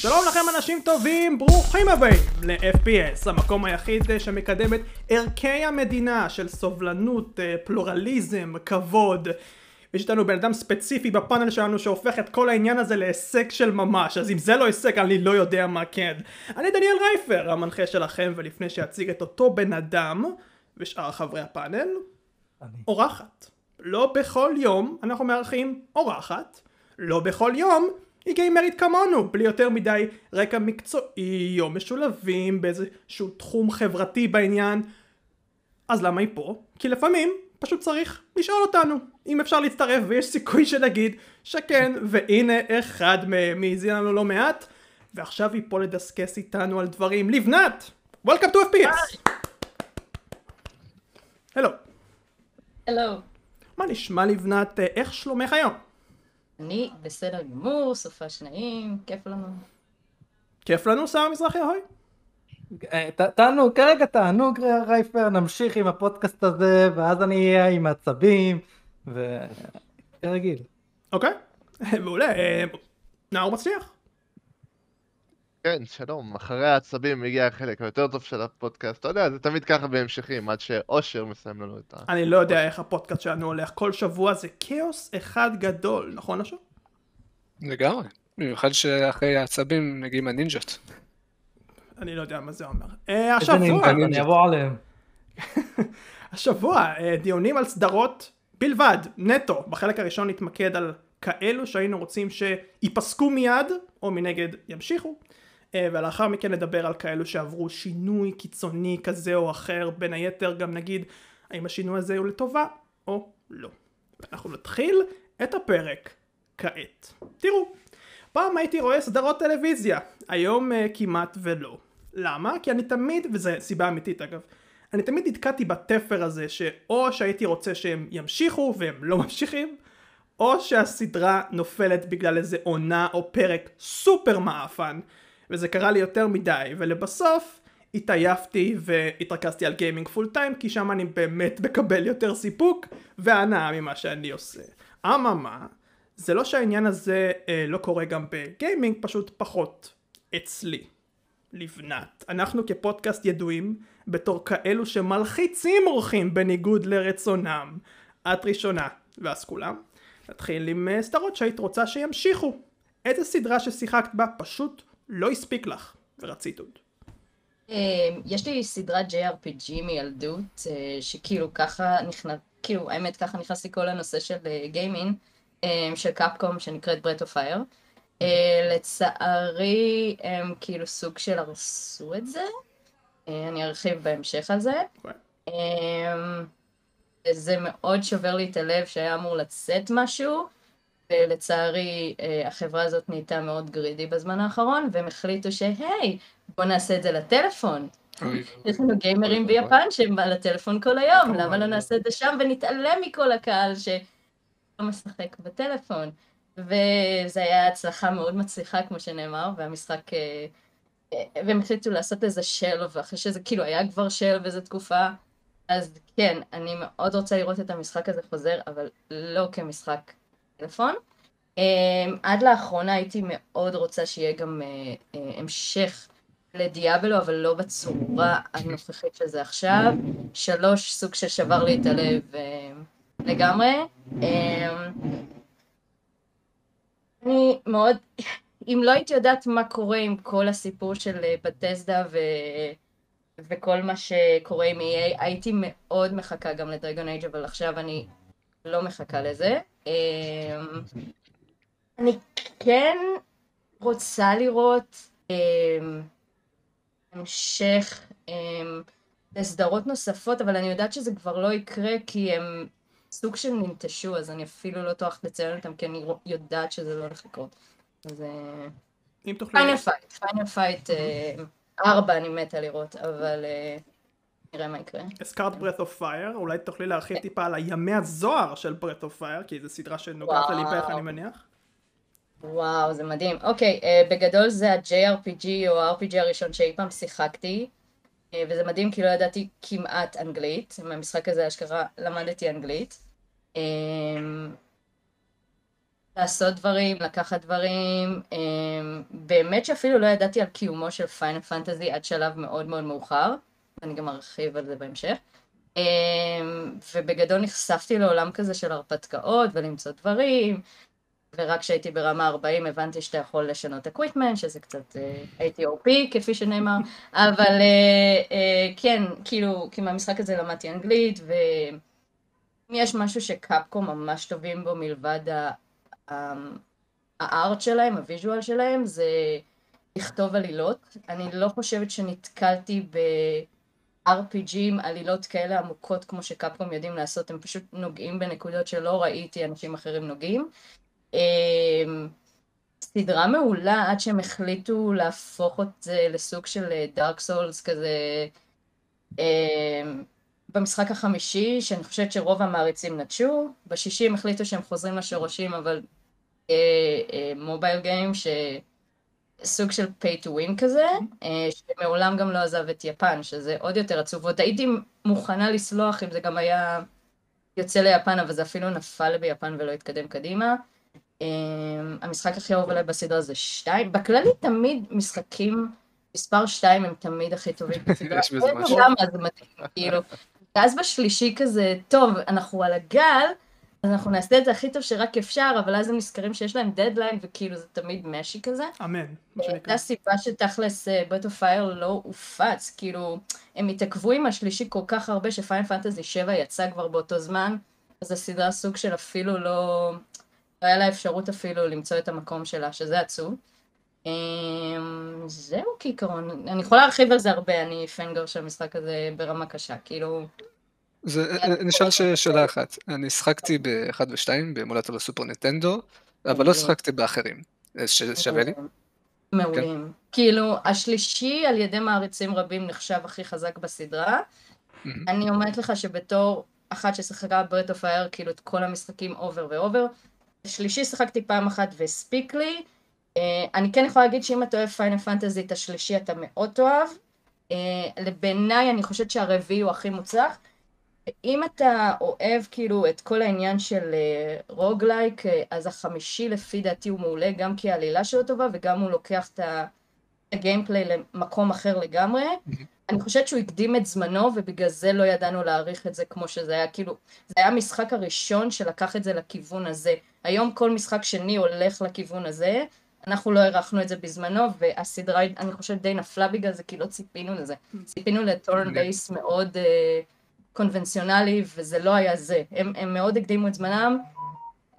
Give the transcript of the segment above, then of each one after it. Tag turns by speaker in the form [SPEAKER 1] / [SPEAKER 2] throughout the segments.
[SPEAKER 1] שלום לכם אנשים טובים, ברוכים הבאים ל-FPS, המקום היחיד אה, שמקדם את ערכי המדינה של סובלנות, אה, פלורליזם, כבוד. יש איתנו בן אדם ספציפי בפאנל שלנו שהופך את כל העניין הזה להישג של ממש, אז אם זה לא הישג אני לא יודע מה כן. אני דניאל רייפר, המנחה שלכם, ולפני שאציג את אותו בן אדם ושאר חברי הפאנל,
[SPEAKER 2] אני.
[SPEAKER 1] אורחת. לא בכל יום אנחנו מארחים אורחת, לא בכל יום היא גיימרית כמונו, בלי יותר מדי רקע מקצועי או משולבים באיזשהו תחום חברתי בעניין. אז למה היא פה? כי לפעמים פשוט צריך לשאול אותנו אם אפשר להצטרף ויש סיכוי שנגיד שכן והנה אחד מהם האזין לנו לא מעט ועכשיו היא פה לדסקס איתנו על דברים לבנת! Welcome to FPS! הלו,
[SPEAKER 3] הלו,
[SPEAKER 1] מה נשמע לבנת, אה, איך שלומך היום?
[SPEAKER 3] אני בסדר גמור, סופה שניים, כיף לנו.
[SPEAKER 1] כיף לנו שר מזרחי אהוי?
[SPEAKER 2] אה, ת- תענוג, כרגע תענוג רייפר, נמשיך עם הפודקאסט הזה, ואז אני אהיה עם עצבים, ו... כרגיל.
[SPEAKER 1] אוקיי, מעולה, אה, נאור מצליח.
[SPEAKER 4] כן, שלום. אחרי העצבים מגיע החלק היותר טוב של הפודקאסט. אתה יודע, זה תמיד ככה בהמשכים, עד שאושר מסיים לנו את ה...
[SPEAKER 1] אני לא יודע איך הפודקאסט שלנו הולך, כל שבוע זה כאוס אחד גדול, נכון אשר?
[SPEAKER 5] לגמרי. במיוחד שאחרי העצבים מגיעים הנינג'ות.
[SPEAKER 1] אני לא יודע מה זה אומר. אה, השבוע,
[SPEAKER 2] אני אבוא עליהם.
[SPEAKER 1] השבוע אה, דיונים על סדרות בלבד, נטו. בחלק הראשון נתמקד על כאלו שהיינו רוצים שייפסקו מיד, או מנגד ימשיכו. אה, ולאחר מכן נדבר על כאלו שעברו שינוי קיצוני כזה או אחר, בין היתר גם נגיד האם השינוי הזה הוא לטובה או לא. ואנחנו נתחיל את הפרק כעת. תראו, פעם הייתי רואה סדרות טלוויזיה, היום uh, כמעט ולא. למה? כי אני תמיד, וזו סיבה אמיתית אגב, אני תמיד נתקעתי בתפר הזה שאו שהייתי רוצה שהם ימשיכו והם לא ממשיכים, או שהסדרה נופלת בגלל איזה עונה או פרק סופר מעפן, וזה קרה לי יותר מדי, ולבסוף התעייפתי והתרכזתי על gaming full time, כי שם אני באמת מקבל יותר סיפוק והנאה ממה שאני עושה. אממה, זה לא שהעניין הזה אה, לא קורה גם ב gaming, פשוט פחות אצלי. לבנת. אנחנו כפודקאסט ידועים בתור כאלו שמלחיצים אורחים בניגוד לרצונם. את ראשונה, ואז כולם. נתחיל עם אה, סדרות שהיית רוצה שימשיכו. איזה סדרה ששיחקת בה פשוט לא הספיק לך, ורצית עוד.
[SPEAKER 3] אה, יש לי סדרת JRPG מילדות, אה, שכאילו ככה נכנס, כאילו האמת ככה נכנס לי כל הנושא של gaming, אה, של קפקום שנקראת Breath of Fire. לצערי הם כאילו סוג של הרסו את זה, אה, אני ארחיב בהמשך על זה.
[SPEAKER 1] אוקיי.
[SPEAKER 3] אמ, זה מאוד שובר לי את הלב שהיה אמור לצאת משהו, ולצערי אה, החברה הזאת נהייתה מאוד גרידי בזמן האחרון, והם החליטו שהי, בוא נעשה את זה לטלפון. יש לנו גיימרים ביפן שהם על הטלפון כל היום. למה לא נעשה את זה שם ונתעלם מכל הקהל שלא משחק בטלפון. וזה היה הצלחה מאוד מצליחה כמו שנאמר, והמשחק... אה, אה, והם החליטו לעשות איזה שלב, אחרי שזה כאילו היה כבר שלב איזה תקופה, אז כן, אני מאוד רוצה לראות את המשחק הזה חוזר, אבל לא כמשחק טלפון. אה, עד לאחרונה הייתי מאוד רוצה שיהיה גם אה, אה, המשך לדיאבלו, אבל לא בצורה הנוכחית שזה עכשיו. שלוש, סוג ששבר לי את הלב אה, לגמרי. אה, אני מאוד, אם לא הייתי יודעת מה קורה עם כל הסיפור של בטסדה ו... וכל מה שקורה עם EA, הייתי מאוד מחכה גם לדרגון אייג' אבל עכשיו אני לא מחכה לזה. אה, אני כן רוצה לראות אה, המשך אה, לסדרות נוספות, אבל אני יודעת שזה כבר לא יקרה כי הם סוג של ננטשו, אז אני אפילו לא טורחת לציין אותם, כי אני יודעת שזה לא הולך לקרות. אז
[SPEAKER 1] אם תוכלי...
[SPEAKER 3] Final Fight, Final Fight ארבע אני מתה לראות, אבל אה, נראה מה יקרה.
[SPEAKER 1] הזכרת Breath of Fire, אולי תוכלי להרחיב טיפה על הימי הזוהר של Breath of Fire, כי זו סדרה שנוגעת. לליבך אני מניח.
[SPEAKER 3] וואו, זה מדהים. אוקיי, אה, בגדול זה ה JRPG או ה RPG הראשון שאי פעם שיחקתי, אה, וזה מדהים כי לא ידעתי כמעט אנגלית, מהמשחק הזה אשכרה למדתי אנגלית. אה, לעשות דברים, לקחת דברים, אמ, באמת שאפילו לא ידעתי על קיומו של Final Fantasy עד שלב מאוד מאוד מאוחר, ואני גם ארחיב על זה בהמשך. אמ, ובגדול נחשפתי לעולם כזה של הרפתקאות ולמצוא דברים, ורק כשהייתי ברמה 40 הבנתי שאתה יכול לשנות equipment, שזה קצת אה, הייתי OP כפי שנאמר, אבל אה, אה, כן, כאילו, כי מהמשחק הזה למדתי אנגלית, ואם יש משהו שקפקום ממש טובים בו מלבד ה art שלהם, ה visual שלהם, זה לכתוב עלילות. אני לא חושבת שנתקלתי ב-RPGים, עלילות כאלה עמוקות כמו שקפקום יודעים לעשות, הם פשוט נוגעים בנקודות שלא ראיתי אנשים אחרים נוגעים. אמ, סדרה מעולה עד שהם החליטו להפוך את זה לסוג של דארק סולס כזה אמ, במשחק החמישי, שאני חושבת שרוב המעריצים נטשו, בשישי הם החליטו שהם חוזרים לשורשים, אבל מובייל גיים שסוג של pay to win כזה, אה, שמעולם גם לא עזב את יפן, שזה עוד יותר עצוב. עוד הייתי מוכנה לסלוח אם זה גם היה יוצא ליפן, אבל זה אפילו נפל ביפן ולא התקדם קדימה. Um, המשחק הכי אהוב עליי בסדרה זה שתיים. בכללי תמיד משחקים מספר שתיים הם תמיד הכי טובים בסדרה.
[SPEAKER 5] יש בזה
[SPEAKER 3] לו
[SPEAKER 5] משהו.
[SPEAKER 3] למה זה מדהים, כאילו. ואז בשלישי כזה, טוב, אנחנו על הגל, אז אנחנו נעשה את זה הכי טוב שרק אפשר, אבל אז הם נזכרים שיש להם דדליין, וכאילו זה תמיד mushy כזה.
[SPEAKER 1] אמן, מה שנקרא.
[SPEAKER 3] זו הסיבה שתכלס Breath of Fire לא הופץ, כאילו, הם התעכבו עם השלישי כל כך הרבה ש Final Fantasy 7 יצא כבר באותו זמן, אז הסדרה סוג של אפילו לא... לא היה לה אפשרות אפילו למצוא את המקום שלה, שזה עצוב. אמ, זהו כעיקרון, אני יכולה להרחיב על זה הרבה, אני fangirl של המשחק הזה ברמה קשה, כאילו,
[SPEAKER 5] זה, נשאל שאלה אחת, אני שחקתי ב-1 ו-2 באמולטור ל Super Nintendo, אבל לא שחקתי באחרים. ש- שווה לי?
[SPEAKER 3] מעולים. כאילו, השלישי על ידי מעריצים רבים נחשב הכי חזק בסדרה. אני אומרת לך שבתור אחת ששיחקה ב Breath of Fire, כאילו את כל המשחקים over ו over, השלישי שיחקתי פעם אחת והספיק לי. Uh, אני כן יכולה להגיד שאם אתה אוהב Final Fantasy את השלישי אתה מאוד תאהב. Uh, בעיניי אני חושבת שהרביעי הוא הכי מוצלח. אם אתה אוהב כאילו את כל העניין של uh, רוגלייק, uh, אז החמישי לפי דעתי הוא מעולה, גם כי העלילה שלו טובה וגם הוא לוקח את הגיימפליי למקום אחר לגמרי. אני חושבת שהוא הקדים את זמנו ובגלל זה לא ידענו להעריך את זה כמו שזה היה, כאילו, זה היה המשחק הראשון שלקח את זה לכיוון הזה. היום כל משחק שני הולך לכיוון הזה, אנחנו לא הערכנו את זה בזמנו, והסדרה, אני חושבת, די נפלה בגלל זה, כי לא ציפינו לזה. ציפינו ל turn based מאוד אה, קונבנציונלי, וזה לא היה זה. הם, הם מאוד הקדימו את זמנם,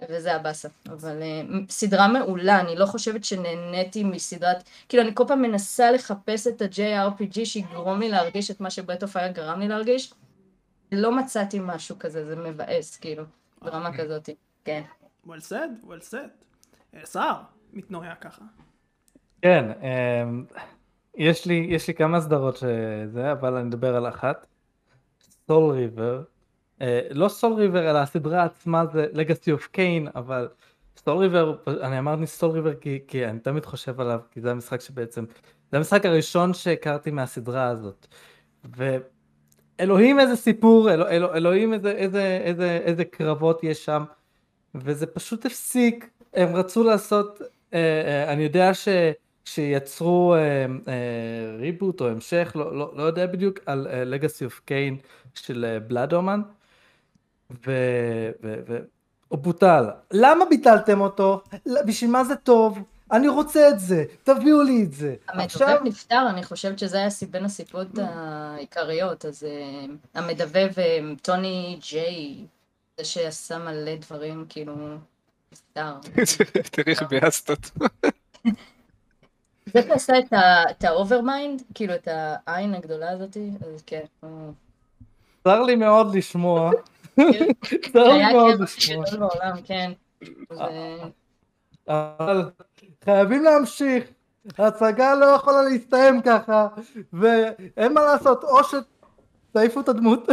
[SPEAKER 3] וזה הבאסה. אבל אה, סדרה מעולה, אני לא חושבת שנהניתי מסדרת... כאילו, אני כל פעם מנסה לחפש את ה-JRPG שיגרום לי להרגיש את מה ש Breath of Fire גרם לי להרגיש. לא מצאתי משהו כזה, זה מבאס, כאילו, ברמה כזאת. כן.
[SPEAKER 1] well said, well said. אה, סער, מתנועע ככה.
[SPEAKER 2] כן, אמ, יש לי, יש לי כמה סדרות שזה, אבל אני אדבר על אחת. סול ריבר. לא סול ריבר, אלא הסדרה עצמה זה לגאסי אוף קיין, אבל סול ריבר, אני אמרתי סול ריבר כי, כי אני תמיד חושב עליו, כי זה המשחק שבעצם, זה המשחק הראשון שהכרתי מהסדרה הזאת. ואלוהים איזה סיפור, אל, אל, אלוהים איזה, איזה, איזה, איזה קרבות יש שם, וזה פשוט הפסיק, הם רצו לעשות, אה, אה, אני יודע ש... שיצרו ריבוט או המשך, לא, לא, לא יודע בדיוק, על לגאסי אוף קיין של בלאד אומן, והוא בוטל. למה ביטלתם אותו? בשביל מה זה טוב? אני רוצה את זה, תביאו לי את זה.
[SPEAKER 3] המדבב נפטר, אני חושבת שזה היה בין הסיבות העיקריות, אז אה, המדבב אה, טוני ג'יי, זה שעשה מלא דברים, כאילו, נפטר.
[SPEAKER 5] תראי איך ביאסת אותו.
[SPEAKER 3] זה שעשה את ה Overmind, כאילו את העין הגדולה הזאתי, אז כן.
[SPEAKER 2] צר לי מאוד לשמוע. צר לי מאוד לשמוע.
[SPEAKER 3] כן.
[SPEAKER 2] אבל חייבים להמשיך. ההצגה לא יכולה להסתיים ככה, ואין מה לעשות, או שתעיפו את הדמות,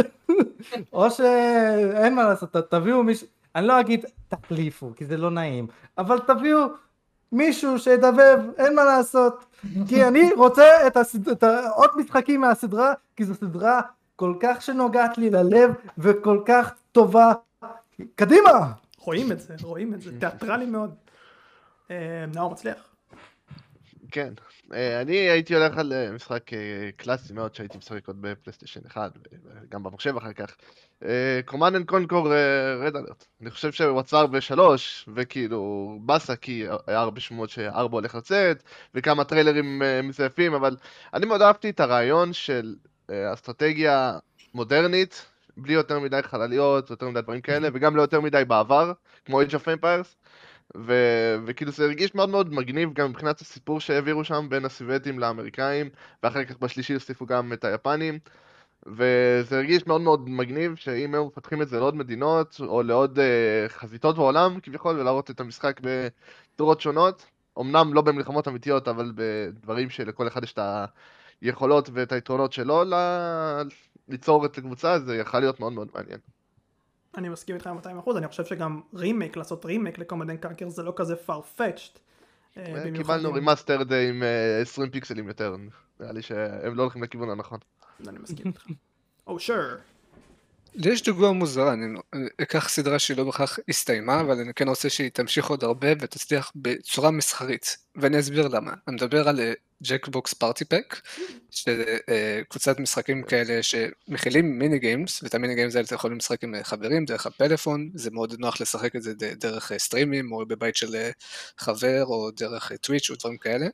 [SPEAKER 2] או שאין מה לעשות, תביאו מישהו, אני לא אגיד תחליפו, כי זה לא נעים, אבל תביאו מישהו שידבב, אין מה לעשות, כי אני רוצה את, הסד... את העוד משחקים מהסדרה, כי זו סדרה כל כך שנוגעת לי ללב, וכל כך טובה. קדימה!
[SPEAKER 1] רואים את זה, רואים את זה, תיאטרלי מאוד. אה, נאור מצליח.
[SPEAKER 4] כן. אה, אני הייתי הולך על אה, משחק אה, קלאסי מאוד שהייתי משחק עוד בפלייסטיישן 1, וגם במחשב אחר כך. Command and Conquer Red Alert. אני חושב שהוא עצר בשלוש, וכאילו באסה כי היה הרבה שמועות שארבע הולך לצאת, וכמה טריילרים מזויפים, אבל אני מאוד אהבתי את הרעיון של אסטרטגיה מודרנית, בלי יותר מדי חלליות, יותר מדי דברים כאלה, וגם לא יותר מדי בעבר, כמו Age of Empires. ו- וכאילו זה הרגיש מאוד מאוד מגניב גם מבחינת הסיפור שהעבירו שם בין הסובייטים לאמריקאים ואחר כך בשלישי הוסיפו גם את היפנים וזה הרגיש מאוד מאוד מגניב שאם הם מפתחים את זה לעוד מדינות או לעוד uh, חזיתות בעולם כביכול ולהראות את המשחק בצורות שונות אמנם לא במלחמות אמיתיות אבל בדברים שלכל אחד יש את היכולות ואת היתרונות שלו ל- ליצור את הקבוצה זה יכול להיות מאוד מאוד מעניין.
[SPEAKER 1] אני מסכים איתך 200% אני חושב שגם רימייק, לעשות remake ל Command and Conquer זה לא כזה farfetched.
[SPEAKER 4] אה, קיבלנו remaster די עם 20 אה, פיקסלים יותר, נראה לי שהם לא הולכים לכיוון הנכון.
[SPEAKER 1] אני מסכים איתך. או oh, sure.
[SPEAKER 5] לי יש דוגמה מוזרה, אני אקח סדרה שהיא לא בהכרח הסתיימה, אבל אני כן רוצה שהיא תמשיך עוד הרבה ותצליח בצורה מסחרית, ואני אסביר למה. אני מדבר על Jackbox Party Pack, שקבוצת משחקים כאלה שמכילים mini games, ואת ה mini games האלה אתה יכול לשחק עם חברים דרך הפלאפון, זה מאוד נוח לשחק את זה דרך סטרימים, או בבית של חבר, או דרך Twitch או דברים כאלה.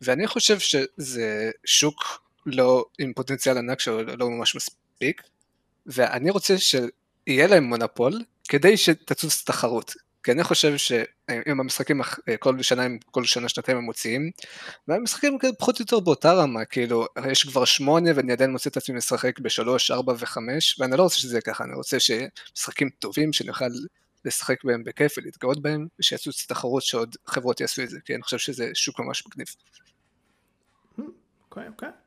[SPEAKER 5] ואני חושב שזה שוק לא עם פוטנציאל ענק שלא ממומש מספיק, ואני רוצה שיהיה להם מונופול כדי שתצוץ תחרות. כי אני חושב שאם המשחקים כל שנה, כל שנה שנתיים הם מוציאים, והמשחקים פחות או יותר באותה רמה, כאילו, יש כבר שמונה ואני עדיין מוצא את עצמי לשחק בשלוש, ארבע וחמש, ואני לא רוצה שזה יהיה ככה, אני רוצה שמשחקים טובים, שאני אוכל לשחק בהם בכיף ולהתגאות בהם, ושיצוץ תחרות שעוד חברות יעשו את זה, כי אני חושב שזה שוק ממש מגניב.
[SPEAKER 1] אוקיי, אוקיי. אה,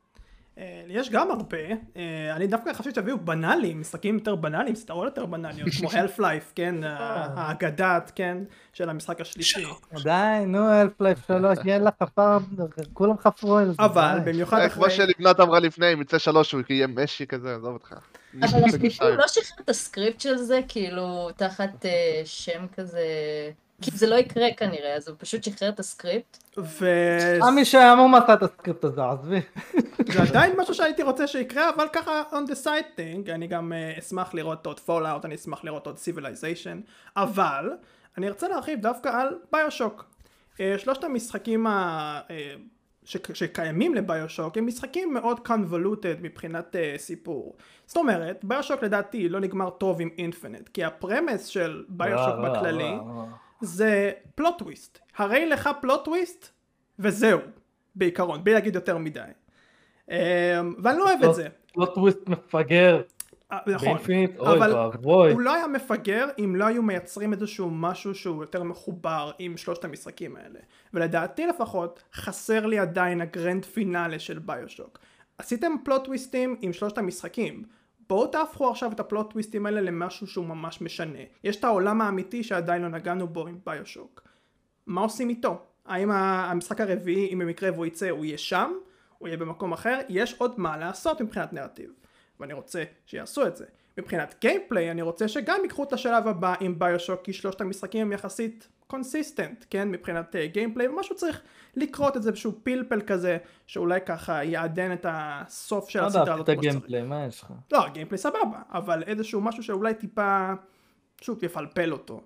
[SPEAKER 1] יש גם הרבה, אה, אני דווקא חשבתי שתביאו בנאליים, משחקים יותר בנאליים, סדרות יותר בנאליות, כמו אלף לייף, כן, אה. האגדת, כן, של המשחק השלישי.
[SPEAKER 2] די, נו, Half-Life שלוש, יהיה לך הפעם, כולם חפרו על זה.
[SPEAKER 1] אבל במיוחד אחרי...
[SPEAKER 4] כמו שלבנת אמרה לפני, אם יצא שלוש הוא יהיה mushy כזה, עזוב אותך.
[SPEAKER 3] אבל הסיפור לא שחרר את הסקריפט של זה, כאילו, תחת שם כזה... כי זה לא יקרה כנראה, אז הוא פשוט שחרר את הסקריפט.
[SPEAKER 1] ו...
[SPEAKER 2] עמי שעמום עשה את הסקריפט הזה, עזבי.
[SPEAKER 1] זה עדיין משהו שהייתי רוצה שיקרה, אבל ככה on the side thing, אני גם uh, אשמח לראות עוד Fallout, אני אשמח לראות עוד Civilization, אבל אני ארצה להרחיב דווקא על ביושוק. Uh, שלושת המשחקים ה... Uh, ש... שקיימים לביושוק הם משחקים מאוד convoluted מבחינת uh, סיפור. זאת אומרת, ביושוק לדעתי לא נגמר טוב עם אינפינט, כי הפרמס של ביושוק בכללי זה פלוט טוויסט. הרי לך פלוט טוויסט וזהו, בעיקרון, בלי להגיד יותר מדי. אמ, ואני לא אוהב את זה.
[SPEAKER 2] פלוט טוויסט מפגר.
[SPEAKER 1] אה, נכון, אבל הוא לא היה מפגר אם לא היו מייצרים איזשהו משהו שהוא יותר מחובר עם שלושת המשחקים האלה ולדעתי לפחות חסר לי עדיין הגרנד פינאלה של ביושוק עשיתם פלוט טוויסטים עם שלושת המשחקים בואו תהפכו עכשיו את הפלוט טוויסטים האלה למשהו שהוא ממש משנה. יש את העולם האמיתי שעדיין לא נגענו בו עם ביושוק. מה עושים איתו? האם המשחק הרביעי, אם במקרה והוא יצא, הוא יהיה שם? הוא יהיה במקום אחר? יש עוד מה לעשות מבחינת נרטיב. ואני רוצה שיעשו את זה. מבחינת gameplay אני רוצה שגם ייקחו את השלב הבא עם BioShock כי שלושת המשחקים הם יחסית consistent, כן, מבחינת gameplay, uh, ומשהו צריך לקרות איזה שהוא פלפל כזה, שאולי ככה יעדן את הסוף של הסדרה
[SPEAKER 2] הזאת. לא דווקא את ה gameplay, מה יש לך?
[SPEAKER 1] לא, ה gameplay סבבה, אבל איזשהו משהו שאולי טיפה, שוב, יפלפל אותו.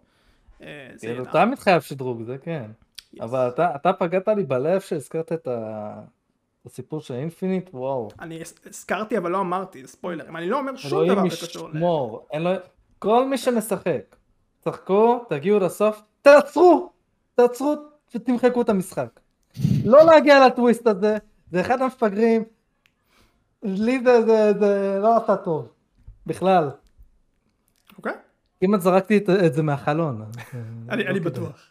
[SPEAKER 2] אה, כאילו, אתה מתחייב שדרוג, זה כן. אבל אתה, אתה פגעת לי בלב שהזכרת את ה... הסיפור של אינפיניט, וואו.
[SPEAKER 1] אני הזכרתי אבל לא אמרתי, ספוילרים, אני לא אומר שום דבר
[SPEAKER 2] שקשור ל... אלוהים כל מי שמשחק, צחקו, תגיעו לסוף, תעצרו! תעצרו ותמחקו את המשחק. לא להגיע לטוויסט הזה, זה אחד המפגרים, לי זה, זה, זה לא עשה טוב, בכלל.
[SPEAKER 1] אוקיי.
[SPEAKER 2] כמעט זרקתי את, את זה מהחלון.
[SPEAKER 1] אני, אני לא בטוח.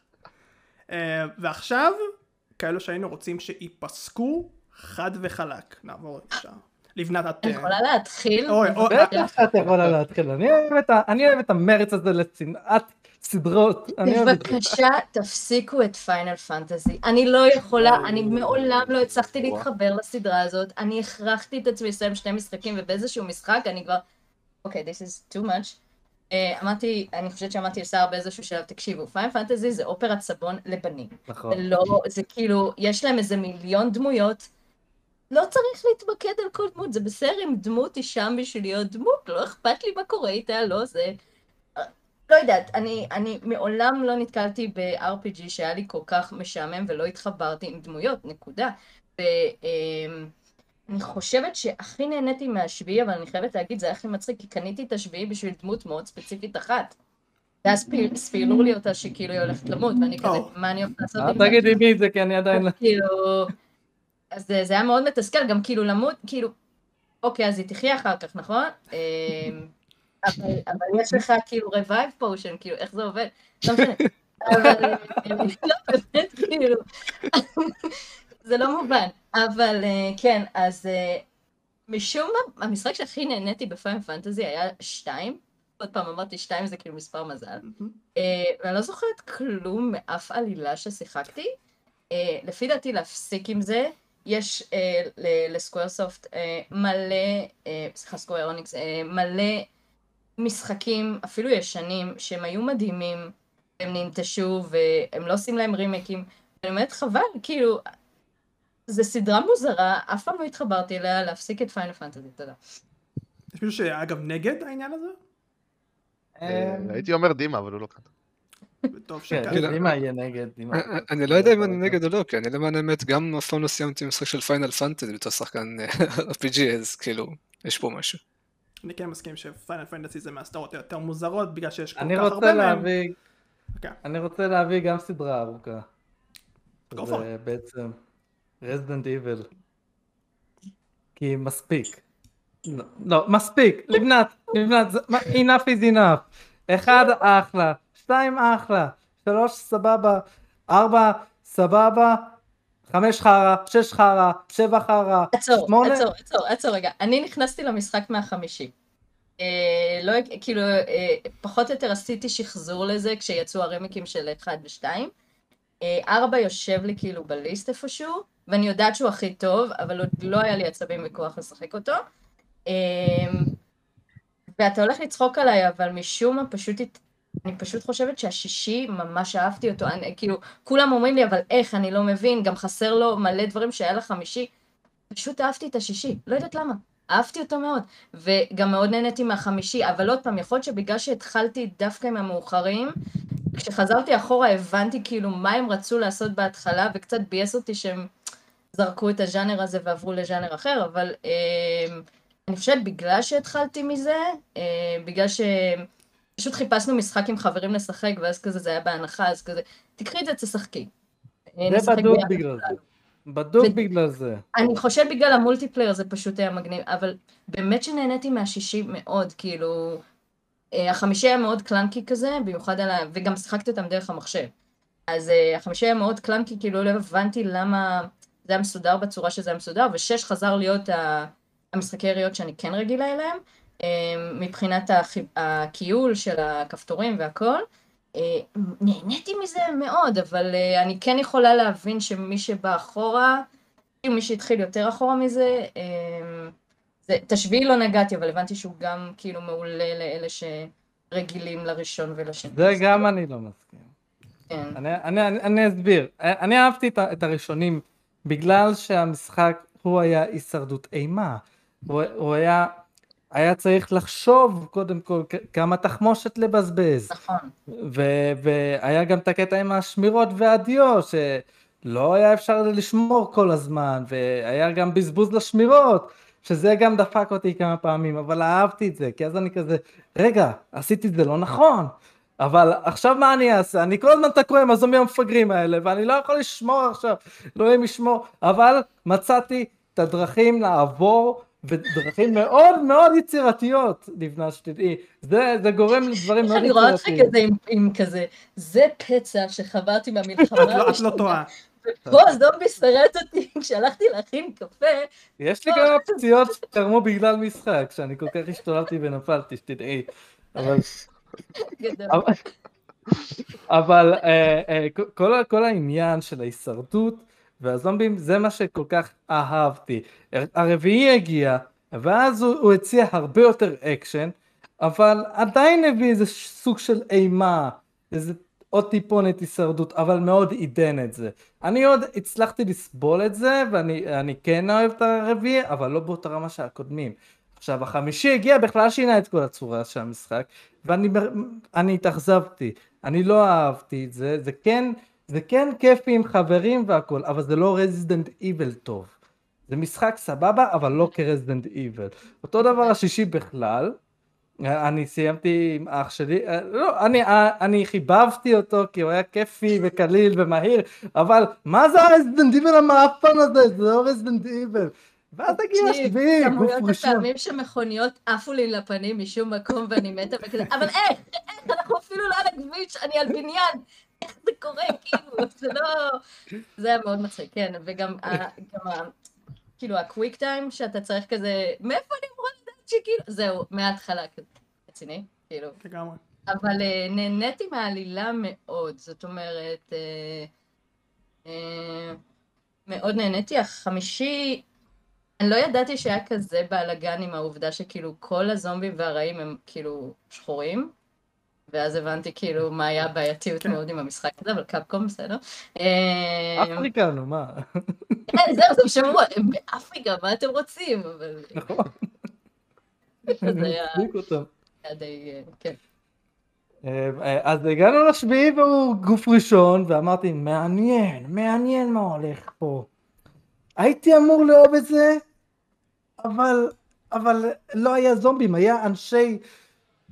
[SPEAKER 1] Uh, ועכשיו, כאלו שהיינו רוצים שייפסקו חד וחלק. נעבור ישר. לבנת את...
[SPEAKER 3] אני יכולה להתחיל?
[SPEAKER 2] בטח את יכולה להתחיל. אני אוהב את המרץ הזה לצנעת סדרות.
[SPEAKER 3] בבקשה תפסיקו את פיינל פנטזי. אני לא יכולה, אני מעולם לא הצלחתי להתחבר לסדרה הזאת. אני הכרחתי את עצמי לסיים שני משחקים ובאיזשהו משחק אני כבר... אוקיי, this is too much. אה, אמרתי, אני חושבת שאמרתי לשר באיזשהו שלב, תקשיבו, פיין פנטזי זה אופרת סבון לבנים.
[SPEAKER 2] נכון.
[SPEAKER 3] לא, זה כאילו, יש להם איזה מיליון דמויות. לא צריך להתמקד על כל דמות, זה בסדר אם דמות היא שם בשביל להיות דמות, לא אכפת לי מה קורה איתה, לא זה... לא יודעת, אני, אני מעולם לא נתקלתי ב-RPG שהיה לי כל כך משעמם ולא התחברתי עם דמויות, נקודה. ואני חושבת שהכי נהניתי מהשביעי, אבל אני חייבת להגיד, זה היה הכי מצחיק, כי קניתי את השביעי בשביל דמות מאוד ספציפית אחת. ואז פיל- ספילו לי אותה שכאילו היא הולכת למות, ואני כזה. מה אני הולכת לעשות
[SPEAKER 2] אל
[SPEAKER 3] עם זה?
[SPEAKER 2] תגידי מי זה, כי אני עדיין... לא-
[SPEAKER 3] כאילו... אז זה, זה היה מאוד מתסכל, גם כאילו למות, כאילו... אוקיי, אז היא תחיה אחר כך, נכון? אמ, אבל, אבל יש לך כאילו revive potion, כאילו, איך זה עובד? לא משנה. אבל אה, לא, באמת, כאילו... זה לא מובן. אבל אה, כן, אז אה, משום מה, המשחק שהכי נהניתי בפיין פנטזי היה שתיים. עוד פעם אמרתי שתיים זה כאילו מספר מזל. ואני לא זוכרת כלום מאף עלילה ששיחקתי. לפי דעתי להפסיק עם זה. יש אה, לסקוויר סופט אה, מלא, אה, סליחה סקוויר אוניקס, אה, מלא משחקים, אפילו ישנים, שהם היו מדהימים, הם ננטשו והם לא עושים להם רימקים. אני אומרת חבל, כאילו, זו סדרה מוזרה, אף פעם לא התחברתי אליה להפסיק את פיינל פנטזי, תודה.
[SPEAKER 1] יש מישהו שאגב נגד העניין הזה?
[SPEAKER 4] אה, הייתי אומר דימה, אבל הוא לא כאן.
[SPEAKER 1] טוב
[SPEAKER 2] כן, יהיה נגד. דימה.
[SPEAKER 5] אה, אני לא יודע אם אני נגד או לא, כי אני למען האמת גם אף פעם לא סיימתי משחק של פיינל פנטזי בתור שחקן אה, RPG, אז כאילו, יש פה משהו.
[SPEAKER 1] אני כן מסכים שפיינל פנטסי זה מהסדרות היותר מוזרות בגלל שיש כל
[SPEAKER 2] אני
[SPEAKER 1] כך
[SPEAKER 2] רוצה
[SPEAKER 1] הרבה מהם. אוקיי.
[SPEAKER 2] אני רוצה להביא גם סדרה ארוכה. זה בעצם רזידנט איבל. כי מספיק. לא, לא, מספיק, לבנת, לבנת, enough is enough. אחד אחלה, שתיים אחלה, שלוש סבבה, ארבע סבבה, חמש חרא, שש חרא, שבע חרא, שמונה,
[SPEAKER 3] עצור, עצור, עצור רגע. אני נכנסתי למשחק מהחמישי. אה, לא, כאילו, אה, פחות או יותר עשיתי שחזור לזה כשיצאו הרמיקים של 1 ו-2. 4 יושב לי כאילו בליסט איפשהו, ואני יודעת שהוא הכי טוב, אבל עוד לא היה לי עצבים וכוח לשחק אותו. אה, ואתה הולך לצחוק עליי, אבל משום מה פשוט, הת- אני פשוט חושבת שהשישי, ממש אהבתי אותו. אני, כאילו, כולם אומרים לי, אבל איך, אני לא מבין, גם חסר לו מלא דברים שהיה לחמישי. פשוט אהבתי את השישי, לא יודעת למה. אהבתי אותו מאוד, וגם מאוד נהניתי מהחמישי, אבל עוד פעם, יכול להיות שבגלל שהתחלתי דווקא עם המאוחרים, כשחזרתי אחורה הבנתי כאילו מה הם רצו לעשות בהתחלה, וקצת ביאס אותי שהם זרקו את הז'אנר הזה ועברו לז'אנר אחר, אבל אה, אני חושבת בגלל שהתחלתי מזה, אה, בגלל שפשוט חיפשנו משחק עם חברים לשחק, ואז כזה זה היה בהנחה, אז כזה, תקחי את זה, תשחקי. אה,
[SPEAKER 2] זה בדוק. בגלל זה. בדוק
[SPEAKER 3] ו-
[SPEAKER 2] בגלל זה.
[SPEAKER 3] אני חושבת בגלל המולטיפלייר זה פשוט היה מגניב, אבל באמת שנהניתי מהשישי מאוד, כאילו, אה, החמישי היה מאוד קלנקי כזה, במיוחד על ה... וגם שיחקתי אותם דרך המחשב. אז אה, החמישי היה מאוד קלנקי, כאילו לא הבנתי למה זה היה מסודר בצורה שזה היה מסודר, ושש חזר להיות ה... המשחקי יריות שאני כן רגילה אליהם, מבחינת החיב... הכיול של הכפתורים והכל. אה, נהניתי מזה מאוד, אבל אה, אני כן יכולה להבין שמי שבא אחורה, מי שהתחיל יותר אחורה מזה, זה, את השביעי לא נגעתי, אבל הבנתי שהוא גם כאילו מעולה לאלה שרגילים לראשון ולשני.
[SPEAKER 2] זה גם אני לא מסכים.
[SPEAKER 3] כן.
[SPEAKER 2] אני, אני, אני, אני אסביר. אני אהבתי את, את הראשונים בגלל שהמשחק הוא היה הישרדות אימה. הוא, הוא היה, היה צריך לחשוב קודם כל כמה תחמושת לבזבז.
[SPEAKER 3] נכון.
[SPEAKER 2] והיה גם את הקטע עם השמירות והדיו שלא היה אפשר לשמור כל הזמן והיה גם בזבוז לשמירות שזה גם דפק אותי כמה פעמים אבל אהבתי את זה כי אז אני כזה רגע עשיתי את זה לא נכון אבל עכשיו מה אני אעשה אני כל הזמן תקוע עם הזומבים המפגרים האלה ואני לא יכול לשמור עכשיו אלוהים ישמור אבל מצאתי את הדרכים לעבור ודרכים מאוד מאוד יצירתיות לבנה שתדעי זה, זה גורם לדברים מאוד
[SPEAKER 3] אני רואה אותך
[SPEAKER 2] יצירתיים
[SPEAKER 3] כזה עם, עם כזה, זה פצע שחברתי מהמלחמה
[SPEAKER 1] את לא- את לא טועה.
[SPEAKER 3] ופה הזומבי שרט אותי כשהלכתי להכין קפה,
[SPEAKER 2] יש לי כמה פציעות שקרמו בגלל משחק, שאני כל כך השתוללתי ונפלתי, שתדעי. אבל,
[SPEAKER 3] גדול.
[SPEAKER 2] אבל, אה, אה, כל, כל העניין של ההישרדות והזומבים זה מה שכל כך אהבתי. הרביעי הגיע, ואז הוא, הוא הציע הרבה יותר אקשן, אבל עדיין הביא איזה סוג של אימה, איזה עוד טיפונת הישרדות, אבל מאוד עידן את זה. אני עוד הצלחתי לסבול את זה, ואני אני כן אוהב את הרביעי, אבל לא באותה רמה של הקודמים. עכשיו החמישי הגיע בכלל שינה את כל הצורה של המשחק, ואני אני התאכזבתי, אני לא אהבתי את זה, זה כן, זה כן כיפי עם חברים והכל, אבל זה לא רזידנט איבל טוב. זה משחק סבבה, אבל לא כרזידנט איבל. אותו דבר השישי בכלל, אני סיימתי עם אח שלי, אה, לא, אני, אה, אני חיבבתי אותו כי הוא היה כיפי וקליל ומהיר, אבל מה זה הרזידנט איבל המאפן הזה? זה לא רזידנט איבל. ואז תגיע השביעי, גוף ראשון.
[SPEAKER 3] כמויות שמכוניות עפו לי לפנים משום מקום ואני מתה וכזה, אבל איך? איך אנחנו אפילו לא על הכביש, אני על בניין. איך זה קורה, כאילו, זה לא... זה היה מאוד מצחיק, כן, וגם כאילו הקוויק טיים שאתה צריך כזה, מאיפה אני אמורה לדעת שכאילו, זהו, מההתחלה, רציני, כאילו.
[SPEAKER 1] לגמרי.
[SPEAKER 3] אבל אה, נהניתי מהעלילה מאוד, זאת אומרת, אה, אה, מאוד נהניתי. החמישי, אני לא ידעתי שהיה כזה בלאגן עם העובדה שכאילו כל הזומבים והרעים הם כאילו שחורים. ואז הבנתי כאילו מה היה הבעייתיות
[SPEAKER 1] כן.
[SPEAKER 3] מאוד עם המשחק הזה, אבל קפקום בסדר.
[SPEAKER 2] אפריקה, נו מה.
[SPEAKER 3] כן, זהו, זה בשבוע, הם באפריקה, מה אתם רוצים?
[SPEAKER 2] נכון.
[SPEAKER 3] זה היה די, אה, כן.
[SPEAKER 2] אז הגענו לשביעי והוא גוף ראשון ואמרתי מעניין, מעניין מה הולך פה. הייתי אמור לאהוב את זה, אבל, אבל לא היה זומבים, היה אנשי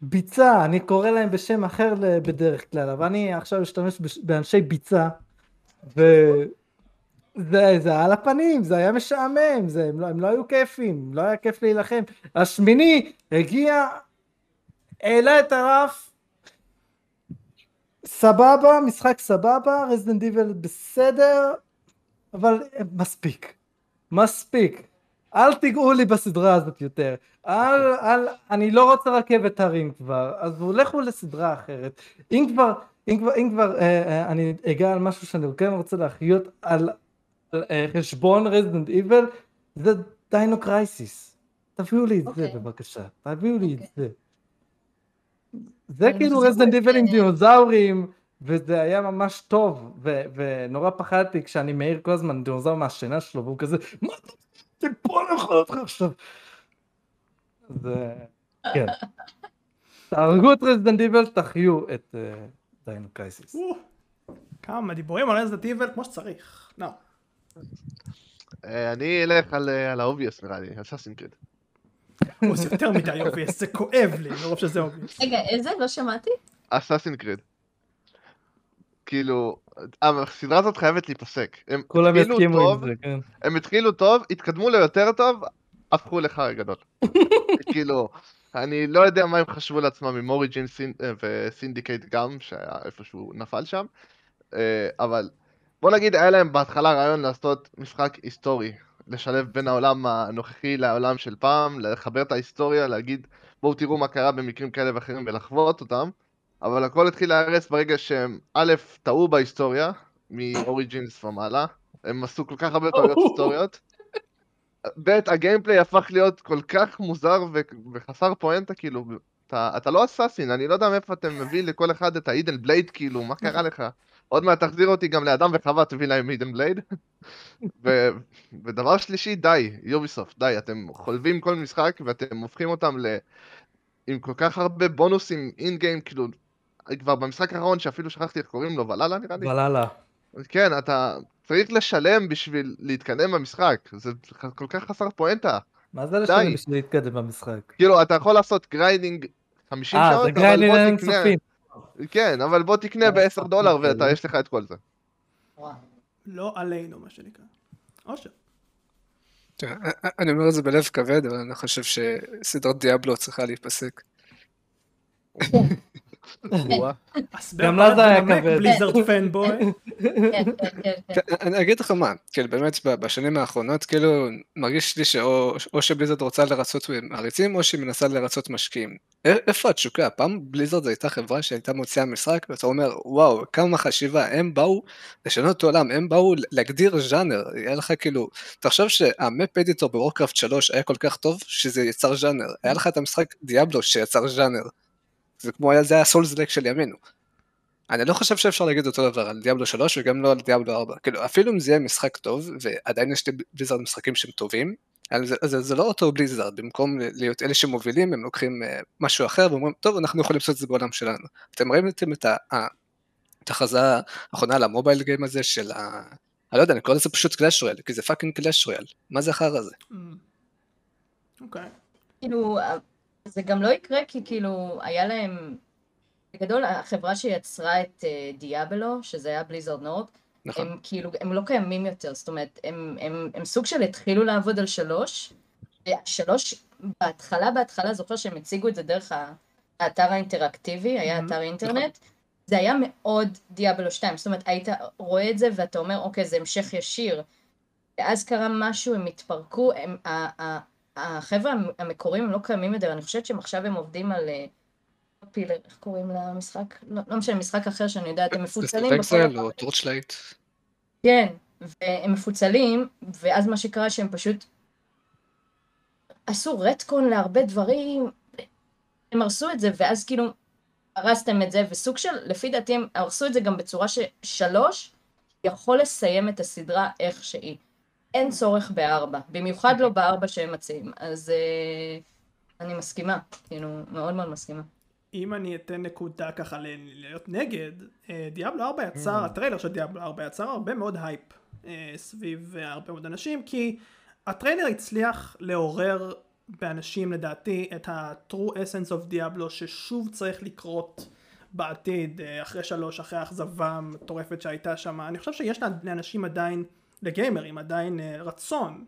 [SPEAKER 2] ביצה, אני קורא להם בשם אחר בדרך כלל, אבל אני עכשיו אשתמש באנשי ביצה, וזה זה על הפנים, זה היה משעמם, זה, הם, לא, הם לא היו כיפים, לא היה כיף להילחם. השמיני הגיע, העלה את הרף, סבבה, משחק סבבה, רזדנט איבל בסדר, אבל מספיק, מספיק. אל תיגעו לי בסדרה הזאת יותר. אל, אל, אני לא רוצה רכבת הרים כבר, אז לכו לסדרה אחרת. אם כבר, אם כבר, אם כבר אה, אה, אני אגע על משהו שאני כן רוצה להחיות על, על אה, חשבון Resident Evil, זה Dino Crisis. תביאו לי את זה
[SPEAKER 3] אוקיי.
[SPEAKER 2] בבקשה, תביאו לי את
[SPEAKER 3] אוקיי.
[SPEAKER 2] זה. זה כאילו Resident Evil עם
[SPEAKER 3] אה,
[SPEAKER 2] דינוזאורים, וזה היה ממש טוב, ו- ונורא פחדתי כשאני מעיר כל הזמן דינוזאור מהשינה שלו, והוא כזה, מה אתה תיפול לאכול אותך עכשיו. זה... כן. תהרגו את Resident Evil, תחיו את אה, Dino Crisis.
[SPEAKER 1] או, כמה דיבורים על Resident Evil כמו שצריך. לא.
[SPEAKER 4] אה, אני אלך על אה, על ה obvious נראה לי, Assassin's
[SPEAKER 1] Creed. זה יותר מדי obvious, זה כואב לי, מרוב שזה obvious.
[SPEAKER 3] רגע, איזה? לא שמעתי?
[SPEAKER 4] Assassin's Creed. כאילו, הסדרה הזאת חייבת להיפסק. הם
[SPEAKER 2] כולם
[SPEAKER 4] התחילו
[SPEAKER 2] יסכימו
[SPEAKER 4] טוב,
[SPEAKER 2] עם זה, כן.
[SPEAKER 4] הם התחילו טוב, התקדמו ליותר טוב, הפכו לחרא גדול. כאילו, אני לא יודע מה הם חשבו לעצמם עם Origin ו Syndicate גם, שהיה איפשהו נפל שם, אה, אבל בוא נגיד היה להם בהתחלה רעיון לעשות משחק היסטורי, לשלב בין העולם הנוכחי לעולם של פעם, לחבר את ההיסטוריה, להגיד בואו תראו מה קרה במקרים כאלה ואחרים ולחוות אותם, אבל הכל התחיל להיהרס ברגע שהם א', טעו בהיסטוריה, מ Origins ומעלה, הם עשו כל כך הרבה טעויות היסטוריות, ב', הגיימפליי הפך להיות כל כך מוזר ו- וחסר פואנטה, כאילו, אתה, אתה לא אסאסין, אני לא יודע מאיפה אתם מביא לכל אחד את ההידן בלייד, כאילו, מה קרה לך? עוד מעט תחזיר אותי גם לאדם וחווה, תביא להם הידן בלייד. ודבר שלישי, די, יוביסופט, די, אתם חולבים כל משחק ואתם הופכים אותם ל... עם כל כך הרבה בונוסים אין גיים, כאילו, כבר במשחק האחרון שאפילו שכחתי איך קוראים לו, ולאלה נראה לי?
[SPEAKER 2] ולאללה.
[SPEAKER 4] כן, אתה צריך לשלם בשביל להתקדם במשחק, זה כל כך חסר פואנטה.
[SPEAKER 2] מה זה לשלם. בשביל להתקדם במשחק?
[SPEAKER 4] כאילו, אתה יכול לעשות grinding 50
[SPEAKER 2] אה,
[SPEAKER 4] שעות, אבל
[SPEAKER 2] grinding
[SPEAKER 4] בוא
[SPEAKER 2] אינסופי.
[SPEAKER 4] תקנה... כן, אבל בוא תקנה
[SPEAKER 2] אה,
[SPEAKER 4] ב-10 דולר
[SPEAKER 2] אוקיי.
[SPEAKER 4] ואתה, יש לך את כל זה.
[SPEAKER 1] לא עלינו, מה שנקרא. אושר.
[SPEAKER 5] תראה, אני אומר את זה בלב כבד, אבל אני חושב שסדרת Diablo צריכה להיפסק.
[SPEAKER 1] אז
[SPEAKER 2] גם לה זה היה כבד.
[SPEAKER 1] בליזרד פנבוי.
[SPEAKER 3] כן, כן, כן, כן.
[SPEAKER 5] אני אגיד לך מה, כאילו באמת בשנים האחרונות כאילו מרגיש לי שאו או שבליזרד רוצה לרצות מעריצים או שהיא מנסה לרצות משקיעים. איפה התשוקה? פעם בליזרד זו הייתה חברה שהייתה מוציאה משחק ואתה אומר וואו כמה חשיבה הם באו לשנות את העולם הם באו להגדיר ז'אנר היה לך כאילו תחשוב שהמפ אדיטור בוורקראפט 3 היה כל כך טוב שזה יצר ז'אנר היה לך את המשחק דיאבלו שיצר ז'אנר. זה כמו היה זה היה souls-like של ימינו. אני לא חושב שאפשר להגיד אותו דבר על Diablo 3 וגם לא על Diablo 4. כאילו, אפילו אם זה יהיה משחק טוב, ועדיין יש ל Blizzard משחקים שהם טובים, אז זה, זה, זה לא אותו Blizzard, במקום להיות אלה שמובילים, הם לוקחים אה, משהו אחר ואומרים, טוב, אנחנו יכולים לעשות את זה בעולם שלנו. אתם ראיתם את ה- ה- את ההכרזה האחרונה על ה mobile game הזה של ה... אני לא יודע, אני קורא לזה פשוט Clash Royale, כי זה fucking Clash Royale. מה זה החרא הזה?
[SPEAKER 1] ממ. אוקיי.
[SPEAKER 3] כאילו, זה גם לא יקרה כי כאילו, היה להם... בגדול, החברה שיצרה את אה, דיאבלו, שזה היה בליזרד נורד,
[SPEAKER 5] נכון.
[SPEAKER 3] הם כאילו, הם לא קיימים יותר, זאת אומרת, הם, הם, הם סוג של התחילו לעבוד על שלוש, והשלוש, בהתחלה, בהתחלה, זוכר שהם הציגו את זה דרך האתר האינטראקטיבי, היה
[SPEAKER 1] Mhm.
[SPEAKER 3] אתר אינטרנט, זה היה מאוד דיאבלו 2, זאת אומרת, היית רואה את זה ואתה אומר, אוקיי, זה המשך ישיר. ואז קרה משהו, הם התפרקו, הם, ה, ה, החבר'ה המקוריים הם לא קיימים יותר, אני חושבת שהם עכשיו הם עובדים על אה, Pillar, איך קוראים למשחק? לא, לא משנה, משחק אחר שאני יודעת, הם מפוצלים
[SPEAKER 5] Exile או Torchlight.
[SPEAKER 3] כן, והם מפוצלים, ואז מה שקרה שהם פשוט עשו retcon להרבה דברים, הם הרסו את זה, ואז כאילו הרסתם את זה, וסוג של, לפי דעתי הם הרסו את זה גם בצורה ששלוש יכול לסיים את הסדרה איך שהיא. אין צורך בארבע, במיוחד לא בארבע שהם מציעים, אז אה, אני מסכימה, כאילו, מאוד מאוד מסכימה.
[SPEAKER 1] אם אני אתן נקודה ככה להיות נגד, אה, Diablo 4 יצר, הטריילר של Diablo 4 יצר הרבה מאוד הייפ אה, סביב אה, הרבה מאוד אנשים, כי הטריילר הצליח לעורר באנשים לדעתי את ה-true essence of Diablo ששוב צריך לקרות בעתיד, אחרי שלוש, אחרי האכזבה המטורפת שהייתה שם. אני חושב שיש לאנשים עדיין, לגיימרים, עדיין אה, רצון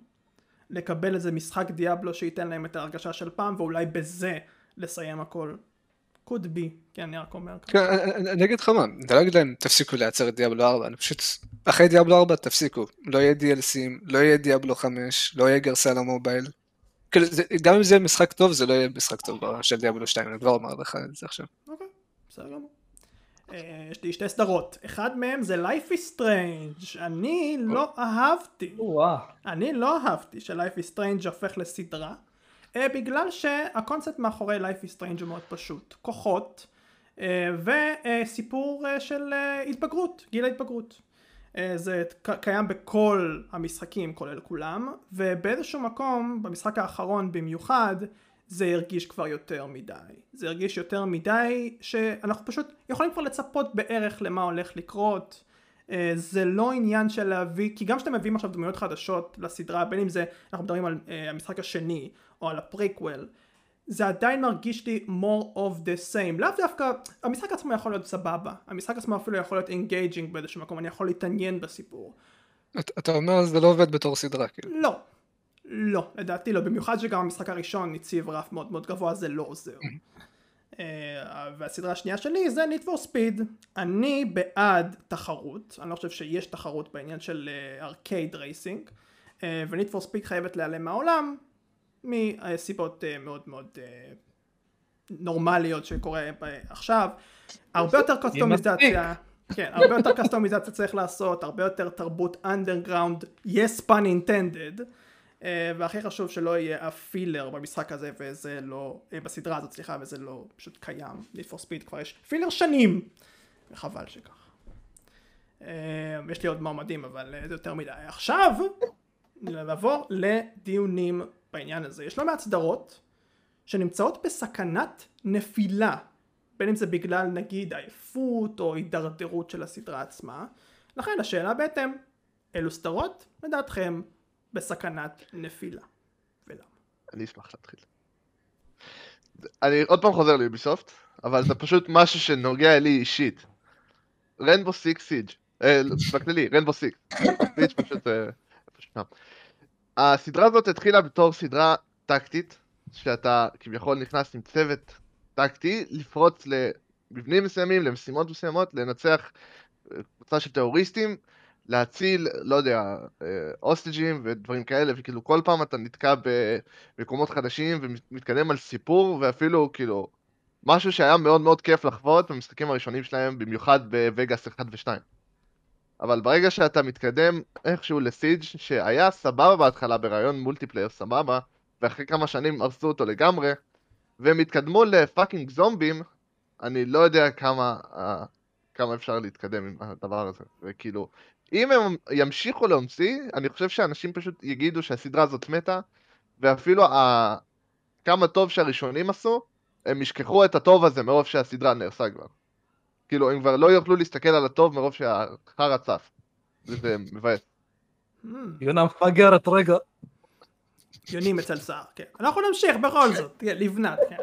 [SPEAKER 1] לקבל איזה משחק דיאבלו שייתן להם את ההרגשה של פעם, ואולי בזה לסיים הכל. could be, כן, אני רק אומר.
[SPEAKER 5] כן, אני- אני אגיד לך מה, אני לא אגיד להם תפסיקו לייצר את דיאבלו 4, אני פשוט, אחרי דיאבלו 4 תפסיקו, לא יהיה DLCים, לא יהיה דיאבלו 5, לא יהיה גרסה למובייל. כאילו, גם אם זה משחק טוב, זה לא יהיה משחק טוב של דיאבלו 2, אני כבר אומר לך את זה עכשיו.
[SPEAKER 1] אוקיי, בסדר גמור. אה, יש לי שתי סדרות, אחד מהם זה Life is Strange, אני לא אהבתי. אני לא אהבתי ש-Life is Strange הופך לסדרה, אה, בגלל שהקונספט מאחורי Life is Strange הוא מאוד פשוט, כוחות אה, וסיפור של התבגרות, גיל ההתבגרות. זה קיים בכל המשחקים כולל כולם ובאיזשהו מקום במשחק האחרון במיוחד זה הרגיש כבר יותר מדי זה הרגיש יותר מדי שאנחנו פשוט יכולים כבר לצפות בערך למה הולך לקרות אה, זה לא עניין של להביא כי גם כשאתם מביאים עכשיו דמויות חדשות לסדרה בין אם זה אנחנו מדברים על אה, המשחק השני או על הפריקוול זה עדיין מרגיש לי more of the same. לאו דווקא, המשחק עצמו יכול להיות סבבה. המשחק עצמו אפילו יכול להיות engaging באיזשהו מקום, אני יכול להתעניין בסיפור.
[SPEAKER 5] אתה- אתה אומר זה לא עובד בתור סדרה, כאילו.
[SPEAKER 1] לא. לא, לדעתי לא. במיוחד שגם המשחק הראשון הציב רף מאוד מאוד גבוה, זה לא עוזר. אה, והסדרה השנייה שלי זה Need for Speed. אני בעד תחרות, אני לא חושב שיש תחרות בעניין של arcade racing, ו-Need for Speed חייבת להיעלם מהעולם, מסיבות אה, מאוד מאוד אה, נורמליות שקורה עכשיו. הרבה יותר קוסטומיזציה. כן, הרבה יותר קסטומיזציה צריך לעשות, הרבה יותר תרבות underground, yes pun intended, אה, והכי חשוב שלא יהיה אף פילר במשחק הזה, וזה לא, אה, בסדרה הזאת סליחה, וזה לא פשוט קיים, Need for Speed כבר יש פילר שנים, וחבל שכך. אה, יש לי עוד מועמדים, אבל אה, זה יותר מדי. עכשיו, נעבור לדיונים בעניין הזה. יש לא מעט סדרות שנמצאות בסכנת נפילה, בין אם זה בגלל נגיד עייפות או הידרדרות של הסדרה עצמה. לכן השאלה בהתאם, אילו סדרות לדעתכם בסכנת נפילה? ולמה?
[SPEAKER 4] אני אשמח להתחיל. אני עוד פעם חוזר ל Ubisoft, אבל זה פשוט משהו שנוגע לי אישית. Rainbow Six Siege, בכללי, Rainbow Six. Siege פשוט אה. הסדרה הזאת התחילה בתור סדרה טקטית, שאתה כביכול נכנס עם צוות טקטי, לפרוץ למבנים מסוימים, למשימות מסוימות, לנצח קבוצה של טרוריסטים, להציל, לא יודע, hostage ים ודברים כאלה, וכאילו כל פעם אתה נתקע במקומות חדשים ומתקדם על סיפור, ואפילו כאילו משהו שהיה מאוד מאוד כיף לחוות במשחקים הראשונים שלהם, במיוחד ב Vegas 1 ו-2. אבל ברגע שאתה מתקדם איכשהו ל Siege שהיה סבבה בהתחלה ברעיון multiplayer סבבה, ואחרי כמה שנים הרסו אותו לגמרי, והם התקדמו ל fucking זומבים, אני לא יודע כמה, uh, כמה אפשר להתקדם עם הדבר הזה. וכאילו, אם הם ימשיכו להמציא, אני חושב שאנשים פשוט יגידו שהסדרה הזאת מתה, ואפילו ה... כמה טוב שהראשונים עשו, הם ישכחו את הטוב הזה מרוב שהסדרה נהרסה כבר. כאילו, הם כבר לא יוכלו להסתכל על הטוב מרוב שהחרא צף. זה מבאס.
[SPEAKER 1] Hmm,
[SPEAKER 2] יונה מפגרת רגע.
[SPEAKER 1] יונים אצל סער, כן. אנחנו נמשיך בכל זאת, כן, לבנת, כן.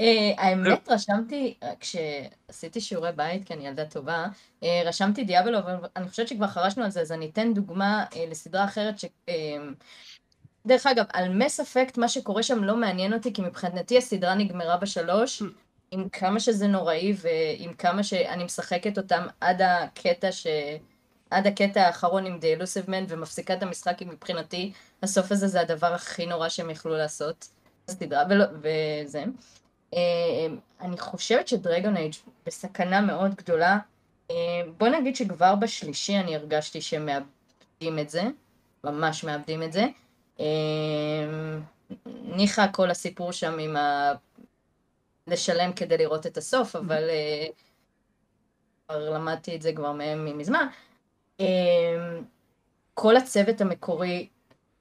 [SPEAKER 3] אה, האמת רשמתי, אה, כשעשיתי שיעורי בית, כי אני ילדה טובה, אה, רשמתי דיאבלו, אבל אני חושבת שכבר חרשנו על זה, אז אני אתן דוגמה לסדרה אחרת ש... דרך אגב, על מס אפקט, מה שקורה שם לא מעניין אותי, כי מבחינתי הסדרה נגמרה בשלוש, עם כמה שזה נוראי, ועם כמה שאני משחקת אותם עד הקטע ש... עד הקטע האחרון עם The Elusive Man ומפסיקה את המשחק, כי מבחינתי הסוף הזה זה הדבר הכי נורא שהם יכלו לעשות. סדרה, ולא, וזה. אה, אני חושבת שדרגון אייג' בסכנה מאוד גדולה. אה, בוא נגיד שכבר בשלישי אני הרגשתי שהם מאבדים את זה, ממש מאבדים את זה. אה, ניחא כל הסיפור שם עם ה... לשלם כדי לראות את הסוף, אבל כבר למדתי את זה כבר מהם מזמן. כל הצוות המקורי,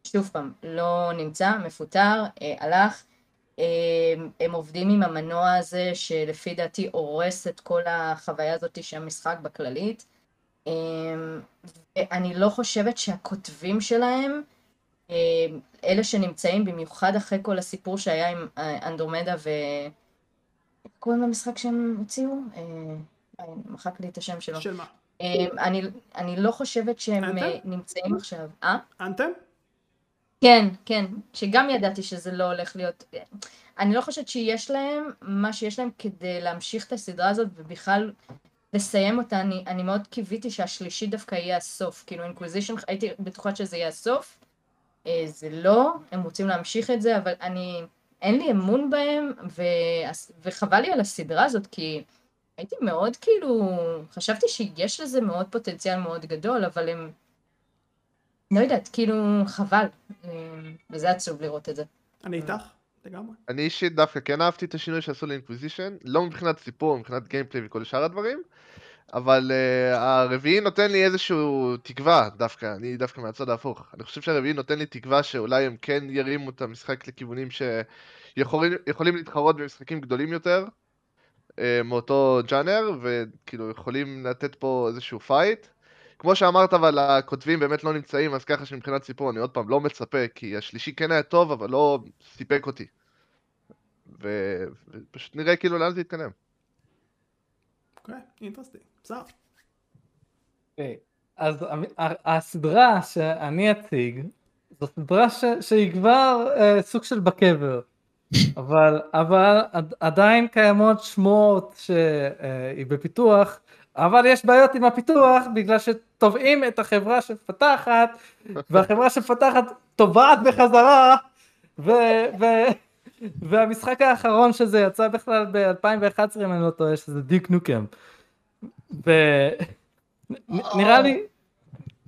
[SPEAKER 3] שוב פעם, לא נמצא, מפוטר, הלך. הם, הם עובדים עם המנוע הזה שלפי דעתי הורס את כל החוויה הזאת של המשחק בכללית. ואני לא חושבת שהכותבים שלהם, אלה שנמצאים במיוחד אחרי כל הסיפור שהיה עם אנדרומדה ו... קוראים למשחק שהם הוציאו? מחק לי את השם שלו.
[SPEAKER 1] של מה?
[SPEAKER 3] אני, אני לא חושבת שהם
[SPEAKER 1] אנתם?
[SPEAKER 3] נמצאים עכשיו. אה?
[SPEAKER 1] אנתם?
[SPEAKER 3] כן, כן, שגם ידעתי שזה לא הולך להיות... אני לא חושבת שיש להם מה שיש להם כדי להמשיך את הסדרה הזאת ובכלל לסיים אותה. אני, אני מאוד קיוויתי שהשלישי דווקא יהיה הסוף. כאילו אינקוויזישן, הייתי בטוחה שזה יהיה הסוף. אה, זה לא, הם רוצים להמשיך את זה, אבל אני... אין לי אמון בהם, ו... וחבל לי על הסדרה הזאת, כי הייתי מאוד כאילו... חשבתי שיש לזה מאוד פוטנציאל מאוד גדול, אבל הם... לא יודעת, כאילו, חבל. אה, וזה עצוב לראות את זה.
[SPEAKER 1] אני איתך, לגמרי.
[SPEAKER 4] אני אישית דווקא כן אהבתי את השינוי שעשו לאינקוויזישן, לא מבחינת סיפור, מבחינת גיימפליי וכל שאר הדברים, אבל uh, הרביעי נותן לי איזשהו תקווה דווקא, אני דווקא מהצד ההפוך. אני חושב שהרביעי נותן לי תקווה שאולי הם כן ירימו את המשחק לכיוונים שיכולים להתחרות במשחקים גדולים יותר, אה, מאותו ג'אנר, וכאילו יכולים לתת פה איזשהו fight. כמו שאמרת, אבל הכותבים באמת לא נמצאים, אז ככה שמבחינת סיפור אני עוד פעם לא מצפה, כי השלישי כן היה טוב, אבל לא סיפק אותי. ו... ופשוט נראה כאילו לאן זה יתקדם.
[SPEAKER 1] אוקיי, interesting. בסדר.
[SPEAKER 2] אוקיי, אז הסדרה שאני אציג, זו סדרה ש, שהיא כבר אה, סוג של בקבר, אבל, אבל עד, עדיין קיימות שמועות שהיא בפיתוח, אבל יש בעיות עם הפיתוח בגלל שתובעים את החברה שמפתחת, והחברה שמפתחת תובעת בחזרה, ו, ו, והמשחק האחרון שזה יצא בכלל ב-2011 אם אני לא טועה, שזה דיק נוקם. ונראה לי,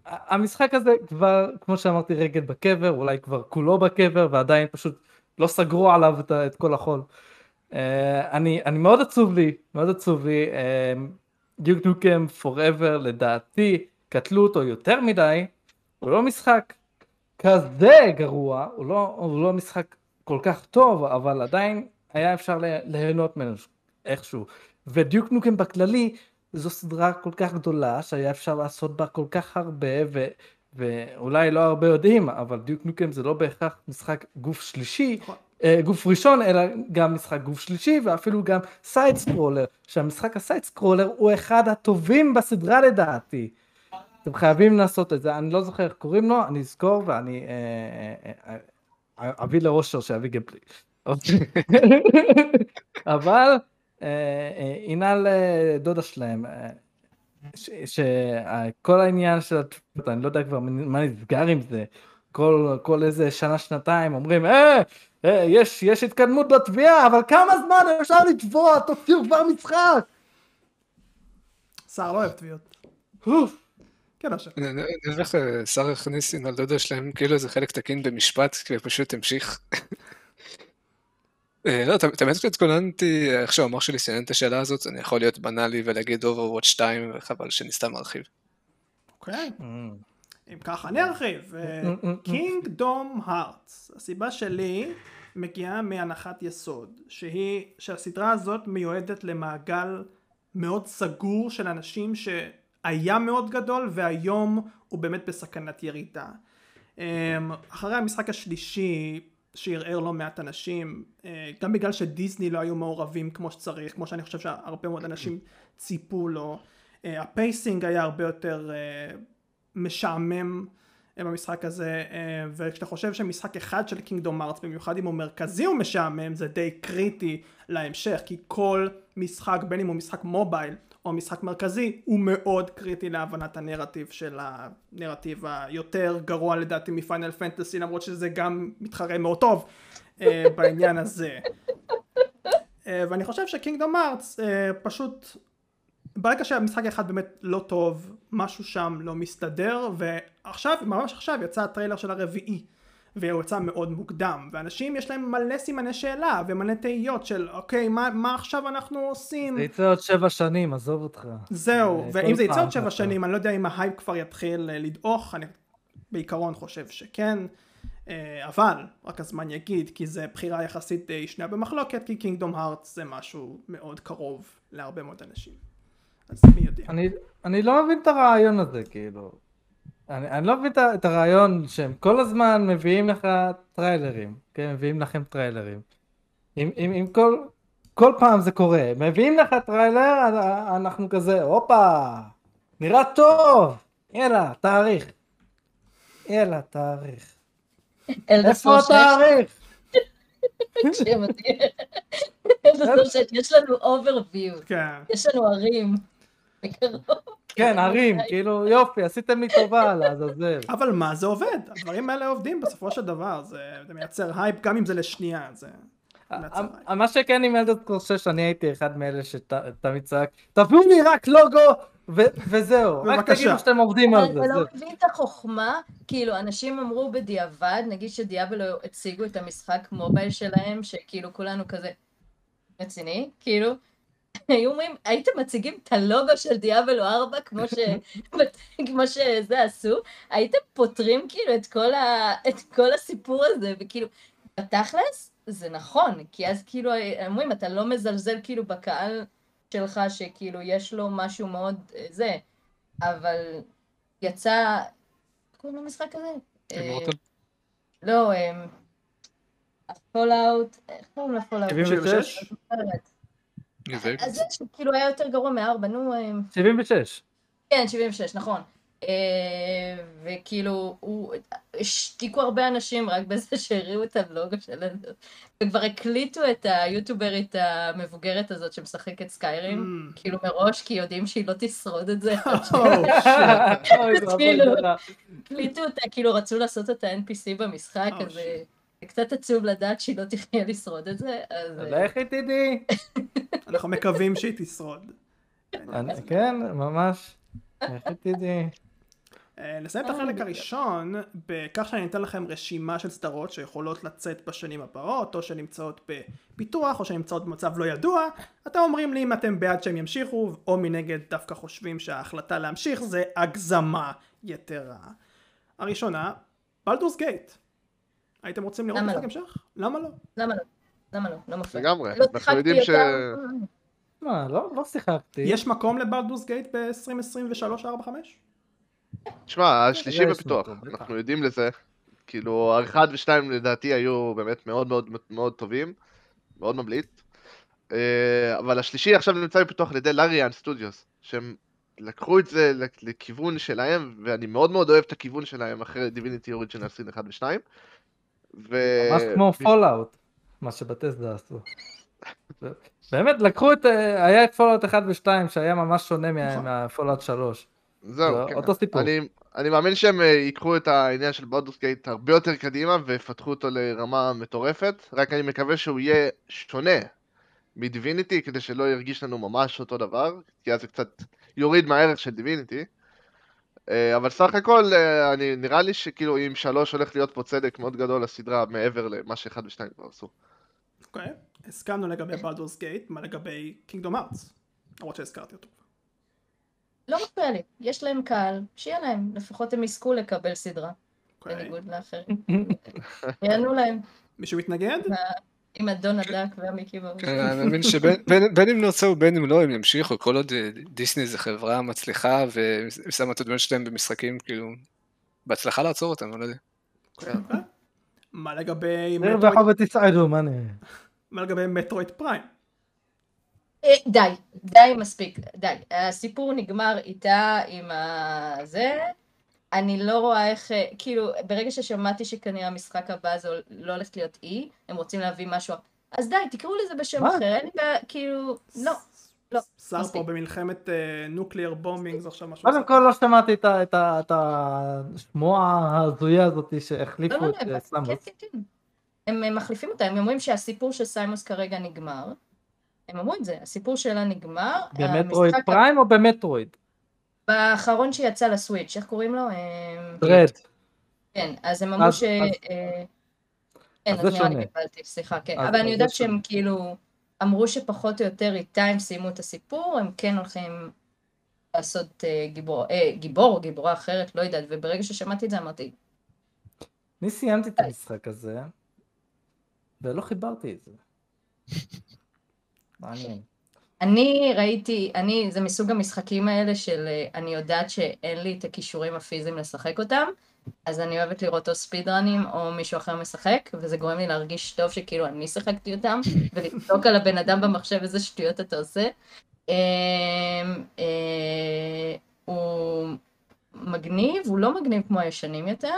[SPEAKER 2] המשחק הזה כבר, כמו שאמרתי, רגל בקבר, אולי כבר כולו בקבר, ועדיין פשוט לא סגרו עליו את, את כל החול. Uh, אני, אני מאוד עצוב לי, מאוד עצוב לי, דיוק נוקם פוראבר לדעתי, קטלו אותו יותר מדי, הוא לא משחק כזה גרוע, הוא לא, הוא לא משחק כל כך טוב, אבל עדיין היה אפשר ליהנות ממנו איכשהו. ודיוק נוקם בכללי, זו סדרה כל כך גדולה, שהיה אפשר לעשות בה כל כך הרבה, ו... ואולי לא הרבה יודעים, אבל Duke Nukem זה לא בהכרח משחק גוף שלישי,
[SPEAKER 1] נכון.
[SPEAKER 2] גוף ראשון, אלא גם משחק גוף שלישי, ואפילו גם side scroller, שהמשחק ה side scroller הוא אחד הטובים בסדרה לדעתי. אתם חייבים לעשות את זה, אני לא זוכר איך קוראים לו, אני אזכור ואני אה, אה, אה, אה, אביא לאושר שיביא gameplay. אבל אה, אה, הנה לדודה שלהם, אה, שכל העניין של אני לא יודע כבר מה נסגר עם זה. כל, כל איזה שנה שנתיים אומרים, אה, אה יש, יש התקדמות בתביעה, אבל כמה זמן אפשר לתבוע, תוציאו כבר משחק.
[SPEAKER 1] שר לא אוהב תביעות. כן, עכשיו.
[SPEAKER 5] אני יודע איך שר הכניס על דודה שלהם כאילו זה חלק תקין במשפט, כי פשוט המשיך. אה, לא, תמיד כשהתכוננתי, איך שהמוח שלי סינן את השאלה הזאת, אני יכול להיות בנאלי ולהגיד Overwatch 2, וחבל שאני סתם ארחיב.
[SPEAKER 1] אוקיי. אם ככה אני ארחיב. קינגדום הארטס, הסיבה שלי מגיעה מהנחת יסוד, שהיא, שהסדרה הזאת מיועדת למעגל מאוד סגור של אנשים שהיה מאוד גדול והיום הוא באמת בסכנת ירידה. אמ, אחרי המשחק השלישי שערער לא מעט אנשים, אה, גם בגלל שדיסני לא היו מעורבים כמו שצריך, כמו שאני חושב שהרבה מאוד אנשים ציפו לו, אה, ה pacing היה הרבה יותר אה, משעמם במשחק הזה, וכשאתה חושב שמשחק אחד של Kingdom Hearts, במיוחד אם הוא מרכזי ומשעמם, זה די קריטי להמשך, כי כל משחק, בין אם הוא משחק mobile או משחק מרכזי, הוא מאוד קריטי להבנת הנרטיב של הנרטיב היותר גרוע לדעתי מ Final Fantasy, למרות שזה גם מתחרה מאוד טוב אה, בעניין הזה. ואני חושב שקינגדום ארץ פשוט, ברגע שהמשחק אחד באמת לא טוב, משהו שם לא מסתדר, ועכשיו, ממש עכשיו יצא הטריילר של הרביעי. והוא יצא מאוד מוקדם, ואנשים יש להם מלא סימני שאלה ומלא תהיות של אוקיי, מה, מה עכשיו אנחנו עושים?
[SPEAKER 2] זה יצא עוד שבע שנים, עזוב אותך.
[SPEAKER 1] זהו, אה, ואם זה יצא עוד שבע שנים, אני לא יודע אם ההייפ כבר יתחיל אה, לדעוך, אני בעיקרון חושב שכן, אה, אבל רק הזמן יגיד, כי זה בחירה יחסית שנויה במחלוקת, כי Kingdom Hearts זה משהו מאוד קרוב להרבה מאוד אנשים. אז מי יודע.
[SPEAKER 2] אני, אני לא מבין את הרעיון הזה, כאילו. אני, אני לא מבין את הרעיון שהם כל הזמן מביאים לך טריילרים, כן, מביאים לכם טריילרים. אם, אם, אם כל, כל פעם זה קורה, מביאים לך טריילר, אנחנו כזה, הופה, נראה טוב, יאללה, תאריך. יאללה, תאריך. איפה התאריך?
[SPEAKER 3] יש לנו overview, כן. יש לנו ערים.
[SPEAKER 2] כן, הרים, כאילו יופי, עשיתם לי טובה על לעזאזל.
[SPEAKER 1] אבל מה, זה עובד, הדברים האלה עובדים בסופו של דבר, זה מייצר הייפ גם אם זה לשנייה, זה...
[SPEAKER 2] מה שכן עם אלדן קורסס, אני הייתי אחד מאלה שתמיד צעק, תביאו לי רק לוגו וזהו, רק תגידו שאתם עובדים על זה.
[SPEAKER 3] אתה לא מבין את החוכמה, כאילו אנשים אמרו בדיעבד, נגיד שדיאבלו הציגו את המשחק מובייל שלהם, שכאילו כולנו כזה, רציני, כאילו, היו אומרים, הייתם מציגים את הלוגו של דיאבלו 4 כמו, ש... כמו שזה עשו, הייתם פותרים כאילו את כל, ה... את כל הסיפור הזה, וכאילו, בתכלס זה נכון, כי אז כאילו, אומרים, אתה לא מזלזל כאילו בקהל שלך, שכאילו יש לו משהו מאוד אה, זה, אבל יצא, איך קוראים למשחק הזה? אה, לא, אה, איך קוראים לפולאאוט? 76? אז זה כאילו היה יותר גרוע מארבע, נו...
[SPEAKER 2] 76.
[SPEAKER 3] כן, 76, נכון. אה, וכאילו, השתיקו הרבה אנשים רק בזה שהריעו את הלוגו שלנו. וכבר הקליטו את היוטיוברית המבוגרת הזאת שמשחקת סקיירים, mm. כאילו מראש, כי יודעים שהיא לא תשרוד את זה. כאילו, הקליטו אותה, כאילו רצו לעשות את ה-NPC במשחק, אז... קצת עצוב לדעת שהיא לא תחיה לשרוד את זה, אז...
[SPEAKER 2] לכי תדעי.
[SPEAKER 1] אנחנו מקווים שהיא תשרוד.
[SPEAKER 2] כן, ממש. לכי תדעי.
[SPEAKER 1] אה, נסיים את החלק הראשון בכך שאני אתן לכם רשימה של סדרות שיכולות לצאת בשנים הבאות או שנמצאות בפיתוח או שנמצאות במצב לא ידוע אתם אומרים לי אם אתם בעד שהם ימשיכו או מנגד דווקא חושבים שההחלטה להמשיך זה הגזמה יתרה. הראשונה בלדורס גייט הייתם רוצים לראות משחק לא? המשך? למה לא?
[SPEAKER 3] למה לא? למה לא? לא מפריע.
[SPEAKER 4] לגמרי, לא אנחנו יודעים ש...
[SPEAKER 2] מה, לא, לא שיחקתי.
[SPEAKER 1] יש מקום לבלדוס גייט ב-2023-2045?
[SPEAKER 4] תשמע, השלישי בפיתוח, אנחנו יודעים לזה. כאילו, האחד ושתיים לדעתי היו באמת מאוד מאוד מאוד טובים, מאוד ממליץ. אה, אבל השלישי עכשיו נמצא בפיתוח על ידי Larian Studios, שהם לקחו את זה לכיוון שלהם, ואני מאוד מאוד אוהב את הכיוון שלהם אחרי Divinity Original Sin 1 ו...
[SPEAKER 2] ממש כמו Fallout, מה שבת'סדה עשו. באמת, לקחו את, היה את Fallout 1 ו-2 שהיה ממש שונה מה-
[SPEAKER 1] נכון.
[SPEAKER 2] מה Fallout 3.
[SPEAKER 4] זהו,
[SPEAKER 2] זה
[SPEAKER 4] כן.
[SPEAKER 2] אותו סיפור.
[SPEAKER 4] אני, אני מאמין שהם אה, ייקחו את העניין של בולדורס גייט הרבה יותר קדימה ויפתחו אותו לרמה מטורפת, רק אני מקווה שהוא יהיה שונה מדיביניטי כדי שלא ירגיש לנו ממש אותו דבר, כי אז זה קצת יוריד מהערך של דיביניטי. אה, אבל סך הכל, אה, אני, נראה לי שכאילו אם שלוש הולך להיות פה צדק מאוד גדול לסדרה מעבר למה שאחד ושתיים כבר עשו.
[SPEAKER 1] אוקיי, הסכמנו לגבי בלדורס גייט, מה לגבי קינגדום ארץ? למרות שהזכרתי אותו.
[SPEAKER 3] לא מפריע לי, יש להם קהל, שיהיה להם, לפחות הם יזכו לקבל סדרה,
[SPEAKER 1] אוקיי.
[SPEAKER 3] בניגוד לאחרים. יענו להם,
[SPEAKER 1] מישהו מתנגד?
[SPEAKER 3] עם הדון הדק והמיקי מאוס.
[SPEAKER 5] כן, אני מאמין שבין בין- בין אם נרצה ובין אם לא, הם ימשיכו, כל עוד אה, דיסני זה חברה מצליחה ושמה את הדמויות שלהם במשחקים, כאילו, בהצלחה לעצור אותם, אני לא יודע.
[SPEAKER 1] אוקיי. מה לגבי
[SPEAKER 2] זה ואחר ותצעדו, מה נראה?
[SPEAKER 1] מה לגבי מטרויד פריים?
[SPEAKER 3] אה, די, די מספיק, די. הסיפור נגמר איתה עם הזה. אני לא רואה איך, אה, כאילו, ברגע ששמעתי שכנראה המשחק הבא זה לא הולך להיות אי, הם רוצים להביא משהו, אז די, תקראו לזה בשם
[SPEAKER 2] מה?
[SPEAKER 3] אחר, אין לי בעיה, כאילו, לא. לא,
[SPEAKER 1] שר פה. במלחמת נוקליאר בומינג זה עכשיו משהו...
[SPEAKER 2] קודם כל לא שמעתי את ה- את ה- את השמועה ההזויה הזאת שהחליפו
[SPEAKER 3] לא, לא,
[SPEAKER 2] את אה,
[SPEAKER 3] הם-
[SPEAKER 2] סלאמבוס.
[SPEAKER 3] כן, כן, כן. הם מחליפים אותה, הם אומרים שהסיפור של סיימוס כרגע נגמר. הם אמרו את זה, הסיפור שלה נגמר.
[SPEAKER 2] במטרואיד פריים או במטרואיד?
[SPEAKER 3] האחרון שיצא לסוויץ', איך קוראים לו?
[SPEAKER 2] דרד.
[SPEAKER 3] כן, אז הם אמרו ש... אה, כן,
[SPEAKER 2] אז
[SPEAKER 3] נראה לי. קיבלתי, סליחה, כן. אבל אני יודעת שהם. כאילו אמרו שפחות או יותר איתה הם סיימו את הסיפור, הם כן הולכים לעשות אה, גיבור, אה, גיבור או גיבורה אחרת, לא יודעת, וברגע ששמעתי את זה אמרתי,
[SPEAKER 2] אני סיימתי את המשחק הזה, ולא חיברתי את זה. מעניין.
[SPEAKER 3] אני ראיתי, אני, זה מסוג המשחקים האלה של אה, אני יודעת שאין לי את הכישורים הפיזיים לשחק אותם, אז אני אוהבת לראות או ספיד ראנים או מישהו אחר משחק, וזה גורם לי להרגיש טוב שכאילו אני שיחקתי אותם, ולצעוק על הבן אדם במחשב איזה שטויות אתה עושה. אה, אה, הוא מגניב, הוא לא מגניב כמו הישנים יותר,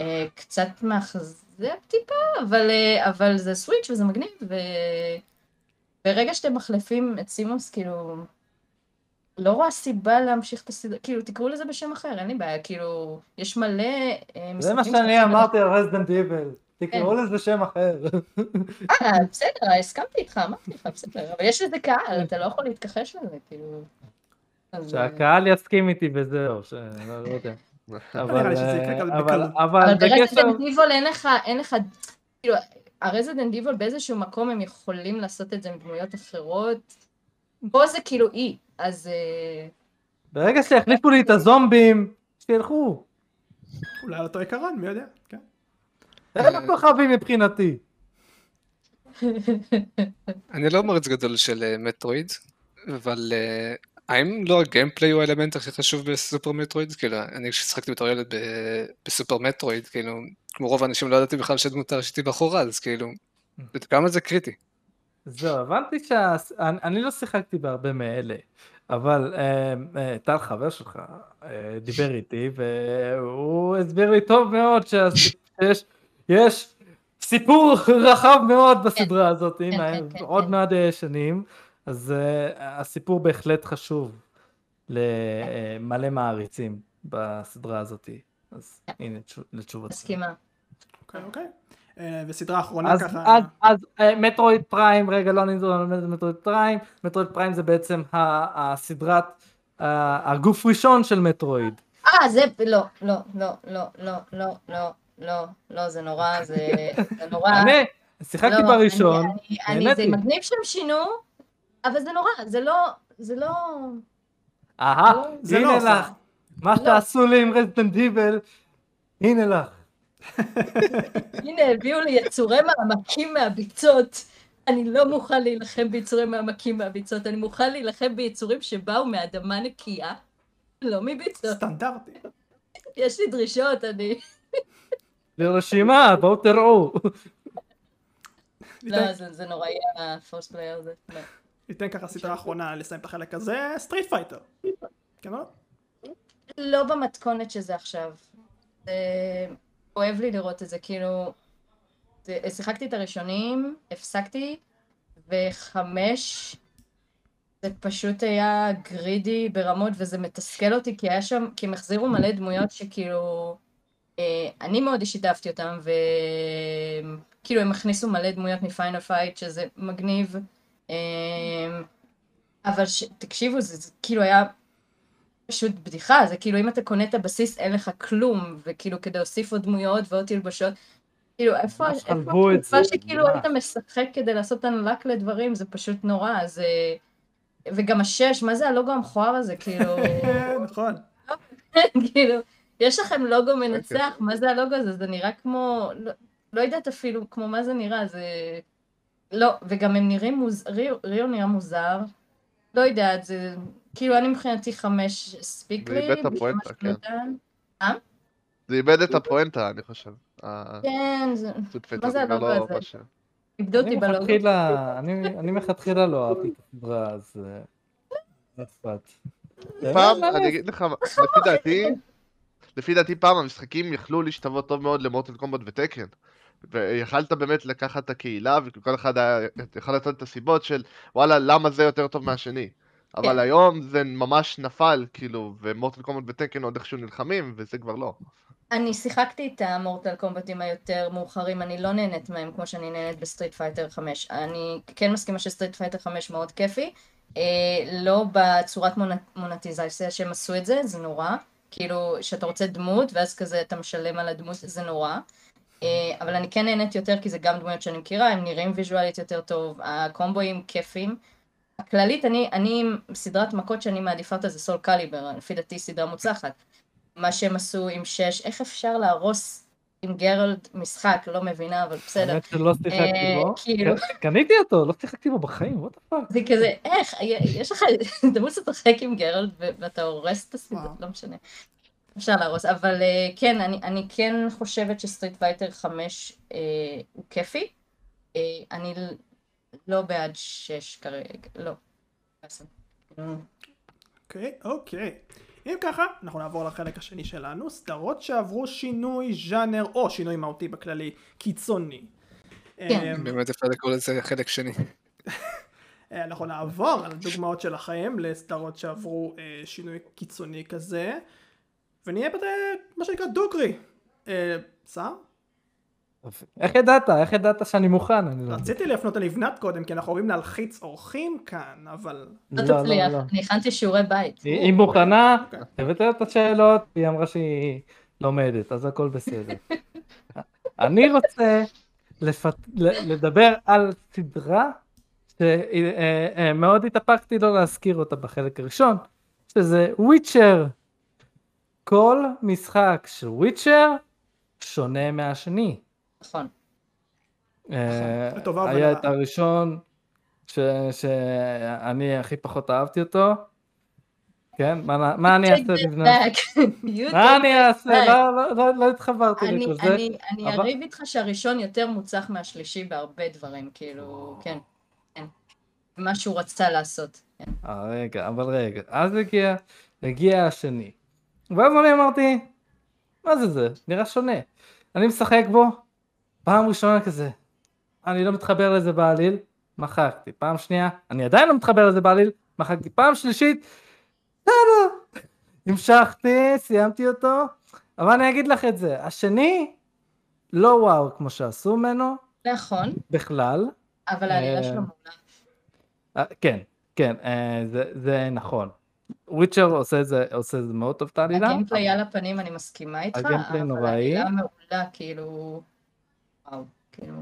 [SPEAKER 3] אה, קצת מאכזב טיפה, אבל, אבל זה סוויץ' וזה מגניב, ו... ברגע שאתם מחליפים את סימוס, כאילו, לא רואה סיבה להמשיך את הסדרה, כאילו, תקראו לזה בשם אחר, אין לי בעיה, כאילו, יש מלא אה,
[SPEAKER 2] זה מה שאני אמרתי על רזדנט איבל. תקראו
[SPEAKER 3] כן.
[SPEAKER 2] לזה שם אחר.
[SPEAKER 3] אה, בסדר, הסכמתי איתך, אמרתי לך, בסדר, אבל יש לזה קהל, אתה לא יכול להתכחש לזה, כאילו. אה,
[SPEAKER 2] שהקהל יסכים איתי וזהו, שלא לא יודע.
[SPEAKER 1] גם
[SPEAKER 2] אבל-. אבל
[SPEAKER 3] אבל דיבול אין לך, אין לך, כאילו, הרזידנט דיבול באיזשהו מקום הם יכולים לעשות את זה עם דמויות אחרות. פה זה כאילו אי, אז... אה,
[SPEAKER 2] ברגע שהחליפו לי את הזומבים, שילכו.
[SPEAKER 1] אולי על אותו עיקרון, מי יודע? כן.
[SPEAKER 2] הם הכוכבים מבחינתי.
[SPEAKER 5] אני לא מרץ גדול של אה, מטרואיד, אבל אה, האם לא הגיימפליי הוא האלמנט הכי חשוב בסופר מטרואיד? כאילו, אני כששחקתי בתור ילד ב- בסופר מטרואיד, כאילו, כמו רוב האנשים לא ידעתי בכלל שהדמות הראשית היא בחורה, אז כאילו, כמה זה קריטי.
[SPEAKER 2] זהו, הבנתי שה... אני, אני לא שיחקתי בהרבה מאלה, אבל אה, אה, טל חבר שלך אה, דיבר איתי והוא הסביר לי טוב מאוד שיש יש סיפור רחב מאוד בסדרה הזאת, עם
[SPEAKER 3] כן, כן, כן,
[SPEAKER 2] עוד
[SPEAKER 3] כן.
[SPEAKER 2] מעט אה, שנים, אז אה, הסיפור בהחלט חשוב למלא מעריצים בסדרה הזאת, אז הנה תשו- לתשובתך.
[SPEAKER 3] מסכימה.
[SPEAKER 1] אוקיי, אוקיי. אה, וסדרה אחרונה
[SPEAKER 2] אז,
[SPEAKER 1] ככה...
[SPEAKER 2] אז, אז אה, מטרואיד פריים, רגע לא נדבר על מטרואיד פריים, מטרואיד פריים זה בעצם ה- הסדרת, ה- הגוף ראשון של מטרואיד.
[SPEAKER 3] אה, זה... לא, לא, לא, לא, לא, לא, לא, לא, לא, זה נורא, זה זה נורא.
[SPEAKER 2] אני שיחקתי
[SPEAKER 3] לא,
[SPEAKER 2] בראשון,
[SPEAKER 3] אני- אני- אני-
[SPEAKER 2] נהניתי.
[SPEAKER 3] זה מגניב שהם שינו, אבל זה נורא, זה לא... זה לא...
[SPEAKER 2] אהה,
[SPEAKER 1] זה לא
[SPEAKER 2] הנה
[SPEAKER 1] עושה.
[SPEAKER 2] לך, מה שתעשו לי עם רזדנט דיבל, הנה לך.
[SPEAKER 3] הנה, הביאו לי יצורי מעמקים מהביצות. אני לא מוכן להילחם ביצורי מעמקים מהביצות, אני מוכן להילחם ביצורים שבאו מאדמה נקייה, לא מביצות.
[SPEAKER 1] סטנדרטי.
[SPEAKER 3] יש לי דרישות, אני...
[SPEAKER 2] לרשימה, בואו תראו.
[SPEAKER 3] לא, זה זה נוראי ה four's player הזה.
[SPEAKER 1] ניתן ככה סדרה אחרונה לסיים את החלק הזה, Street Fighter. כן או לא?
[SPEAKER 3] לא במתכונת שזה עכשיו. זה... כואב לי לראות את זה, כאילו... זה... שיחקתי את הראשונים, הפסקתי, וחמש, זה פשוט היה greedy ברמות, וזה מתסכל אותי, כי היה שם, כי הם החזירו מלא דמויות שכאילו... אה, אני מאוד אישית אהבתי אותם, וכאילו הם הכניסו מלא דמויות מ Final Fight, שזה מגניב. אה, אבל ש... תקשיבו, זה, זה כאילו היה פשוט בדיחה, זה כאילו אם אתה קונה את הבסיס אין לך כלום, וכאילו כדי להוסיף עוד דמויות ועוד תלבשות, כאילו איפה, איפה התקופה
[SPEAKER 2] זה,
[SPEAKER 3] שכאילו. היית משחק כדי לעשות unlock לדברים, זה פשוט נורא, אז... אה, וגם השש, מה זה הלוגו המכוער הזה, כאילו,
[SPEAKER 1] נכון.
[SPEAKER 3] כאילו, יש לכם לוגו מנצח, מה זה הלוגו הזה? זה נראה כמו, לא, לא יודעת אפילו כמו מה זה נראה, זה... לא, וגם הם נראים מוז... ריו, נראה מוזר, לא יודעת, זה... כאילו, אני מבחינתי חמש הספיק
[SPEAKER 4] זה
[SPEAKER 3] לי,
[SPEAKER 4] איבד את הפואנטה, כן.
[SPEAKER 3] שנתן.
[SPEAKER 4] זה איבד את הפואנטה, אני חושב. ה-
[SPEAKER 3] כן, זה... מה זה
[SPEAKER 4] לא
[SPEAKER 3] הזה? איבדו אותי
[SPEAKER 2] אני
[SPEAKER 3] בלוגו.
[SPEAKER 2] אני מלכתחילה לא אהבתי את הסדרה, אז... אה, לא.
[SPEAKER 4] פעם, אני
[SPEAKER 2] לעשות?
[SPEAKER 4] אגיד לך, לפי דעתי, לפי דעתי פעם המשחקים יכלו להשתוות טוב מאוד למורטל קומבט ותקן. ויכלת באמת לקחת את הקהילה, וכל אחד היה יכול לתת את הסיבות של וואלה, למה זה יותר טוב מהשני. אבל
[SPEAKER 3] כן.
[SPEAKER 4] היום זה ממש נפל, כאילו, ומורטל קומבט ותקן עוד איכשהו נלחמים, וזה כבר לא.
[SPEAKER 3] אני שיחקתי את המורטל קומבטים היותר מאוחרים, אני לא נהנית מהם כמו שאני נהנית ב Street Fighter 5. אני כן מסכימה ש Street Fighter 5 מאוד כיפי, אה, לא בצורת מונ- מונטיזציה שהם עשו את זה, זה נורא. כאילו, שאתה רוצה דמות, ואז כזה אתה משלם על הדמות, זה נורא. אה, אבל אני כן נהנית יותר, כי זה גם דמויות שאני מכירה, הם נראים ויזואלית יותר טוב, הקומבואים כיפים. הכללית, אני, אני, סדרת מכות שאני מעדיפה אותה זה Soul Calibur, לפי דעתי סדרה מוצלחת. מה שהם עשו עם שש, איך אפשר להרוס עם גרלט משחק, לא מבינה, אבל בסדר.
[SPEAKER 2] האמת שלא שיחקתי
[SPEAKER 3] אה,
[SPEAKER 2] בו.
[SPEAKER 3] כאילו.
[SPEAKER 2] קניתי אותו, לא שיחקתי בו בחיים, וואט הפאק.
[SPEAKER 3] זה כזה, איך, יש לך הזדמנות לשחק עם גרלט ואתה הורס את הסדרה. לא משנה. אפשר להרוס, אבל אה, כן, אני, אני כן חושבת ש Street Fighter 5 אה, הוא כיפי. אה, אני לא בעד 6 כרגע, לא.
[SPEAKER 1] אוקיי, אוקיי. אם ככה, אנחנו נעבור לחלק השני שלנו, סדרות שעברו שינוי ז'אנר, או שינוי מהותי בכללי, קיצוני.
[SPEAKER 3] כן.
[SPEAKER 1] אמ,
[SPEAKER 5] באמת אפשר לקרוא לזה חלק שני.
[SPEAKER 1] אנחנו נעבור על דוגמאות שלכם לסדרות שעברו שינוי קיצוני כזה, ונהיה בזה מה שנקרא דוגרי. אה, סער?
[SPEAKER 2] איך ידעת? איך ידעת שאני מוכן? לא.
[SPEAKER 1] רציתי להפנות ללבנת קודם, כי אנחנו אוהבים להלחיץ אורחים כאן, אבל...
[SPEAKER 3] לא
[SPEAKER 2] לא,
[SPEAKER 3] תצליח,
[SPEAKER 2] לא.
[SPEAKER 3] אני הכנתי שיעורי בית.
[SPEAKER 2] היא מוכנה,
[SPEAKER 1] אוקיי.
[SPEAKER 2] הבאת את השאלות, היא אמרה שהיא לומדת, אז הכל בסדר. אני רוצה לדבר על סדרה שמאוד התאפקתי לא להזכיר אותה בחלק הראשון, שזה וויצ'ר. כל משחק של וויצ'ר שונה מהשני.
[SPEAKER 3] נכון.
[SPEAKER 2] אה, היה. את הראשון ש- שאני הכי פחות אהבתי אותו. כן? מה אני אעשה לבנות? מה אני אעשה? לא, לא, לא, לא התחברתי
[SPEAKER 3] אני,
[SPEAKER 2] לכל זה.
[SPEAKER 3] אני, אריב איתך שהראשון יותר מוצלח מהשלישי בהרבה דברים, כאילו, כן, כן. מה שהוא רצה לעשות, כן.
[SPEAKER 2] אה, רגע, אבל רגע. אז הגיע השני. ואז אני אמרתי, מה זה זה? נראה שונה. אני משחק בו, פעם ראשונה כזה, אני לא מתחבר לזה בעליל, מחקתי. פעם שנייה, אני עדיין לא מתחבר לזה בעליל, מחקתי. פעם שלישית, בסדר. המשכתי, סיימתי אותו, אבל אני אגיד לך את זה, השני, לא וואו כמו שעשו ממנו,
[SPEAKER 3] נכון,
[SPEAKER 2] בכלל.
[SPEAKER 3] אבל העלילה
[SPEAKER 2] אה,
[SPEAKER 3] שלו מעולה.
[SPEAKER 2] אה, כן, כן, אה, זה, זה נכון. וויצ'ר עושה את זה, עושה את זה מאוד טוב את העלילה.
[SPEAKER 3] הגיימפליי על הפנים, אני מסכימה איתך,
[SPEAKER 2] הגיימפליי
[SPEAKER 3] אבל
[SPEAKER 2] נוראי.
[SPEAKER 3] העלילה מעולה, כאילו, וואו, כאילו,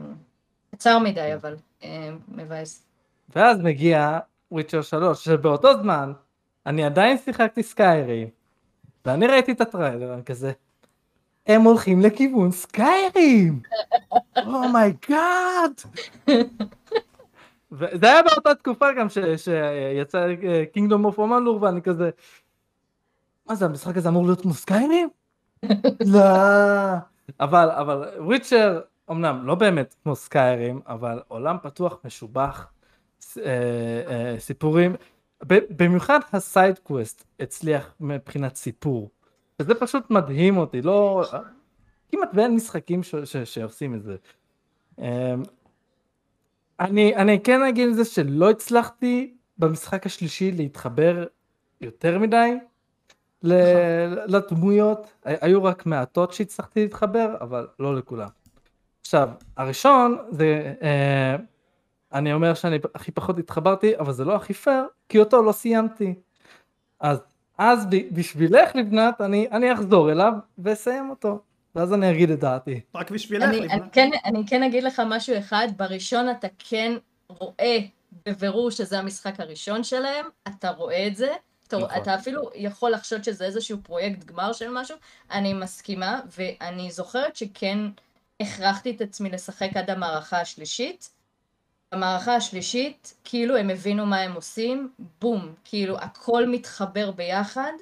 [SPEAKER 3] קצר מדי, אבל אה, מבאס.
[SPEAKER 2] ואז מגיע וויצ'ר 3, שבאותו זמן אני עדיין שיחקתי סקיירים, ואני ראיתי את הטריילר, אני כזה, הם הולכים לכיוון סקיירים! oh my god! וזה היה באותה תקופה גם ש- שיצא Kingdoms of Amalur ואני כזה, מה זה המשחק הזה אמור להיות כמו Skyrim? לא. אבל, אבל Witcher, אמנם לא באמת כמו Skyrim, אבל עולם פתוח משובח, אה, אה, סיפורים, במיוחד ה side quest הצליח מבחינת סיפור. וזה פשוט מדהים אותי, לא... כמעט ואין משחקים ש- ש- שעושים את זה. אני, אני כן אגיד את זה שלא הצלחתי במשחק השלישי להתחבר יותר מדי ל- לדמויות, היו רק מעטות שהצלחתי להתחבר, אבל לא לכולם. עכשיו, הראשון זה, אה, אני אומר שאני הכי פחות התחברתי, אבל זה לא הכי פייר, כי אותו לא סיימתי. אז, אז ב- בשבילך לבנת, אני, אני אחזור אליו ואסיים אותו, ואז אני אגיד את דעתי.
[SPEAKER 1] רק בשבילך,
[SPEAKER 3] אני, אני. כן, אני כן אגיד לך משהו אחד, בראשון אתה כן רואה בבירור שזה המשחק הראשון שלהם, אתה רואה את זה, אתה,
[SPEAKER 2] נכון.
[SPEAKER 3] אתה אפילו יכול לחשוד שזה איזשהו פרויקט גמר של משהו, אני מסכימה, ואני זוכרת שכן הכרחתי את עצמי לשחק עד המערכה השלישית. במערכה השלישית, כאילו הם הבינו מה הם עושים, בום, כאילו הכל מתחבר ביחד.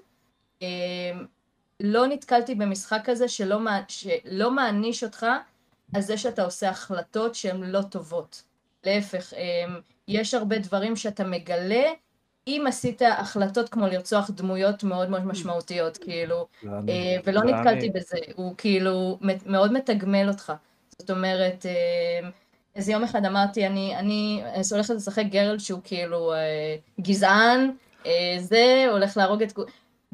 [SPEAKER 3] אמ, לא נתקלתי במשחק כזה שלא, שלא מעניש אותך על זה שאתה עושה החלטות שהן לא טובות. להפך, אמ, יש הרבה דברים שאתה מגלה אם עשית החלטות כמו לרצוח דמויות מאוד מאוד משמעותיות, כאילו,
[SPEAKER 2] ואני-
[SPEAKER 3] אה, ולא
[SPEAKER 2] ואני-
[SPEAKER 3] נתקלתי בזה, הוא כאילו מאוד מתגמל אותך. זאת אומרת, אה, איזה יום אחד אמרתי, אני, אני הולכת לשחק גרל שהוא כאילו אה, גזען, אה, זה, הולך להרוג את...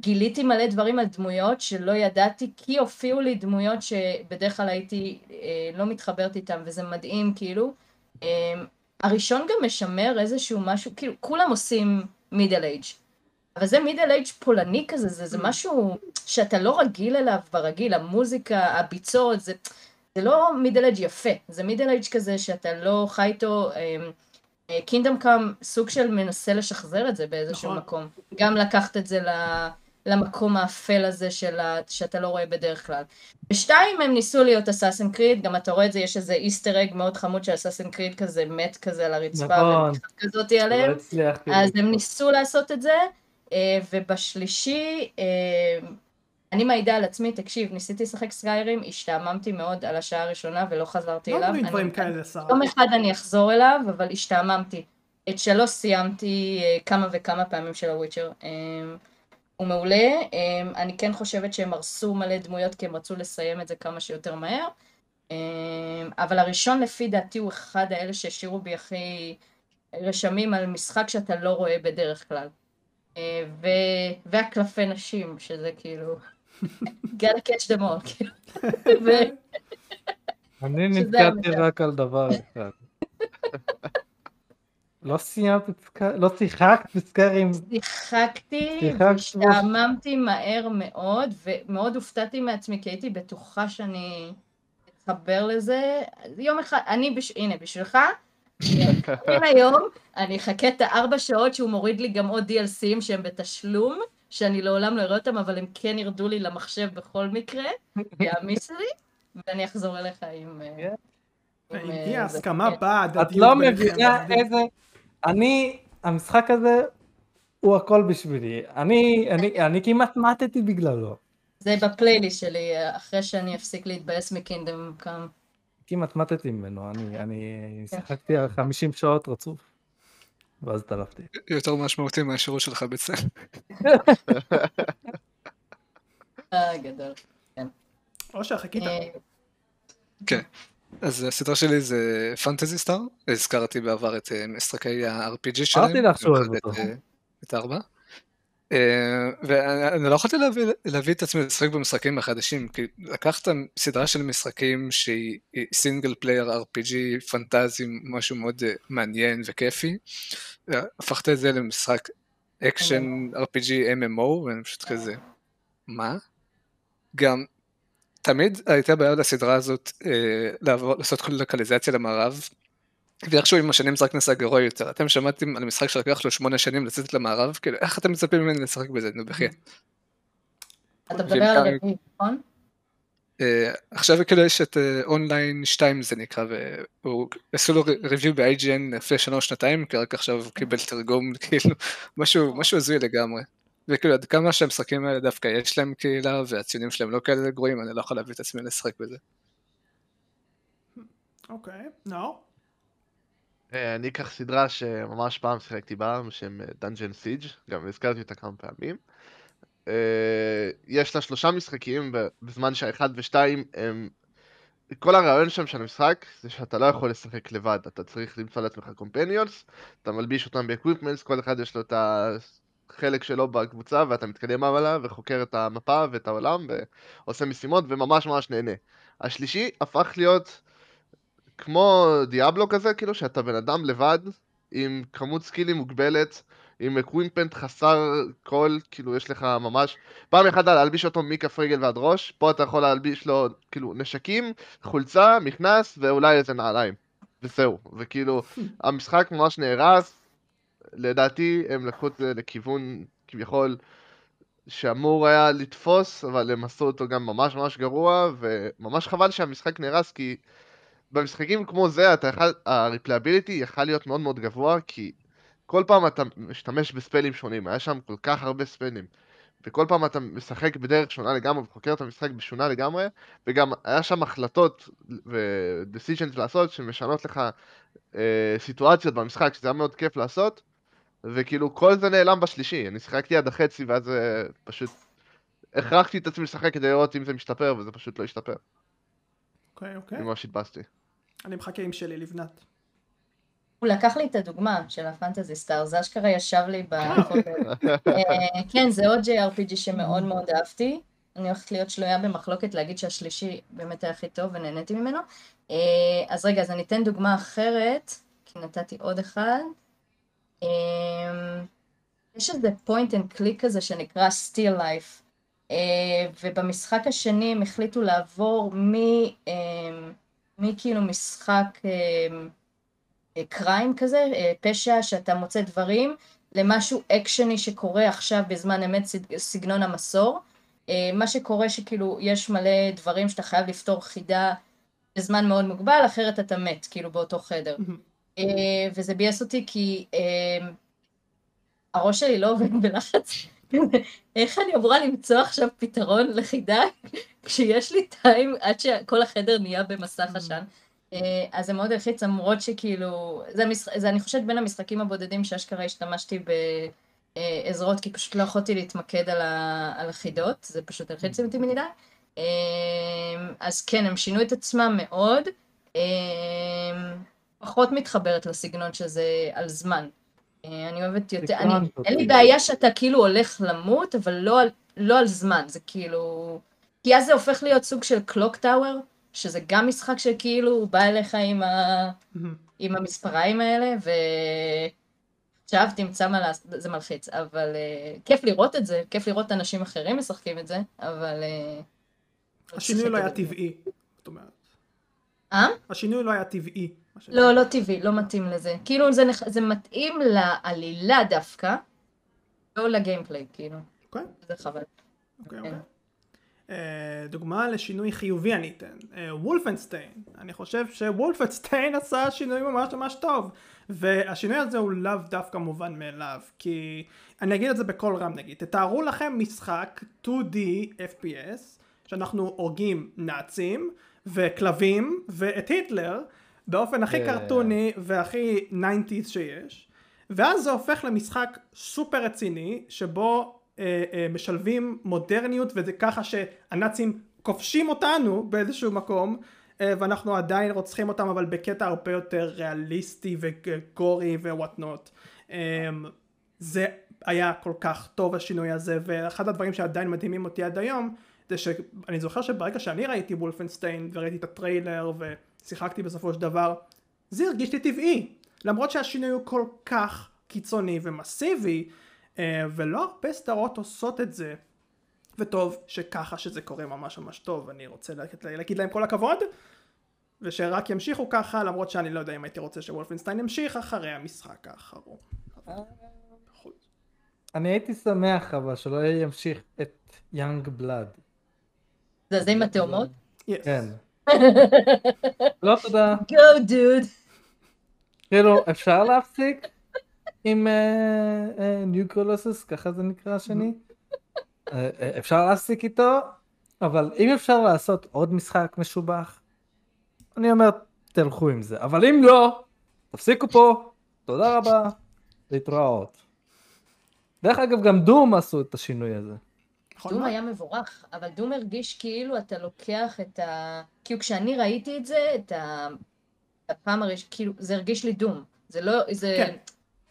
[SPEAKER 3] גיליתי מלא דברים על דמויות שלא ידעתי, כי הופיעו לי דמויות שבדרך כלל הייתי אה, לא מתחברת איתם, וזה מדהים, כאילו. אה, הראשון גם משמר איזשהו משהו, כאילו, כולם עושים מידל אייג'. אבל זה מידל אייג' פולני כזה, זה, זה משהו שאתה לא רגיל אליו ברגיל, המוזיקה, הביצות, זה, זה לא מידל אייג' יפה, זה מידל אייג' כזה שאתה לא חי איתו, קינדום קאם סוג של מנסה לשחזר את זה באיזשהו
[SPEAKER 1] נכון.
[SPEAKER 3] מקום. גם לקחת את זה ל- למקום האפל הזה של ה, שאתה לא רואה בדרך כלל. בשתיים הם ניסו להיות אסאסן קריד, גם אתה רואה את זה, יש איזה איסטר אג מאוד חמוד של אסאסן קריד כזה מת כזה על הרצפה,
[SPEAKER 2] נכון.
[SPEAKER 3] כזאתי עליהם.
[SPEAKER 2] לא הצליחתי.
[SPEAKER 3] אז הם ניסו לעשות את זה, אה, ובשלישי, אה, אני מעידה על עצמי, תקשיב, ניסיתי לשחק סקיירים, השתעממתי מאוד על השעה הראשונה ולא חזרתי
[SPEAKER 1] לא
[SPEAKER 3] אליו.
[SPEAKER 1] אומרים
[SPEAKER 3] אני-
[SPEAKER 1] דברים כאלה, שרה.
[SPEAKER 3] יום אחד אני אחזור אליו, אבל השתעממתי. את שלוש סיימתי אה, כמה וכמה פעמים של הוויצ'ר. הוא מעולה, אה, אני כן חושבת שהם הרסו מלא דמויות כי הם רצו לסיים את זה כמה שיותר מהר. אה, אבל הראשון לפי דעתי הוא אחד האלה שהשאירו בי הכי רשמים על משחק שאתה לא רואה בדרך כלל. אה, ו- והקלפי נשים, שזה כאילו... gotta catch them all, כאילו. ו-
[SPEAKER 2] אני נתקעתי. רק על דבר אחד. לא סיימת את סקארים, לא שיחקת בסקארים.
[SPEAKER 3] שיחקתי,
[SPEAKER 2] שיחקת
[SPEAKER 3] והשתעממתי מהר מאוד, ומאוד הופתעתי מעצמי, כי הייתי בטוחה שאני אתחבר לזה. יום אחד, אני, בש... הנה, בשבילך, היום, אני אחכה את הארבע שעות שהוא מוריד לי גם עוד DLCים שהם בתשלום, שאני לעולם לא אראה אותם, אבל הם כן ירדו לי למחשב בכל מקרה, יעמיס לי, ואני אחזור אליך עם... אה, עם,
[SPEAKER 1] עם
[SPEAKER 3] אה.
[SPEAKER 1] ההסכמה
[SPEAKER 3] כן.
[SPEAKER 1] באה
[SPEAKER 2] את לא מבינה. איזה... אני, המשחק הזה הוא הכל בשבילי. אני, אני, אני כמעט מתתי בגללו.
[SPEAKER 3] זה בפלייליסט שלי, אחרי שאני אפסיק להתבאס מקינדום קאם.
[SPEAKER 2] כמעט מתתי ממנו. אני, אני שיחקתי על 50 שעות רצוף. ואז טלפתי.
[SPEAKER 5] יותר משמעותי מהשירות שלך בצה"ל.
[SPEAKER 3] אה, גדול.
[SPEAKER 1] אושר, חיכית.
[SPEAKER 3] אה,
[SPEAKER 5] כן. אז הסדרה שלי זה פנטזי סטאר, הזכרתי בעבר את אה, משחקי ה-RPG שלהם.
[SPEAKER 2] אמרתי לך שהוא אוהב אותו.
[SPEAKER 5] את, אה, את ארבע. אה, ואני לא יכולתי להביא, להביא את עצמי לשחק במשחקים החדשים, כי לקחת סדרה של משחקים שהיא single player RPG fantasy, משהו מאוד מעניין וכיפי, הפכת את זה למשחק action RPG MMO, ואני פשוט כזה, מה? גם תמיד הייתה בעיה לסדרה הזאת אה, לעבור, לעשות כל לוקליזציה למערב, ואיכשהו עם השנים זה רק נעשה גרוע יותר. אתם שמעתם על משחק שלקח לו שמונה שנים לצאת למערב? כאילו, איך אתם מצפים ממני לשחק בזה? נו בחייאת.
[SPEAKER 3] אתה מדבר על
[SPEAKER 5] ואם
[SPEAKER 3] הרביעי, נכון?
[SPEAKER 5] אה, עכשיו כאילו יש את אונליין 2 זה נקרא, והוא עשו לו review ב-IGN לפני שנה או שנתיים, כי רק עכשיו הוא קיבל תרגום, כאילו, משהו הזוי לגמרי. וכאילו עד כמה שהמשחקים האלה דווקא יש להם קהילה, והציונים שלהם לא כאלה גרועים, אני לא יכול להביא את עצמי לשחק בזה.
[SPEAKER 1] אוקיי, נאור?
[SPEAKER 4] אה, אני אקח סדרה שממש פעם שיחקתי בה, בשם Dungeon Siege, גם הזכרתי אותה כמה פעמים. אה, יש לה שלושה משחקים, בזמן שהאחד ושתיים הם כל הרעיון שם של המשחק זה שאתה לא יכול לשחק לבד, אתה צריך למצוא לעצמך companions, אתה מלביש אותם ב equipments, כל אחד יש לו את החלק שלו בקבוצה ואתה מתקדם עליו וחוקר את המפה ואת העולם ועושה משימות וממש ממש נהנה. השלישי הפך להיות כמו Diablo כזה, כאילו שאתה בן אדם לבד עם כמות סקילים מוגבלת, עם equipment חסר כל, כאילו יש לך ממש, פעם אחת להלביש אותו מכף רגל ועד ראש, פה אתה יכול להלביש לו כאילו נשקים, חולצה, מכנס ואולי איזה נעליים. וזהו, וכאילו המשחק ממש נהרס, לדעתי הם לקחו את זה לכיוון כביכול שאמור היה לתפוס, אבל הם עשו אותו גם ממש ממש גרוע, וממש חבל שהמשחק נהרס כי במשחקים כמו זה, ה-replayability יכל להיות מאוד מאוד גבוה, כי כל פעם אתה משתמש ב-spells שונים, היה שם כל כך הרבה spells. וכל פעם אתה משחק בדרך שונה לגמרי וחוקר את המשחק בשונה לגמרי, וגם היה שם החלטות ו-decisions לעשות שמשנות לך אה, סיטואציות במשחק, שזה היה מאוד כיף לעשות, וכאילו כל זה נעלם בשלישי, אני שיחקתי עד החצי ואז אה, פשוט הכרחתי את עצמי לשחק כדי לראות אם זה משתפר, וזה פשוט לא השתפר.
[SPEAKER 1] אוקיי, אוקיי.
[SPEAKER 4] אני ממש התבאסתי.
[SPEAKER 1] אני מחכה עם שלי לבנת.
[SPEAKER 3] הוא לקח לי את הדוגמה של הפנטזי סטאר, זה אשכרה ישב לי בחודש. אה, כן, זה עוד JRPG שמאוד מאוד אהבתי. אני הולכת להיות שלויה במחלוקת להגיד שהשלישי באמת היה הכי טוב ונהניתי ממנו. אה, אז רגע, אז אני אתן דוגמה אחרת, כי נתתי עוד אחד. אה, יש איזה point and click כזה שנקרא Still Life, ובמשחק השני הם החליטו לעבור מכאילו משחק קריים כזה, אה, פשע שאתה מוצא דברים, למשהו אקשני שקורה עכשיו בזמן אמת סגנון המסור. אה, מה שקורה שכאילו יש מלא דברים שאתה חייב לפתור חידה בזמן מאוד מוגבל, אחרת אתה מת, כאילו באותו חדר. אה, וזה ביאס אותי כי הראש שלי לא עובד בלחץ. איך אני אמורה למצוא עכשיו פתרון לחידה כשיש לי טיים עד שכל החדר נהיה במסך עשן? אה, אז זה מאוד הלחיץ, למרות שכאילו, זה, המש... זה אני חושבת בין המשחקים הבודדים שאשכרה השתמשתי בעזרות, כי פשוט לא יכולתי להתמקד על, ה... על החידות, זה פשוט הלחיץ אותי מדי. אה, אז כן, הם שינו את עצמם מאוד. אה, פחות מתחברת לסגנון שזה על זמן. אני אוהבת יותר, אני, אין לי בעיה שאתה כאילו הולך למות, אבל לא על, לא על זמן, זה כאילו... כי אז זה הופך להיות סוג של קלוק טאוור, שזה גם משחק שכאילו הוא בא אליך עם, ה... עם המספריים האלה, ועכשיו תמצא מה לעשות, זה מלחיץ, אבל uh, כיף לראות את זה, כיף לראות אנשים אחרים משחקים את זה, אבל... Uh,
[SPEAKER 1] השינוי לא היה טבעי, זאת אומרת.
[SPEAKER 3] אה?
[SPEAKER 1] השינוי לא היה טבעי.
[SPEAKER 3] לא, לא טבעי, לא מתאים לזה. כאילו זה, נח... זה מתאים לעלילה דווקא, לא לגיימפליי, כאילו.
[SPEAKER 1] אוקיי.
[SPEAKER 3] זה חבל.
[SPEAKER 1] אוקיי, כן. אוקיי. אה, דוגמה לשינוי חיובי אני אתן, אה, וולפנשטיין, אני חושב שוולפנשטיין עשה שינוי ממש ממש טוב והשינוי הזה הוא לאו דווקא מובן מאליו כי אני אגיד את זה בקול רם נגיד תתארו לכם משחק 2D FPS שאנחנו הורגים נאצים וכלבים ואת היטלר באופן הכי yeah. קרטוני והכי 90's שיש ואז זה הופך למשחק סופר רציני שבו אה, אה, משלבים מודרניות וזה ככה שהנאצים כובשים אותנו באיזשהו מקום אה, ואנחנו עדיין רוצחים אותם אבל בקטע הרבה יותר ריאליסטי וגורי ווואטנוט זה היה כל כך טוב השינוי הזה ואחד הדברים שעדיין מדהימים אותי עד היום זה שאני זוכר שברגע שאני ראיתי וולפנשטיין וראיתי את הטריילר ושיחקתי בסופו של דבר זה הרגיש לי טבעי. למרות שהשינוי הוא כל כך קיצוני ומסיבי אה, ולא הרבה סדרות עושות את זה. וטוב שככה שזה קורה ממש ממש טוב אני רוצה להגיד להם כל הכבוד ושרק ימשיכו ככה למרות שאני לא יודע אם הייתי רוצה שוולפנשטיין ימשיך אחרי המשחק האחרון.
[SPEAKER 2] אני הייתי שמח אבל שלא ימשיך את יאנג בלאד.
[SPEAKER 3] זה זה עם התאומות?
[SPEAKER 2] כן לא תודה
[SPEAKER 3] גו דוד
[SPEAKER 2] כאילו אפשר להפסיק עם ניו uh, קולוסוס, ככה זה נקרא השני. uh, אפשר להסיק איתו, אבל אם אפשר לעשות עוד משחק משובח, אני אומר, תלכו עם זה. אבל אם לא, תפסיקו פה, תודה רבה, להתראות. דרך אגב, גם דום עשו את השינוי הזה.
[SPEAKER 1] נכון
[SPEAKER 3] דום
[SPEAKER 1] מאוד.
[SPEAKER 3] היה מבורך, אבל דום הרגיש כאילו אתה לוקח את ה... כאילו כשאני ראיתי את זה, את ה... הפעם הראשונה, כאילו, זה הרגיש לי דום. זה לא, זה...
[SPEAKER 1] כן.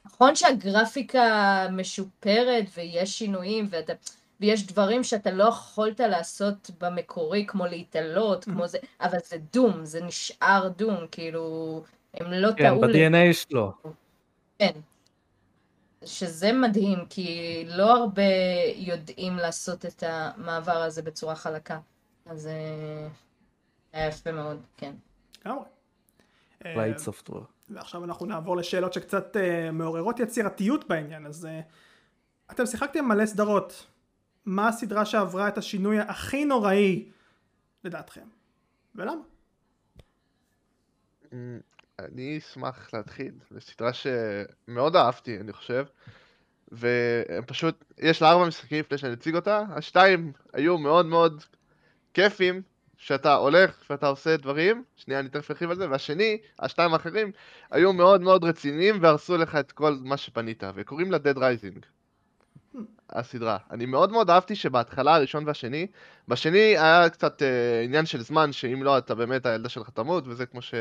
[SPEAKER 3] נכון שהגרפיקה משופרת ויש שינויים ואתה... ויש דברים שאתה לא יכולת לעשות במקורי, כמו להתעלות, כמו זה, אבל זה דום, זה נשאר דום, כאילו, הם לא
[SPEAKER 2] כן,
[SPEAKER 3] טעו לי.
[SPEAKER 2] ב-DNA שלו.
[SPEAKER 3] כן. שזה מדהים, כי לא הרבה יודעים לעשות את המעבר הזה בצורה חלקה. אז אה, היה יפה מאוד, כן.
[SPEAKER 1] לגמרי. אה,
[SPEAKER 2] late software.
[SPEAKER 1] ועכשיו אנחנו נעבור לשאלות שקצת אה, מעוררות יצירתיות בעניין, אז אה, אתם שיחקתם מלא סדרות. מה הסדרה שעברה את השינוי הכי נוראי לדעתכם? ולמה?
[SPEAKER 4] אני אשמח להתחיל, זו סדרה שמאוד אהבתי, אני חושב. והם פשוט, יש לה ארבע משחקים לפני שאני אציג אותה, השתיים היו מאוד מאוד כיפים, שאתה הולך ואתה עושה דברים, שנייה אני תכף ארחיב על זה, והשני, השתיים האחרים, היו מאוד מאוד רציניים והרסו לך את כל מה שבנית, וקוראים לה Dead Rising. הסדרה. אני מאוד מאוד אהבתי שבהתחלה הראשון והשני, בשני היה קצת אה, עניין של זמן, שאם לא אתה באמת הילדה שלך תמות, וזה כמו ש...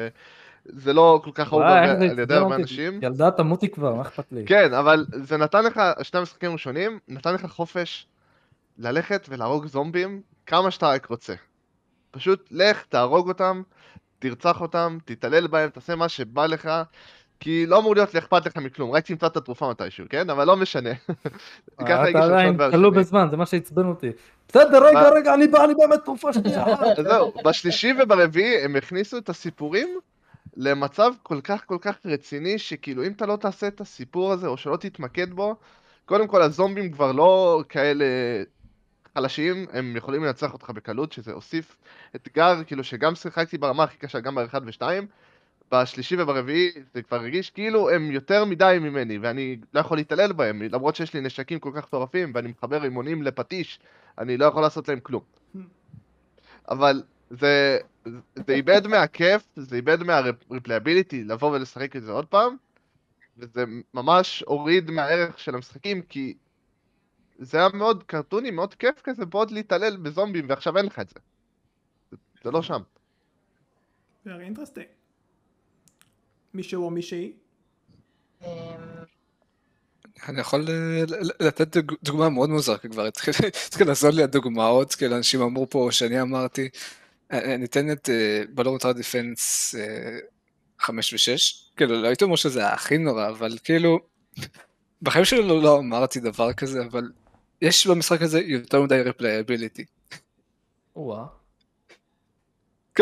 [SPEAKER 4] זה לא כל כך אהוב על ידי הרבה. אנשים.
[SPEAKER 2] ילדה תמותי כבר, מה אכפת לי?
[SPEAKER 4] כן, אבל זה נתן לך, שני המשחקים הראשונים, נתן לך חופש ללכת ולהרוג זומבים כמה שאתה רק רוצה. פשוט לך, תהרוג אותם, תרצח אותם, תתעלל בהם, תעשה מה שבא לך, כי לא אמור להיות אכפת לך מכלום, רק תמצא את התרופה מתישהו, כן? אבל לא משנה.
[SPEAKER 2] אתה עדיין כלוא. בזמן, זה מה שעצבן אותי. בסדר, רגע? רגע, אני בא, אני באמת תרופה שנייה.
[SPEAKER 4] זהו, בשלישי וברביעי הם הכניסו את הסיפורים למצב כל כך כל כך רציני, שכאילו אם אתה לא תעשה את הסיפור הזה, או שלא תתמקד בו, קודם כל הזומבים כבר לא כאלה חלשים, הם יכולים לנצח אותך בקלות, שזה הוסיף אתגר, כאילו שגם שיחקתי ברמה הכי קשה, גם באחד ושתיים, בשלישי וברביעי זה כבר הרגיש כאילו הם יותר מדי ממני, ואני לא יכול להתעלל בהם, למרות שיש לי נשקים כל כך מטורפים, ואני מחבר רימונים לפטיש, אני לא יכול לעשות להם כלום. אבל זה, זה איבד מהכיף, זה איבד מה-replayability לבוא ולשחק את זה עוד פעם, וזה ממש הוריד מהערך של המשחקים, כי זה היה מאוד קרטוני, מאוד כיף כזה, בעוד להתעלל בזומבים, ועכשיו אין לך את זה. זה, לא שם.
[SPEAKER 1] very interesting. מישהו או מישהי?
[SPEAKER 3] אמ,
[SPEAKER 5] אני יכול אה, ל- לתת דוג- דוגמה מאוד מוזרה, כי כבר התחיל התחיל לעשות לי הדוגמאות, כאילו אנשים אמרו פה שאני אמרתי, אני אתן את בלורנטר דיפנס 5 ו-6, כאילו לא הייתי אומר שזה הכי נורא, אבל כאילו, בחיים שלי לא, לא אמרתי דבר כזה, אבל יש במשחק הזה יותר מדי
[SPEAKER 2] replayability.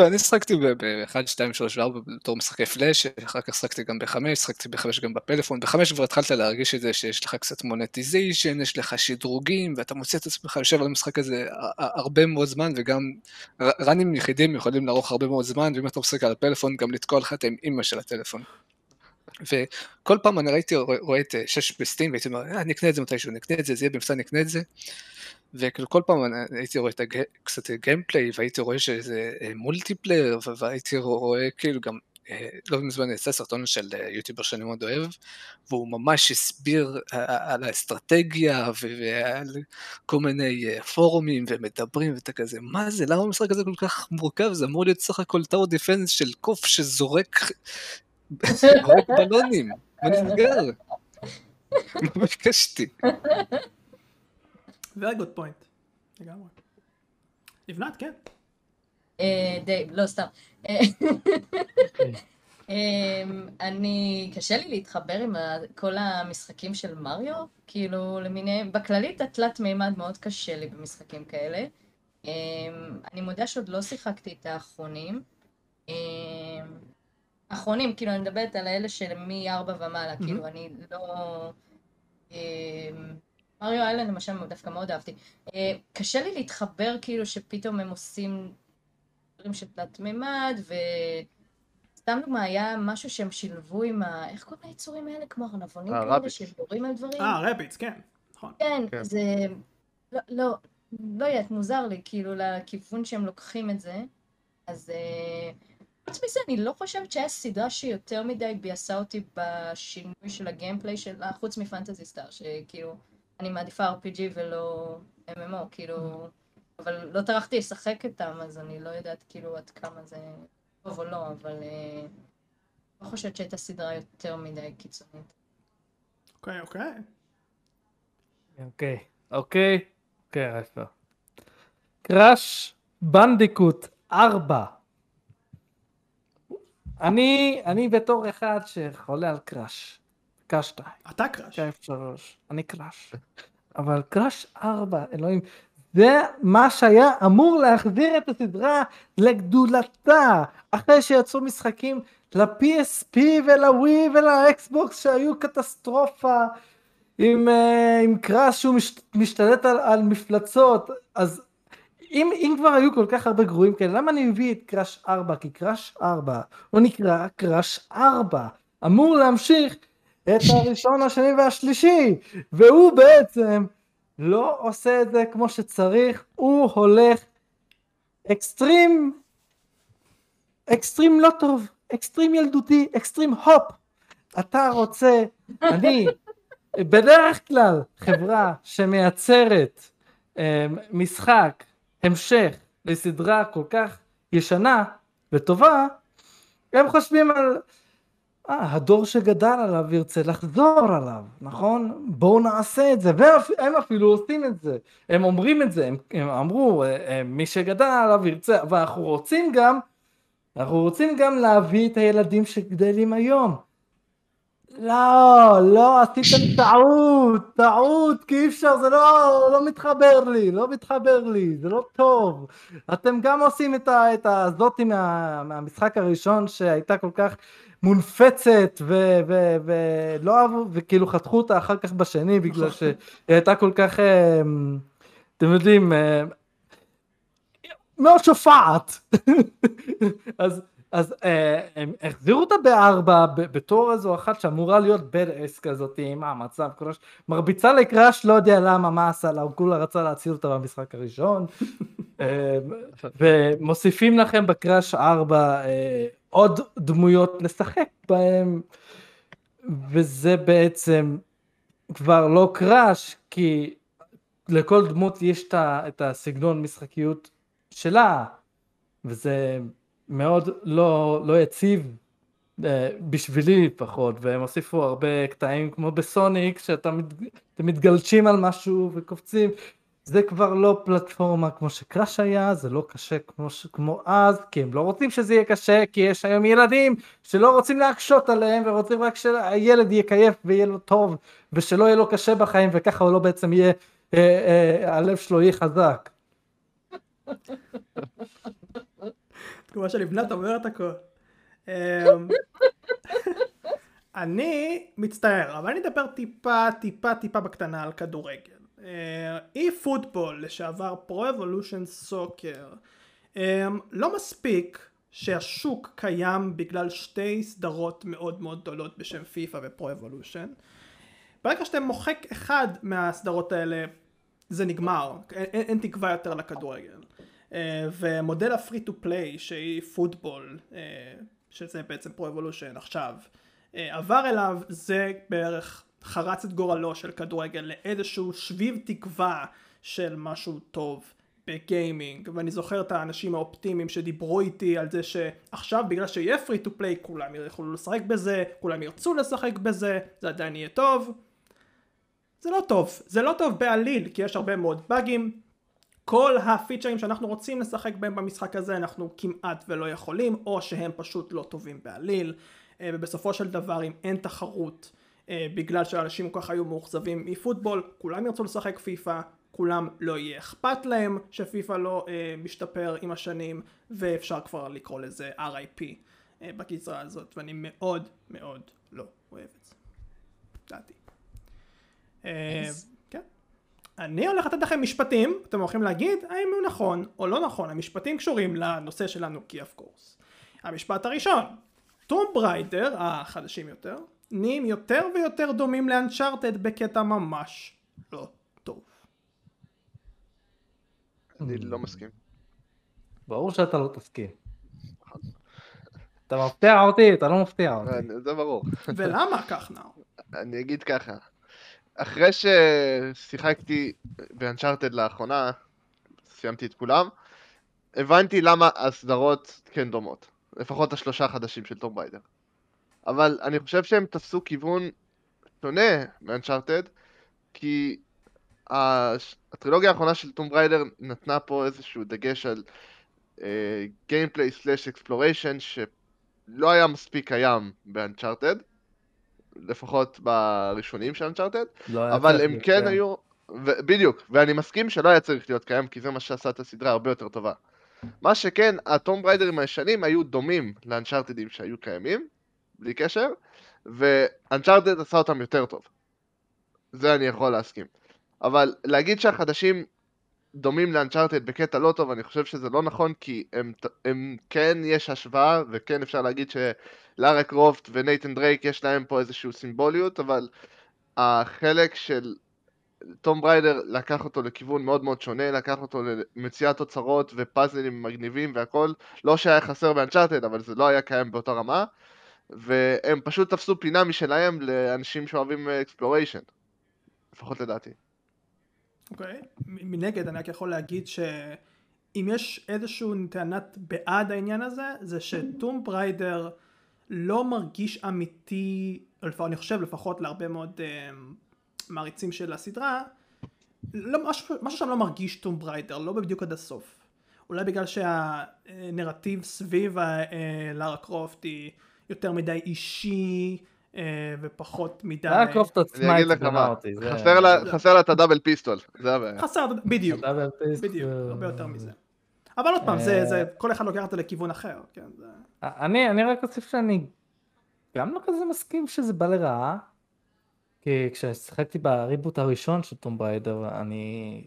[SPEAKER 5] כן, אני שחקתי ב-1, 2, 3 ו-4 בתור משחקי פלאש, אחר כך שחקתי גם ב-5, שחקתי ב-5 גם בפלאפון, ב-5 כבר התחלת להרגיש את זה שיש לך קצת monetization, יש לך שדרוגים, ואתה מוצא את עצמך יושב על המשחק הזה הרבה מאוד זמן, וגם run-ים יחידים יכולים לארוך הרבה מאוד זמן, ואם אתה משחק על הפלאפון, גם לתקוע לך את האימא של הטלפון. וכל פעם אני ראיתי, רואה, את 6 ב-Steam, והייתי אומר, "אה, נקנה את זה מתישהו, נקנה את זה, זה יהיה במבצע, נקנה את זה. וכאילו כל פעם אני- הייתי רואה את הג... קצת gameplay, והייתי רואה שזה אה, multiplayer, והייתי רואה כאילו גם, אה, לא מזמן יצא סרטון של אה, יוטיובר שאני מאוד אוהב, והוא ממש הסביר אה, על האסטרטגיה ועל כל מיני אה, פורומים ומדברים ואתה כזה, מה זה, למה המשחק הזה כל כך מורכב? זה אמור להיות סך הכל tower defense של קוף שזורק זורק בלונים, מה נסגר? מה ביקשתי?
[SPEAKER 1] very good point. לגמרי. לבנת, כן.
[SPEAKER 3] אה, די, לא סתם. אה, אמ, אני, קשה לי להתחבר עם כל המשחקים של מריו, כאילו למיניהם, בכללית התלת מימד מאוד קשה לי במשחקים כאלה. אמ, אני מודה שעוד לא שיחקתי את האחרונים. האחרונים, כאילו אני מדברת על האלה של מ-4 ומעלה. כאילו אני לא... אמ, מריו איילנד למשל דווקא מאוד אהבתי. אה, קשה לי להתחבר כאילו שפתאום הם עושים דברים של תלת מימד, וסתם דוגמה היה משהו שהם שילבו עם ה... איך קוראים ליצורים האלה? כמו ארנבונים
[SPEAKER 4] אה,
[SPEAKER 3] כאלה
[SPEAKER 4] רביץ.
[SPEAKER 3] שיורים על דברים?
[SPEAKER 1] אה, רביץ, כן. נכון.
[SPEAKER 3] כן,
[SPEAKER 4] כן.
[SPEAKER 3] זה... לא, לא, לא יודעת, מוזר לי, כאילו, לכיוון שהם לוקחים את זה. אז אה, חוץ מזה, אני לא חושבת שהיה סדרה שיותר מדי ביאסה אותי בשינוי של הגיימפליי שלה, חוץ מפנטזי סטאר, שכאילו, אני מעדיפה RPG ולא MMO, כאילו, אבל לא טרחתי לשחק איתם, אז אני לא יודעת כאילו עד כמה זה טוב או לא, אבל אה, לא חושבת שהייתה סדרה יותר מדי קיצונית.
[SPEAKER 1] אוקיי, אוקיי.
[SPEAKER 2] אוקיי, אוקיי, אוקיי. Crash Bandicoot 4. אני, אני בתור אחד שחולה על Crash. Crash 2,
[SPEAKER 1] אתה Crash.
[SPEAKER 2] Crash 3, אני Crash. אבל Crash 4, אלוהים, זה מה שהיה אמור להחזיר את הסדרה לגדולתה, אחרי שיצאו משחקים ל-PSP ול-Wii ול-Xbox שהיו קטסטרופה, עם, אה, עם Crash שהוא מש, משתלט על, על מפלצות, אז אם, אם כבר היו כל כך הרבה גרועים כאלה, למה אני מביא את Crash 4? כי Crash 4 הוא נקרא Crash 4, אמור להמשיך את הראשון, השני והשלישי, והוא בעצם לא עושה את זה כמו שצריך, הוא הולך extreme, extreme לא טוב, אקסטרים ילדותי, אקסטרים הופ. אתה רוצה, אני, בדרך כלל חברה שמייצרת אה, משחק המשך לסדרה כל כך ישנה וטובה, הם חושבים על אה, הדור שגדל עליו ירצה לחזור עליו, נכון? בואו נעשה את זה, והם אפילו עושים את זה, הם אומרים את זה, הם, הם אמרו, אה, אה, מי שגדל עליו ירצה, אבל אנחנו רוצים גם, אנחנו רוצים גם להביא את הילדים שגדלים היום. לא, לא, עשיתם טעות, טעות, כי אי אפשר, זה לא, לא מתחבר לי, לא מתחבר לי, זה לא טוב. אתם גם עושים את, ה, את הזאתי מה, מהמשחק הראשון שהייתה כל כך מונפצת ו- ו- ולא אהבו, וכאילו חתכו אותה אחר כך בשני בגלל שהיא הייתה כל כך, אה, אתם יודעים, אה, מאוד שופעת. אז אז אה, הם החזירו אותה בארבע בתור איזו אחת שאמורה להיות בד אס כזאת עם המצב קראש מרביצה לקראש לא יודע למה מה עשה לה הוא כולה רצה להציל אותה במשחק הראשון. אה, ומוסיפים לכם בקראש ארבע אה, עוד דמויות לשחק בהם. וזה בעצם כבר לא קראש כי לכל דמות יש את הסגנון משחקיות שלה. וזה מאוד לא, לא יציב אה, בשבילי לפחות והם הוסיפו הרבה קטעים כמו בסוניק שאתם מתגלשים על משהו וקופצים. זה כבר לא פלטפורמה כמו שקראש היה זה לא קשה כמו, כמו אז כי הם לא רוצים שזה יהיה קשה כי יש היום ילדים שלא רוצים להקשות עליהם ורוצים רק שהילד יקייף ויהיה לו טוב ושלא יהיה לו קשה בחיים וככה הוא לא בעצם יהיה אה, אה, הלב שלו יהיה חזק
[SPEAKER 1] תגובה של לבנת אומרת הכל. אמ, אני מצטער, אבל אני אדבר טיפה טיפה טיפה בקטנה על כדורגל. eFootball לשעבר Pro Evolution Soccer לא מספיק שהשוק קיים בגלל שתי סדרות מאוד מאוד גדולות בשם FIFA ו-Pro Evolution. ברגע שאתם מוחק אחד מהסדרות האלה זה נגמר, אין, אין תקווה יותר לכדורגל. אה, ומודל ה-free to play של eFootball אה, שזה בעצם Pro Evolution עכשיו אה, עבר אליו זה בערך חרץ את גורלו של כדורגל לאיזשהו שביב תקווה של משהו טוב ב-gaming. ואני זוכר את האנשים האופטימיים שדיברו איתי על זה שעכשיו בגלל שיהיה free to play כולם יוכלו לשחק בזה כולם ירצו לשחק בזה זה עדיין יהיה טוב. זה לא טוב. זה לא טוב בעליל כי יש הרבה מאוד באגים כל הפיצ'רים שאנחנו רוצים לשחק בהם במשחק הזה אנחנו כמעט ולא יכולים או שהם פשוט לא טובים בעליל אה, ובסופו של דבר אם אין תחרות אה, בגלל שאנשים כל כך היו מאוכזבים מפוטבול כולם ירצו לשחק פיפא כולם לא יהיה אכפת להם שפיפא לא אה, משתפר עם השנים ואפשר כבר לקרוא לזה RIP אה, בגזרה הזאת ואני מאוד מאוד לא אוהב את זה. דעתי. אה, אני הולך לתת לכם משפטים, אתם הולכים להגיד האם הוא נכון או לא נכון, המשפטים קשורים לנושא שלנו כי אף קורס. המשפט הראשון, טום בריידר, החדשים יותר, נהיים יותר ויותר דומים לאנצ'ארטד בקטע ממש לא טוב.
[SPEAKER 4] אני לא מסכים.
[SPEAKER 2] ברור שאתה לא תסכים. אתה מפתיע אותי, אתה לא מפתיע אותי.
[SPEAKER 4] זה ברור.
[SPEAKER 1] ולמה כך נאור?
[SPEAKER 4] אני אגיד ככה, אחרי ששיחקתי באנצ'ארטד לאחרונה, סיימתי את כולם, הבנתי למה הסדרות כן דומות. לפחות השלושה החדשים של טום ריידר. אבל אני חושב שהם תפסו כיוון שונה מאנצ'ארטד, כי הטרילוגיה האחרונה של טום ריידר נתנה פה איזשהו דגש על gameplay slash exploration שלא היה מספיק קיים ב-Uncharted, לפחות בראשונים של Uncharted,
[SPEAKER 2] לא
[SPEAKER 4] אבל הם כן
[SPEAKER 2] קיים.
[SPEAKER 4] היו, ו- בדיוק, ואני מסכים שלא היה צריך להיות קיים, כי זה מה שעשה את הסדרה הרבה יותר טובה. מה שכן, ה-Tomb Raider-ים הישנים היו דומים ל-Uncharted-ים שהיו קיימים, בלי קשר, ו-Uncharted עשה אותם יותר טוב. זה אני יכול להסכים. אבל להגיד שהחדשים דומים ל-Uncharted בקטע לא טוב, אני חושב שזה לא נכון, כי הם, הם כן יש השוואה, וכן אפשר להגיד שלארה קרופט ונייתן דרייק יש להם פה איזושהי סימבוליות, אבל החלק של Tomb Raider לקח אותו לכיוון מאוד מאוד שונה, לקח אותו למציאת אוצרות ופאזלים מגניבים והכל, לא שהיה חסר ב-Uncharted, אבל זה לא היה קיים באותה רמה, והם פשוט תפסו פינה משלהם לאנשים שאוהבים exploration, לפחות לדעתי.
[SPEAKER 1] אוקיי. מ- מנגד אני רק יכול להגיד שאם יש איזשהו טענת בעד העניין הזה, זה ש-Tomb Raider לא מרגיש אמיתי, לפחות, אני חושב לפחות להרבה מאוד אה, מעריצים של הסדרה, לא, משהו, משהו שם לא מרגיש Tomb Raider, לא בדיוק עד הסוף. אולי בגלל שהנרטיב סביב אה, לארה קרופט היא יותר מדי אישי אה, ופחות מדי...
[SPEAKER 2] לארה קרופט עצמה עצבנה אותי.
[SPEAKER 4] חסר לה- את הדאבל פיסטול, זה הבעיה.
[SPEAKER 1] חסר, בדיוק, בדיוק, הרבה יותר מזה. אבל עוד פעם, זה,
[SPEAKER 2] אה,
[SPEAKER 1] זה, כל אחד לוקח אותו לכיוון אחר, כן, זה...
[SPEAKER 2] אני, אני רק אוסיף שאני גם לא כזה מסכים שזה בא לרעה. כי כששיחקתי בריבוט הראשון של טום בריידר, אני...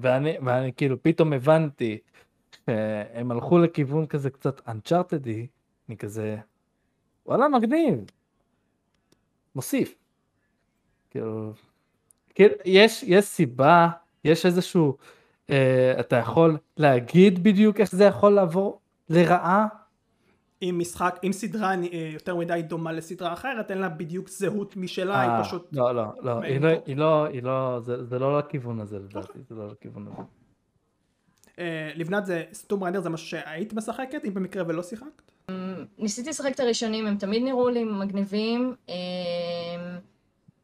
[SPEAKER 2] ואני, ואני כאילו פתאום הבנתי שהם הלכו לכיוון כזה קצת אנצ'ארטדי, אני כזה, וואלה מגניב, מוסיף. כאילו, כאילו יש, יש סיבה, יש איזשהו, אה, אתה יכול להגיד בדיוק איך זה יכול לעבור לרעה?
[SPEAKER 1] אם משחק, אם סדרה אה, יותר מדי דומה לסדרה אחרת, אין לה בדיוק זהות משלה, היא
[SPEAKER 2] אה,
[SPEAKER 1] פשוט...
[SPEAKER 2] לא, לא, לא, היא לא. היא לא, היא לא, זה, זה לא לכיוון הזה לדעתי, זה לא לכיוון הזה.
[SPEAKER 1] אה, לבנת זה, סטום ריינדר זה משהו שהיית משחקת, אם במקרה ולא שיחקת?
[SPEAKER 3] ניסיתי לשחק את הראשונים, הם תמיד נראו לי מגניבים.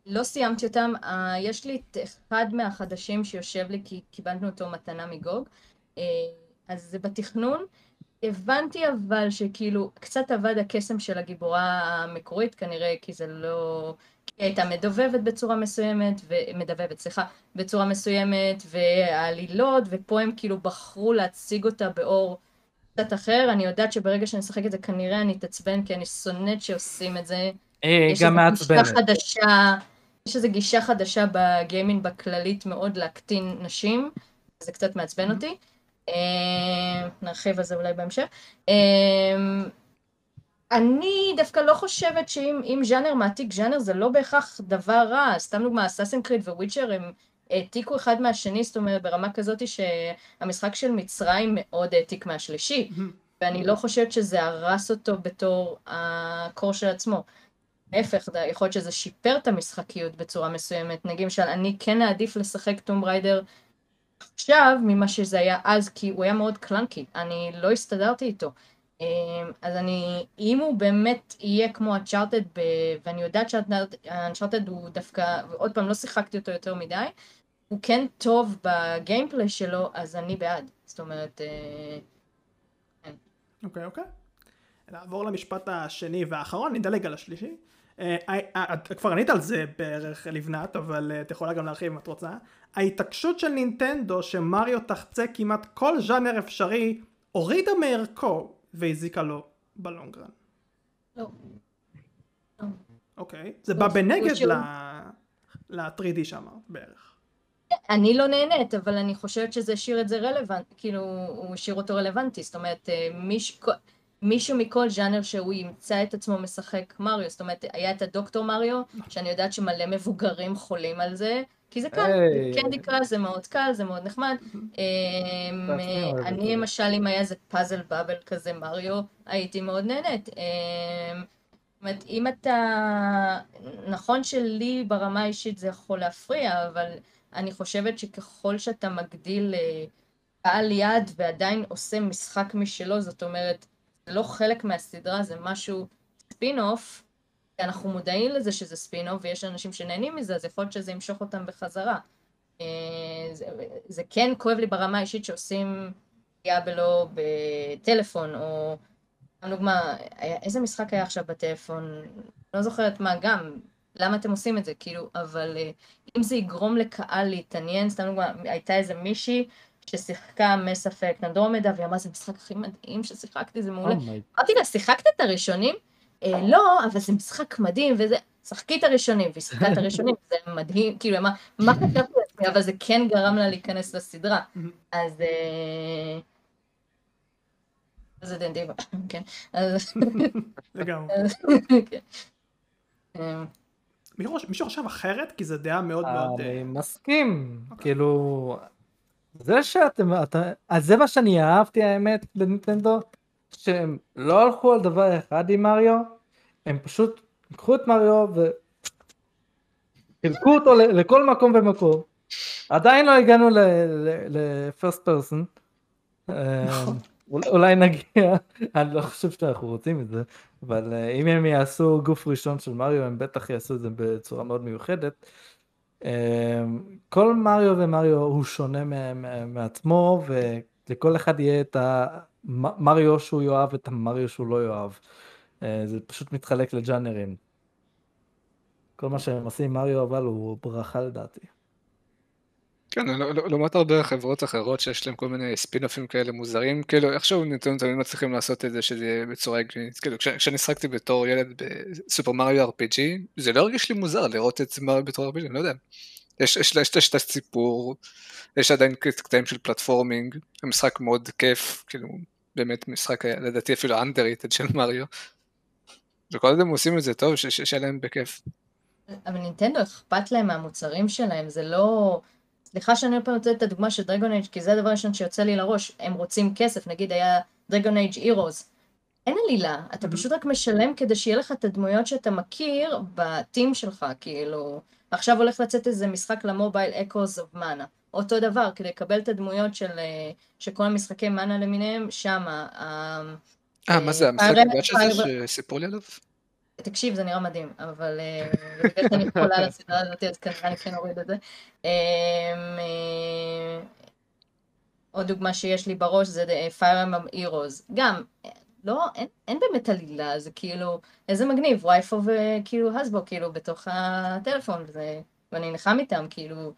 [SPEAKER 3] לא סיימתי אותם. אה, יש לי את אחד מהחדשים שיושב לי כי קיבלנו אותו מתנה מגוג. אה, אז זה בתכנון. הבנתי אבל שכאילו קצת אבד הקסם של הגיבורה המקורית כנראה כי זה לא... כי היא הייתה מדובבת בצורה מסוימת, ומדבבת, סליחה, בצורה מסוימת, והעלילות, ופה הם כאילו בחרו להציג אותה באור קצת אחר. אני יודעת שברגע שאני אשחק את זה כנראה אני אתעצבן, כי אני שונאת שעושים את זה.
[SPEAKER 2] היא
[SPEAKER 3] יש
[SPEAKER 2] גם
[SPEAKER 3] איזו גישה
[SPEAKER 2] מעצבנת.
[SPEAKER 3] חדשה, יש איזו גישה חדשה בגיימינג בכללית מאוד להקטין נשים, זה קצת מעצבן אותי. אה, נרחיב על זה אולי בהמשך. אה, אני דווקא לא חושבת שאם אם ז'אנר מעתיק ז'אנר זה לא בהכרח דבר רע, סתם דוגמא, אסאסין קריד וויצ'ר הם העתיקו אחד מהשני, זאת אומרת ברמה כזאת שהמשחק של מצרים מאוד העתיק מהשלישי, ואני לא חושבת שזה הרס אותו בתור הקור של עצמו. להפך, יכול להיות שזה שיפר את המשחקיות בצורה מסוימת. נגיד למשל, אני כן אעדיף לשחק טום ריידר עכשיו ממה שזה היה אז, כי הוא היה מאוד קלנקי, אני לא הסתדרתי איתו. אמ, אז אני, אם הוא באמת יהיה כמו הצ'ארטד, ואני יודעת שהצ'ארטד הוא דווקא, ועוד פעם, לא שיחקתי אותו יותר מדי, הוא כן טוב בגיימפליי שלו, אז אני בעד. זאת אומרת, אה,
[SPEAKER 1] אוקיי, אוקיי. נעבור למשפט השני והאחרון, נדלג על השלישי. אה, אה, אה, כבר ענית על זה בערך לבנת, אבל את יכולה גם להרחיב אם את רוצה. ההתעקשות של נינטנדו שמריו תחצה כמעט כל ז'אנר אפשרי, הורידה מערכו והזיקה לו בלונגרן.
[SPEAKER 3] לא. לא.
[SPEAKER 1] אוקיי. זה
[SPEAKER 3] הוא-
[SPEAKER 1] בא
[SPEAKER 3] הוא
[SPEAKER 1] בנגד
[SPEAKER 3] שהוא-
[SPEAKER 1] ל-3D שאמרת בערך.
[SPEAKER 3] אני לא נהנית, אבל אני חושבת שזה השאיר את זה רלוונטי, כאילו, הוא השאיר אותו רלוונטי, זאת אומרת, מיש, מישהו מכל ז'אנר שהוא ימצא את עצמו משחק מריו, זאת אומרת, היה את הדוקטור מריו, שאני יודעת שמלא מבוגרים חולים על זה, כי זה קל. קנדי קראש זה מאוד קל, זה מאוד נחמד. אמ,
[SPEAKER 2] אוהבת את
[SPEAKER 3] אני. למשל, אם היה איזה Puzzle Bobble כזה מריו, הייתי מאוד נהנית. אמ, אומרת, אם אתה... נכון שלי ברמה האישית זה יכול להפריע, אבל אני חושבת שככל שאתה מגדיל אה, קהל יעד ועדיין עושה משחק משלו, זאת אומרת, זה לא חלק מהסדרה, זה משהו ספין אוף, אנחנו מודעים לזה שזה ספין אוף ויש אנשים שנהנים מזה, אז יכול להיות שזה ימשוך אותם בחזרה. אה, זה, זה כן כואב לי ברמה האישית שעושים דיאבלו בטלפון, או דוגמה, היה- איזה משחק היה עכשיו בטלפון? לא זוכרת מה גם, למה אתם עושים את זה, כאילו, אבל אה, אם זה יגרום לקהל להתעניין, סתם דוגמה, הייתה איזה מישהי ששיחקה מס אפקט אנדרומדה, והיא אמרה, זה המשחק הכי מדהים ששיחקתי, זה מעולה.
[SPEAKER 2] אומייג.
[SPEAKER 3] אמרתי לה, שיחקת את הראשונים? "אה, לא, אבל זה משחק מדהים, וזה... שחקי את הראשונים, והיא שיחקה את הראשונים, זה מדהים, כאילו, מה, מה חשבתי לעצמי, אבל זה כן גרם לה להיכנס לסדרה. אז... אה, זה דנדיבה, כן. אז...
[SPEAKER 1] לגמרי.
[SPEAKER 3] כן. אה,
[SPEAKER 1] מישהו חושב- אחרת? כי זו דעה מאוד מאוד... אה,
[SPEAKER 2] אני מסכים, כאילו, זה שאתם, אתה, אז זה מה שאני אהבתי האמת בנינטנדו, שהם לא הלכו על דבר אחד עם מריו, הם פשוט לקחו את מריו וחילקו אותו לכל מקום ומקום. עדיין לא הגענו ל-first person. אה, אולי- אולי נגיע, אני לא חושב שאנחנו רוצים את זה, אבל אה, אם הם יעשו גוף ראשון של מריו הם בטח יעשו את זה בצורה מאוד מיוחדת. אה, כל מריו ומריו הוא שונה מעצמו ולכל אחד יהיה את המריו שהוא יאהב ואת המריו שהוא לא יאהב. אה, זה פשוט מתחלק לג'אנרים. כל מה שהם עושים מריו אבל הוא ברכה לדעתי.
[SPEAKER 5] כן, לא- לא- לעומת הרבה חברות אחרות שיש להם כל מיני ספינופים כאלה מוזרים, כאילו איכשהו נתונים תמיד מצליחים לעשות את זה שזה יהיה בצורה הגיונית, כאילו כש- כשאני שחקתי בתור ילד בסופר מריו RPG, זה לא הרגיש לי מוזר לראות את מריו בתור RPG, אני לא יודע. יש, את הסיפור, יש עדיין קט- קטעים של פלטפורמינג, המשחק מאוד כיף, כאילו באמת משחק לדעתי אפילו underrated של מריו. וכל הם עושים את זה טוב, ש- ש- שיהיה להם בכיף.
[SPEAKER 3] אבל נינטנדו אכפת להם מהמוצרים שלהם, זה לא... סליחה שאני עוד פעם נותנת את הדוגמה של דרגון אייג' כי זה הדבר הראשון שיוצא לי לראש, הם רוצים כסף, נגיד היה דרגון אייג' הירוס. אין עלילה, אתה פשוט רק משלם כדי שיהיה לך את הדמויות שאתה מכיר בטים שלך, כאילו... עכשיו הולך לצאת איזה משחק ל mobile Echoes of Mana. אותו דבר, כדי לקבל את הדמויות של, אה, של כל המשחקי Mana למיניהם, שמה. אה,
[SPEAKER 5] אה, מה זה, המשחק
[SPEAKER 3] Fire-
[SPEAKER 5] הבא של זה
[SPEAKER 3] Fire-
[SPEAKER 5] שסיפרו לי עליו?
[SPEAKER 3] תקשיב, זה נראה מדהים, אבל אה, בגלל שאני חולה על הזאת, אז כנראה אני כן אוריד את זה. אמ, אה, עוד דוגמה שיש לי בראש זה אה, Fire Emblem Heroes. גם, אה, לא, אין, באמת עלילה, זה כאילו, איזה מגניב, וייפו וכאילו הסבו, כאילו, בתוך הטלפון, ואני נלחם איתם, כאילו,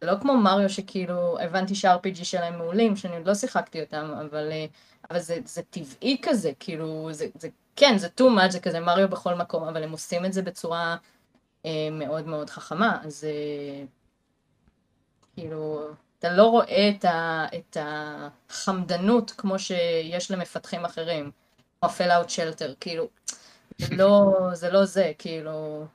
[SPEAKER 3] זה לא כמו מריו שכאילו, הבנתי שה-RPG שלהם מעולים, שאני עוד לא שיחקתי אותם, אבל, אה, אבל זה, זה טבעי כזה, כאילו, זה, זה כן, זה too much, זה כזה מריו בכל מקום, אבל הם עושים את זה בצורה אה, מאוד מאוד חכמה, אז אה, כאילו, אתה לא רואה את, ה, את החמדנות כמו שיש למפתחים אחרים, כמו Fallout Shelter, כאילו, זה לא, זה לא זה, כאילו,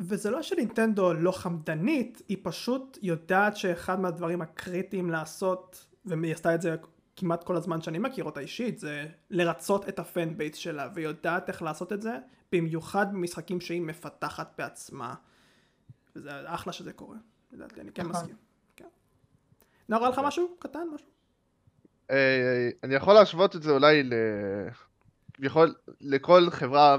[SPEAKER 1] וזה לא שנינטנדו לא חמדנית, היא פשוט יודעת שאחד מהדברים הקריטיים לעשות, והיא עשתה את זה כמעט כל הזמן שאני מכיר אותה אישית, זה לרצות את ה fan base שלה, והיא יודעת איך לעשות את זה, במיוחד במשחקים שהיא מפתחת בעצמה. וזה אחלה שזה קורה, לדעתי, אני כן
[SPEAKER 3] נכון.
[SPEAKER 1] מסכים. כן. נאור, היה לך משהו קטן? משהו?
[SPEAKER 4] אה, אני יכול להשוות את זה אולי ל... יכול... לכל חברה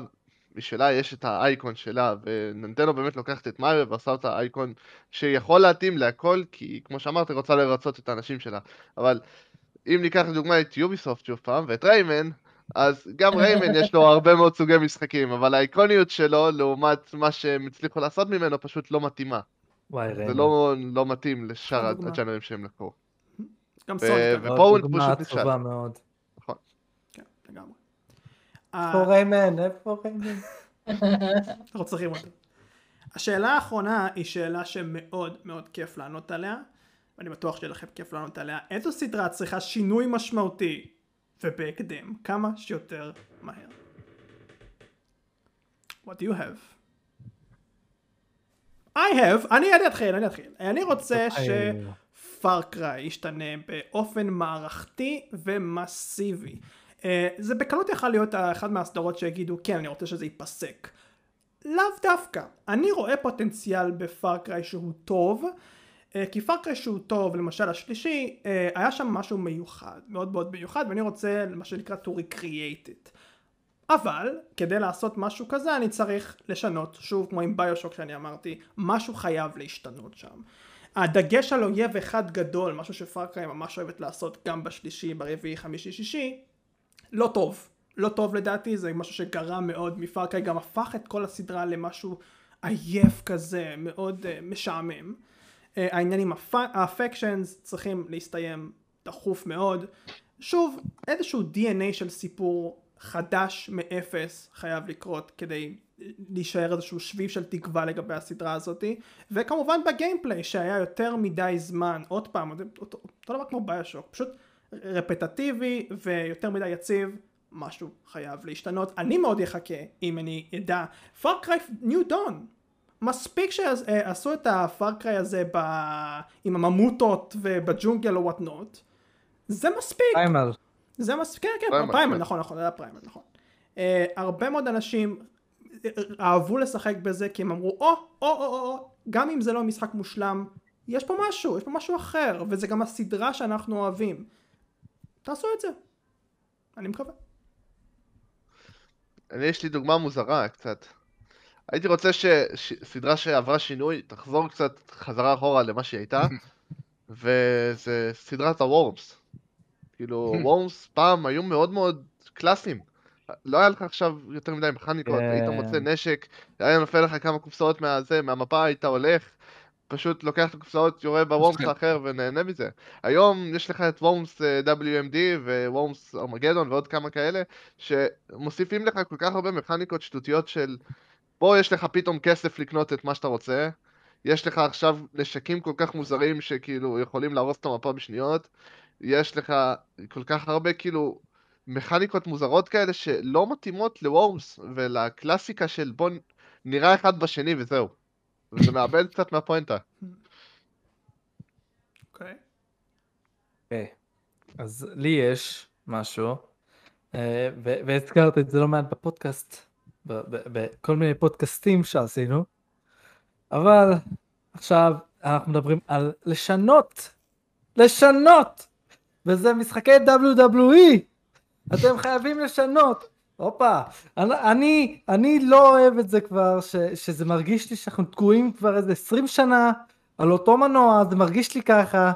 [SPEAKER 4] משלה יש את האייקון שלה, וננטנו באמת לוקחת את מריו ועושה אותה אייקון שיכול להתאים להכל, כי כמו שאמרת, היא רוצה לרצות את האנשים שלה. אבל אם ניקח לדוגמה את יוביסופט שוב פעם, ואת ריימן, אז גם ריימן יש לו הרבה מאוד סוגי משחקים, אבל האיקוניות שלו, לעומת מה שהם הצליחו לעשות ממנו, פשוט לא מתאימה.
[SPEAKER 2] וואי,
[SPEAKER 4] זה
[SPEAKER 2] ריימן.
[SPEAKER 4] לא, לא מתאים לשאר
[SPEAKER 1] דוגמה.
[SPEAKER 4] הג'אנרים שהם לקחו.
[SPEAKER 1] גם
[SPEAKER 4] ו-
[SPEAKER 1] סוניק.
[SPEAKER 4] ופה הוא
[SPEAKER 2] דוגמה
[SPEAKER 4] פשוט נכשל.
[SPEAKER 2] טובה מאוד.
[SPEAKER 1] כן, לגמרי.
[SPEAKER 2] איפה
[SPEAKER 1] אה,
[SPEAKER 2] ריימן? איפה ריימן?
[SPEAKER 1] אנחנו צריכים אותו. השאלה האחרונה היא שאלה שמאוד מאוד כיף לענות עליה, ואני בטוח שיהיה לכם כיף לענות עליה. איזו סדרה צריכה שינוי משמעותי ובהקדם, כמה שיותר מהר? What do you have? I have, אני אני אתחיל, אני אתחיל. אני רוצה ש Far Cry ישתנה באופן מערכתי ומסיבי. אה, זה בקלות יכול להיות אחד מהסדרות שיגידו כן אני רוצה שזה ייפסק. לאו דווקא. אני רואה פוטנציאל ב Far Cry שהוא טוב, אה, כי Far Cry שהוא טוב, למשל השלישי, אה, היה שם משהו מיוחד, מאוד מאוד מיוחד, ואני רוצה מה שנקרא to recreate it. אבל כדי לעשות משהו כזה אני צריך לשנות, שוב כמו עם BioShock שאני אמרתי, משהו חייב להשתנות שם. הדגש על אויב אחד גדול, משהו שפארקריי ממש אוהבת לעשות גם בשלישי, ברביעי, חמישי, שישי, לא טוב. לא טוב לדעתי, זה משהו שגרם מאוד מפארקריי, גם הפך את כל הסדרה למשהו עייף כזה, מאוד uh, משעמם. העניין עם האפקשנס צריכים להסתיים דחוף מאוד. שוב, איזשהו DNA של סיפור חדש מאפס חייב לקרות כדי להישאר איזשהו שביב של תקווה לגבי הסדרה הזאתי. וכמובן ב gameplay שהיה יותר מדי זמן עוד פעם אותו, אותו, דבר כמו BioShock פשוט רפטטיבי ויותר מדי יציב משהו חייב להשתנות. אני מאוד אחכה אם אני אדע. Far Cry New Dawn מספיק שעשו את ה Far Cry הזה ב... עם הממוטות ובג'ונגל או whatnot זה מספיק
[SPEAKER 2] Primal.
[SPEAKER 1] זה מספיק, כן, כן, Primal,
[SPEAKER 4] כן.
[SPEAKER 1] נכון, נכון, זה היה Primal, נכון. אה, הרבה מאוד אנשים אה, אהבו לשחק בזה כי הם אמרו, או, או, או, או, או, גם אם זה לא משחק מושלם, יש פה משהו, יש פה משהו אחר, וזה גם הסדרה שאנחנו אוהבים. תעשו את זה. אני מקווה.
[SPEAKER 4] אני יש לי דוגמה מוזרה קצת. הייתי רוצה שסדרה שעברה שינוי תחזור קצת חזרה אחורה למה שהיא הייתה, וזה סדרת הוורמס. כאילו, וורמס פעם היו מאוד מאוד קלאסיים. לא היה לך עכשיו יותר מדי מכניקות,
[SPEAKER 2] כן.
[SPEAKER 4] היית מוצא נשק, היה נופל לך כמה קופסאות מהזה, מהמפה, היית הולך, פשוט לוקח את הקופסאות, יורה בוורמס
[SPEAKER 5] כן.
[SPEAKER 4] האחר ונהנה מזה. היום יש לך את וורמס WMD ווורמס ארמגדון ועוד כמה כאלה, שמוסיפים לך כל כך הרבה מכניקות שטותיות של פה יש לך פתאום כסף לקנות את מה שאתה רוצה, יש לך עכשיו נשקים כל כך מוזרים שכאילו יכולים להרוס את המפה בשניות, יש לך כל כך הרבה כאילו מכניקות מוזרות כאלה שלא מתאימות לוורמס ולקלאסיקה של בוא נראה אחד בשני וזהו. וזה מאבד קצת מהפואנטה.
[SPEAKER 1] אוקיי.
[SPEAKER 2] אוקיי. אז לי יש משהו, אה, ו- והזכרת את זה לא מעט בפודקאסט, בכל מיני פודקאסטים שעשינו, אבל עכשיו אנחנו מדברים על לשנות, לשנות, וזה משחקי WWE, אתם חייבים לשנות. הופה, אני, אני, לא אוהב את זה כבר, ש, שזה מרגיש לי שאנחנו תקועים כבר איזה 20 שנה על אותו מנוע, זה מרגיש לי ככה,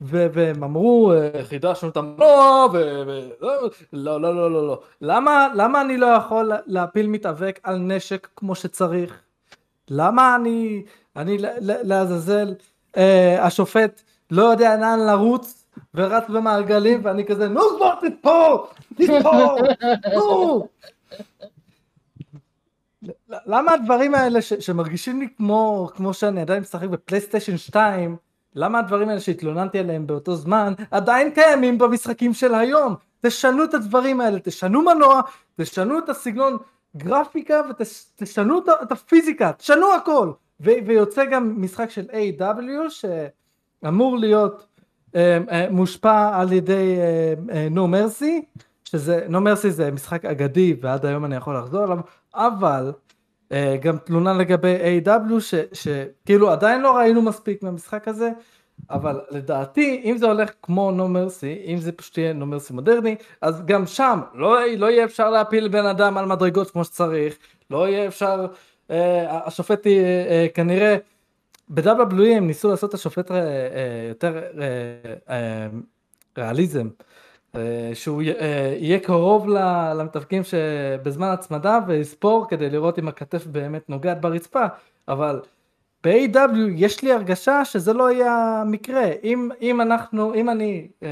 [SPEAKER 2] והם אמרו, "אה, חידשנו את המנוע, ו... ו- לא, לא, לא, לא, לא. למה, למה אני לא יכול להפיל מתאבק על נשק כמו שצריך? למה אני, אני לעזאזל, אה, השופט לא יודע לאן לרוץ, ורץ במעגלים, ואני כזה, נו כבר תתפור, תתפור, נו. למה הדברים האלה ש- שמרגישים לי כמו, כמו שאני עדיין משחק בפלייסטיישן 2, למה הדברים האלה שהתלוננתי עליהם באותו זמן עדיין קיימים במשחקים של היום? תשנו את הדברים האלה, תשנו מנוע, תשנו את הסגנון גרפיקה ותשנו ה- את הפיזיקה, תשנו הכל. ו- ויוצא גם משחק של A.W. שאמור להיות אה, אה, מושפע על ידי אה, No Mercy, שזה, No Mercy זה משחק אגדי ועד היום אני יכול לחזור עליו, אבל אה, גם תלונה לגבי A.W. שכאילו עדיין לא ראינו מספיק מהמשחק הזה, אבל לדעתי אם זה הולך כמו No Mercy, אם זה פשוט יהיה No Mercy מודרני, אז גם שם לא, לא יהיה אפשר להפיל בן אדם על מדרגות כמו שצריך, לא יהיה אפשר, אה, השופט יהיה, אה, כנראה, ב-WWE הם ניסו לעשות את השופט אה, אה, יותר אה, אה, ריאליזם. אה, שהוא י- אה, יהיה קרוב למתאבקים שבזמן הצמדה ויספור כדי לראות אם הכתף באמת נוגעת ברצפה, אבל ב-AW יש לי הרגשה שזה לא יהיה המקרה. אם, אם אנחנו, אם אני אה,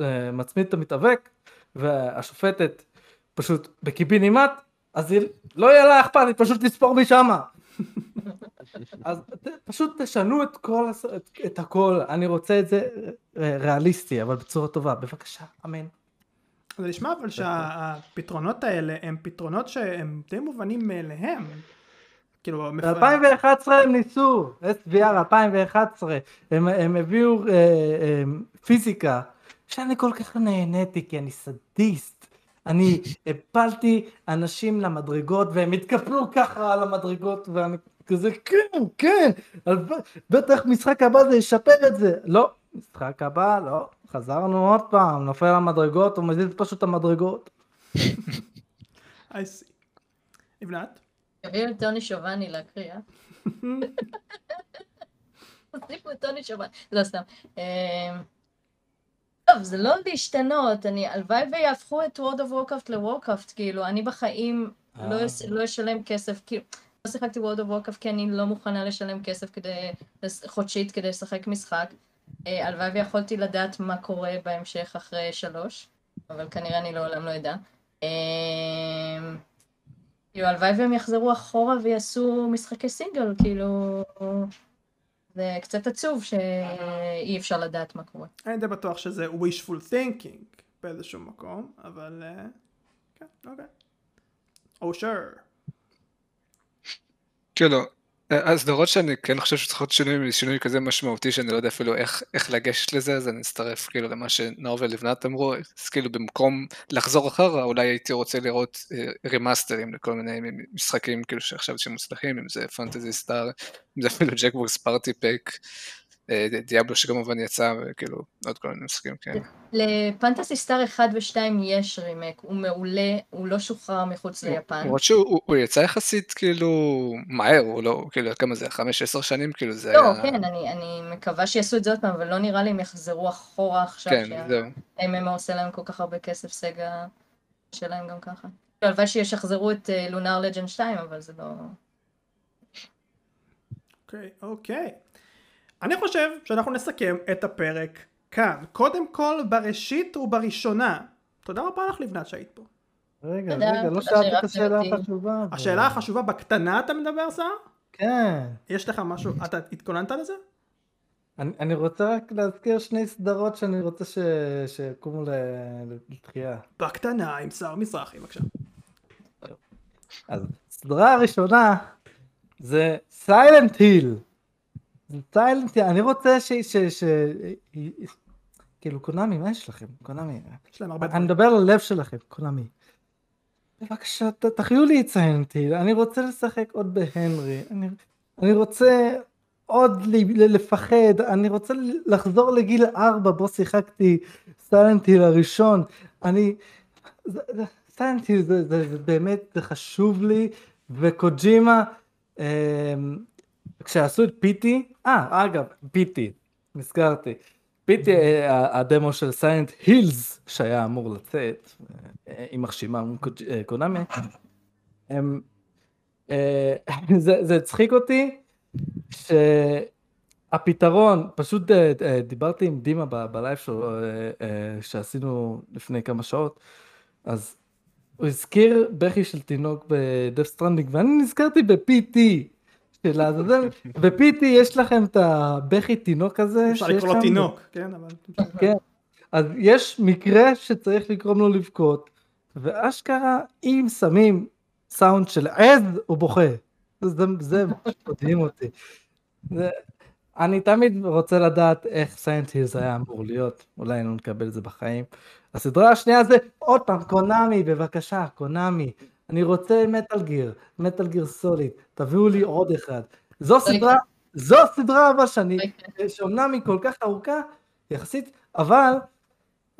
[SPEAKER 2] אה, מצמיד את המתאבק והשופטת פשוט בקיבינימט, אז היא, לא יהיה לה אכפת, היא פשוט תספור משמה. אז ת, פשוט תשנו את כל, את, את הכל, אני רוצה את זה ריאליסטי, אבל בצורה טובה, בבקשה, אמן.
[SPEAKER 1] זה נשמע אבל שהפתרונות האלה הם פתרונות שהם די מובנים מאליהם. כאילו, מפ-
[SPEAKER 2] ב-2011 הם ניסו, SVR 2011, הם, הם הביאו אה, אה, פיזיקה, שאני כל כך נהניתי כי אני סדיסט, אני הפלתי אנשים למדרגות והם התקפלו ככה על המדרגות ואני כזה כן כן בטח משחק הבא זה ישפר את זה לא משחק הבא לא חזרנו עוד פעם נופל למדרגות הוא מזיז פשוט את המדרגות
[SPEAKER 1] I see. לבנת?
[SPEAKER 3] תביאו את טוני שובני להקריא, אה? תוסיפו את טוני שובני, לא סתם. אמ, טוב, זה לא להשתנות, אני, הלוואי ויהפכו את World of Warcraft ל-Warcraft, כאילו, אני בחיים לא
[SPEAKER 2] אה.
[SPEAKER 3] אס- לא אשלם כסף, כאילו, לא שיחקתי World of Warcraft כי אני לא מוכנה לשלם כסף כדי, חודשית כדי לשחק משחק. אה, הלוואי ויכולתי לדעת מה קורה בהמשך אחרי שלוש, אבל כנראה אני לעולם לא אדע. אמ, כאילו, הלוואי והם יחזרו אחורה ויעשו משחקי סינגל, כאילו... זה קצת עצוב שאי אפשר לדעת מה קורה.
[SPEAKER 1] אני די בטוח שזה wishful thinking באיזשהו מקום, אבל אה, כן, אוקיי. או sure.
[SPEAKER 5] כאילו, הסדרות שאני כן חושב שצריכות שינוי, שינוי כזה משמעותי שאני לא יודע אפילו איך, איך לגשת לזה, אז אני אצטרף כאילו למה שנאור ולבנת אמרו, אז כאילו במקום לחזור אחורה, אולי הייתי רוצה לראות אה, רימאסטרים לכל מיני משחקים כאילו שעכשיו שמוצלחים, אם זה פנטזי סטאר, אם זה אפילו Jackbox Party Pack, Diablo שכמובן יצא, וכאילו עוד כל מיני משחקים כן.
[SPEAKER 3] ל Phantasy Star 1 ו-2 יש רימק, הוא מעולה, הוא לא שוחרר מחוץ ליפן.
[SPEAKER 5] למרות שהוא הוא- הוא יצא יחסית כאילו מהר, הוא לא, כאילו כמה זה, חמש עשר שנים כאילו זה
[SPEAKER 3] לא,
[SPEAKER 5] היה...
[SPEAKER 3] כן, אני, אני מקווה שיעשו את זה עוד פעם, אבל לא נראה לי הם יחזרו אחורה עכשיו,
[SPEAKER 5] כן, זהו.
[SPEAKER 3] שה-MMO עושה להם כל כך הרבה כסף, סגה שלהם גם ככה. הלוואי שישחזרו את Lunar Legend 2, אבל זה לא...
[SPEAKER 1] אוקיי, אוקיי. אני חושב שאנחנו נסכם את הפרק כאן. קודם כל, בראשית ובראשונה. תודה רבה לך לבנת שהיית פה.
[SPEAKER 2] רגע
[SPEAKER 3] תודה,
[SPEAKER 2] רגע לא שאלתי את השאלה. החשובה.
[SPEAKER 1] השאלה החשובה בקטנה אתה מדבר, סער?
[SPEAKER 2] כן
[SPEAKER 1] יש לך משהו, אתה התכוננת לזה?
[SPEAKER 2] אני, אני רוצה רק להזכיר שני סדרות שאני רוצה ש... שיקומו ל- לתחייה.
[SPEAKER 1] בקטנה עם סער מזרחי, בבקשה.
[SPEAKER 2] אז הסדרה הראשונה זה Silent Hill. Silent אני רוצה ש... ש... ש... כאילו Konami, מה יש לכם? Konami.
[SPEAKER 1] יש להם הרבה
[SPEAKER 2] אני. מדבר על הלב שלכם, Konami. בבקשה, ת- תחיו לי את Silent Hill, אני רוצה לשחק עוד בהנרי. אני, אני רוצה עוד ל- ל- לפחד, אני רוצה לחזור לגיל ארבע בו שיחקתי Silent Hill הראשון. אני... Silent Hill זה, זה, זה באמת, זה חשוב לי, וקוג'ימה, אמ, כשעשו את PT, אה, אגב, PT, נזכרתי. PT, אה, הדמו של Silent Hills, שהיה אמור לצאת, אה, עם קוג'ימה מול אה, Konami, זה הצחיק אותי, שהפתרון, פשוט דיברתי עם דימה ב live שלו, שעשינו לפני כמה שעות, אז הוא הזכיר בכי של תינוק ב Death Stranding, ואני נזכרתי ב-PT של העזאזל, ב-PT יש לכם את הבכי תינוק הזה,
[SPEAKER 1] אפשר לקרוא לו תינוק, כן? אבל...
[SPEAKER 2] כן. אז יש מקרה שצריך לגרום לו לבכות, ואשכרה אם שמים סאונד של עז, הוא בוכה. זה, זה מדהים אותי. זה, אני תמיד רוצה לדעת איך סיינט הילס היה אמור להיות, אולי לא נקבל את זה בחיים. הסדרה השנייה זה עוד פעם קונאמי, בבקשה, קונאמי. אני רוצה מטאל גיר, מטאל גיר סוליד, תביאו לי עוד אחד. זו סדרה, זו הסדרה הבאה שאני, שאומנם היא כל כך ארוכה, יחסית, אבל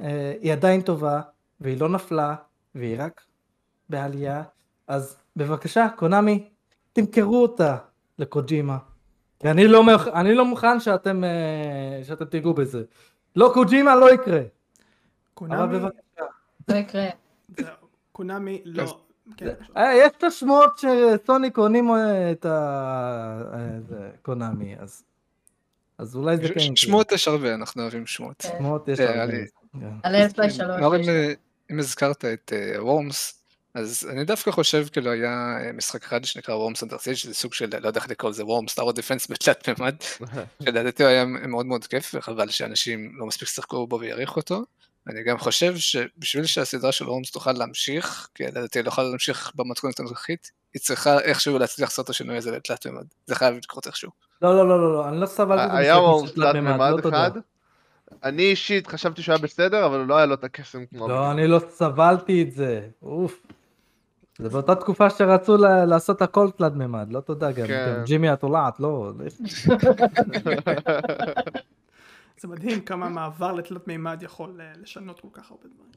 [SPEAKER 2] אה, היא עדיין טובה, והיא לא נפלה, והיא רק בעלייה, אז בבקשה, קונאמי, תמכרו אותה לקוג'ימה. כי אני לא, מוכ- אני לא מוכן שאתם, אה, שאתם תיגעו בזה. לא קוג'ימה לא יקרה, אבל
[SPEAKER 1] קונאמי,
[SPEAKER 2] בבקשה.
[SPEAKER 3] לא יקרה.
[SPEAKER 1] קונאמי לא... כן.
[SPEAKER 2] אה, יש את השמועות שסוני קונים אה, את ה... אה, זה, קונאמי, אז... אז אולי זה כן יקרה.
[SPEAKER 5] שמועות יש הרבה, אנחנו אוהבים שמועות.
[SPEAKER 3] כן.
[SPEAKER 2] שמועות יש
[SPEAKER 5] אה,
[SPEAKER 2] הרבה.
[SPEAKER 5] אני-.
[SPEAKER 3] על Half-Life 3.
[SPEAKER 5] נאור, אם, אה, הזכרת את Worms, אז אני דווקא חושב כאילו היה אה, משחק אחד שנקרא Worms Under Siege, שזה סוג של, לא יודע איך לקרוא לזה, Worms tower defense בתלת מימד, שלדעתי הוא היה מאוד מאוד כיף, וחבל שאנשים לא מספיק שיחקו בו ויעריכו אותו. אני גם חושב שבשביל שהסדרה של Worms תוכל להמשיך, כי לדעתי היא לא יכולה להמשיך במתכונת הנוכחית, היא צריכה איכשהו להצליח לעשות את השינוי הזה לתלת מימד. זה חייב לקרות איכשהו.
[SPEAKER 2] לא, לא, לא, לא, לא, אני לא סבלתי את
[SPEAKER 4] היה
[SPEAKER 2] המשחק
[SPEAKER 4] Worms
[SPEAKER 2] של
[SPEAKER 4] תלת
[SPEAKER 2] ממד,
[SPEAKER 4] מימד
[SPEAKER 2] לא.
[SPEAKER 4] אחד, אני אישית חשבתי שהוא היה בסדר, אבל לא היה לו את הקסם כמו...
[SPEAKER 2] לא, אני לא סבלתי את זה. אוף. זה באותה תקופה שרצו לעשות הכל תלת מימד, לא תודה גם.
[SPEAKER 4] כן.
[SPEAKER 2] ג'ימי התולעת, לא.
[SPEAKER 1] זה מדהים כמה מעבר לתלת מימד יכול אה, לשנות כל כך הרבה דברים.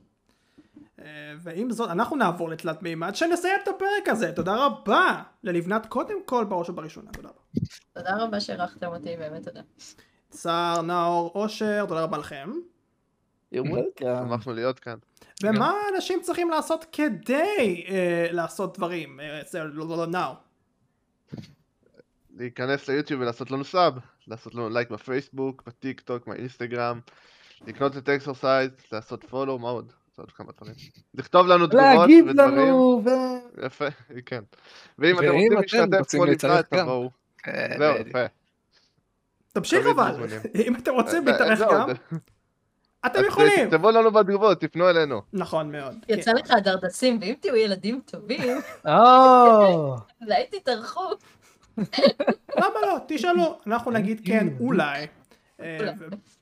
[SPEAKER 1] אה, ועם זאת, אנחנו נעבור לתלת מימד שנסיים את הפרק הזה. תודה רבה ללבנת קודם כל בראש ובראשונה. תודה רבה.
[SPEAKER 3] תודה רבה שאירחתם אותי, באמת תודה.
[SPEAKER 1] צער, נאור, אושר, תודה רבה לכם.
[SPEAKER 4] שמחנו להיות כאן.
[SPEAKER 1] ומה אנשים צריכים לעשות כדי אה, לעשות דברים? זה לא לא לא נאור.
[SPEAKER 4] להיכנס ליוטיוב ולעשות לנו sub, לעשות לנו לייק בפייסבוק, בטיק טוק, באינסטגרם, לקנות את אקסרסייז, לעשות follow, מה עוד? זה עוד כמה דברים. לכתוב לנו תגובות
[SPEAKER 2] להגיב
[SPEAKER 4] ודברים.
[SPEAKER 2] לנו, ו...
[SPEAKER 4] יפה, כן. ואם אתם רוצים להשתתף כמו
[SPEAKER 5] גם.
[SPEAKER 4] תבואו.
[SPEAKER 5] כן,
[SPEAKER 4] זהו. יפה.
[SPEAKER 1] תמשיך אבל. אם אתם רוצים
[SPEAKER 4] אה,
[SPEAKER 1] להתארח
[SPEAKER 4] זהו,
[SPEAKER 1] גם, אתם יכולים.
[SPEAKER 4] תכתבו לנו בתגובות, תפנו אלינו.
[SPEAKER 1] נכון מאוד.
[SPEAKER 3] יצא לך דרדסים, ואם תהיו ילדים טובים,
[SPEAKER 2] או,
[SPEAKER 3] אולי תתארחו.
[SPEAKER 1] למה לא? תשאלו. אנחנו נגיד כן, אה,
[SPEAKER 3] אולי.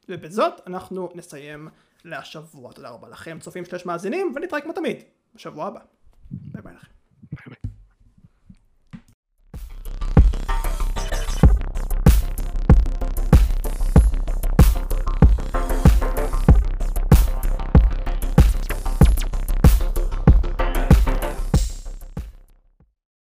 [SPEAKER 1] ובזאת אנחנו נסיים להשבוע. תודה רבה לכם, צופים שלוש מאזינים, ונתראה כמו תמיד, בשבוע הבא. ביי ביי לכם.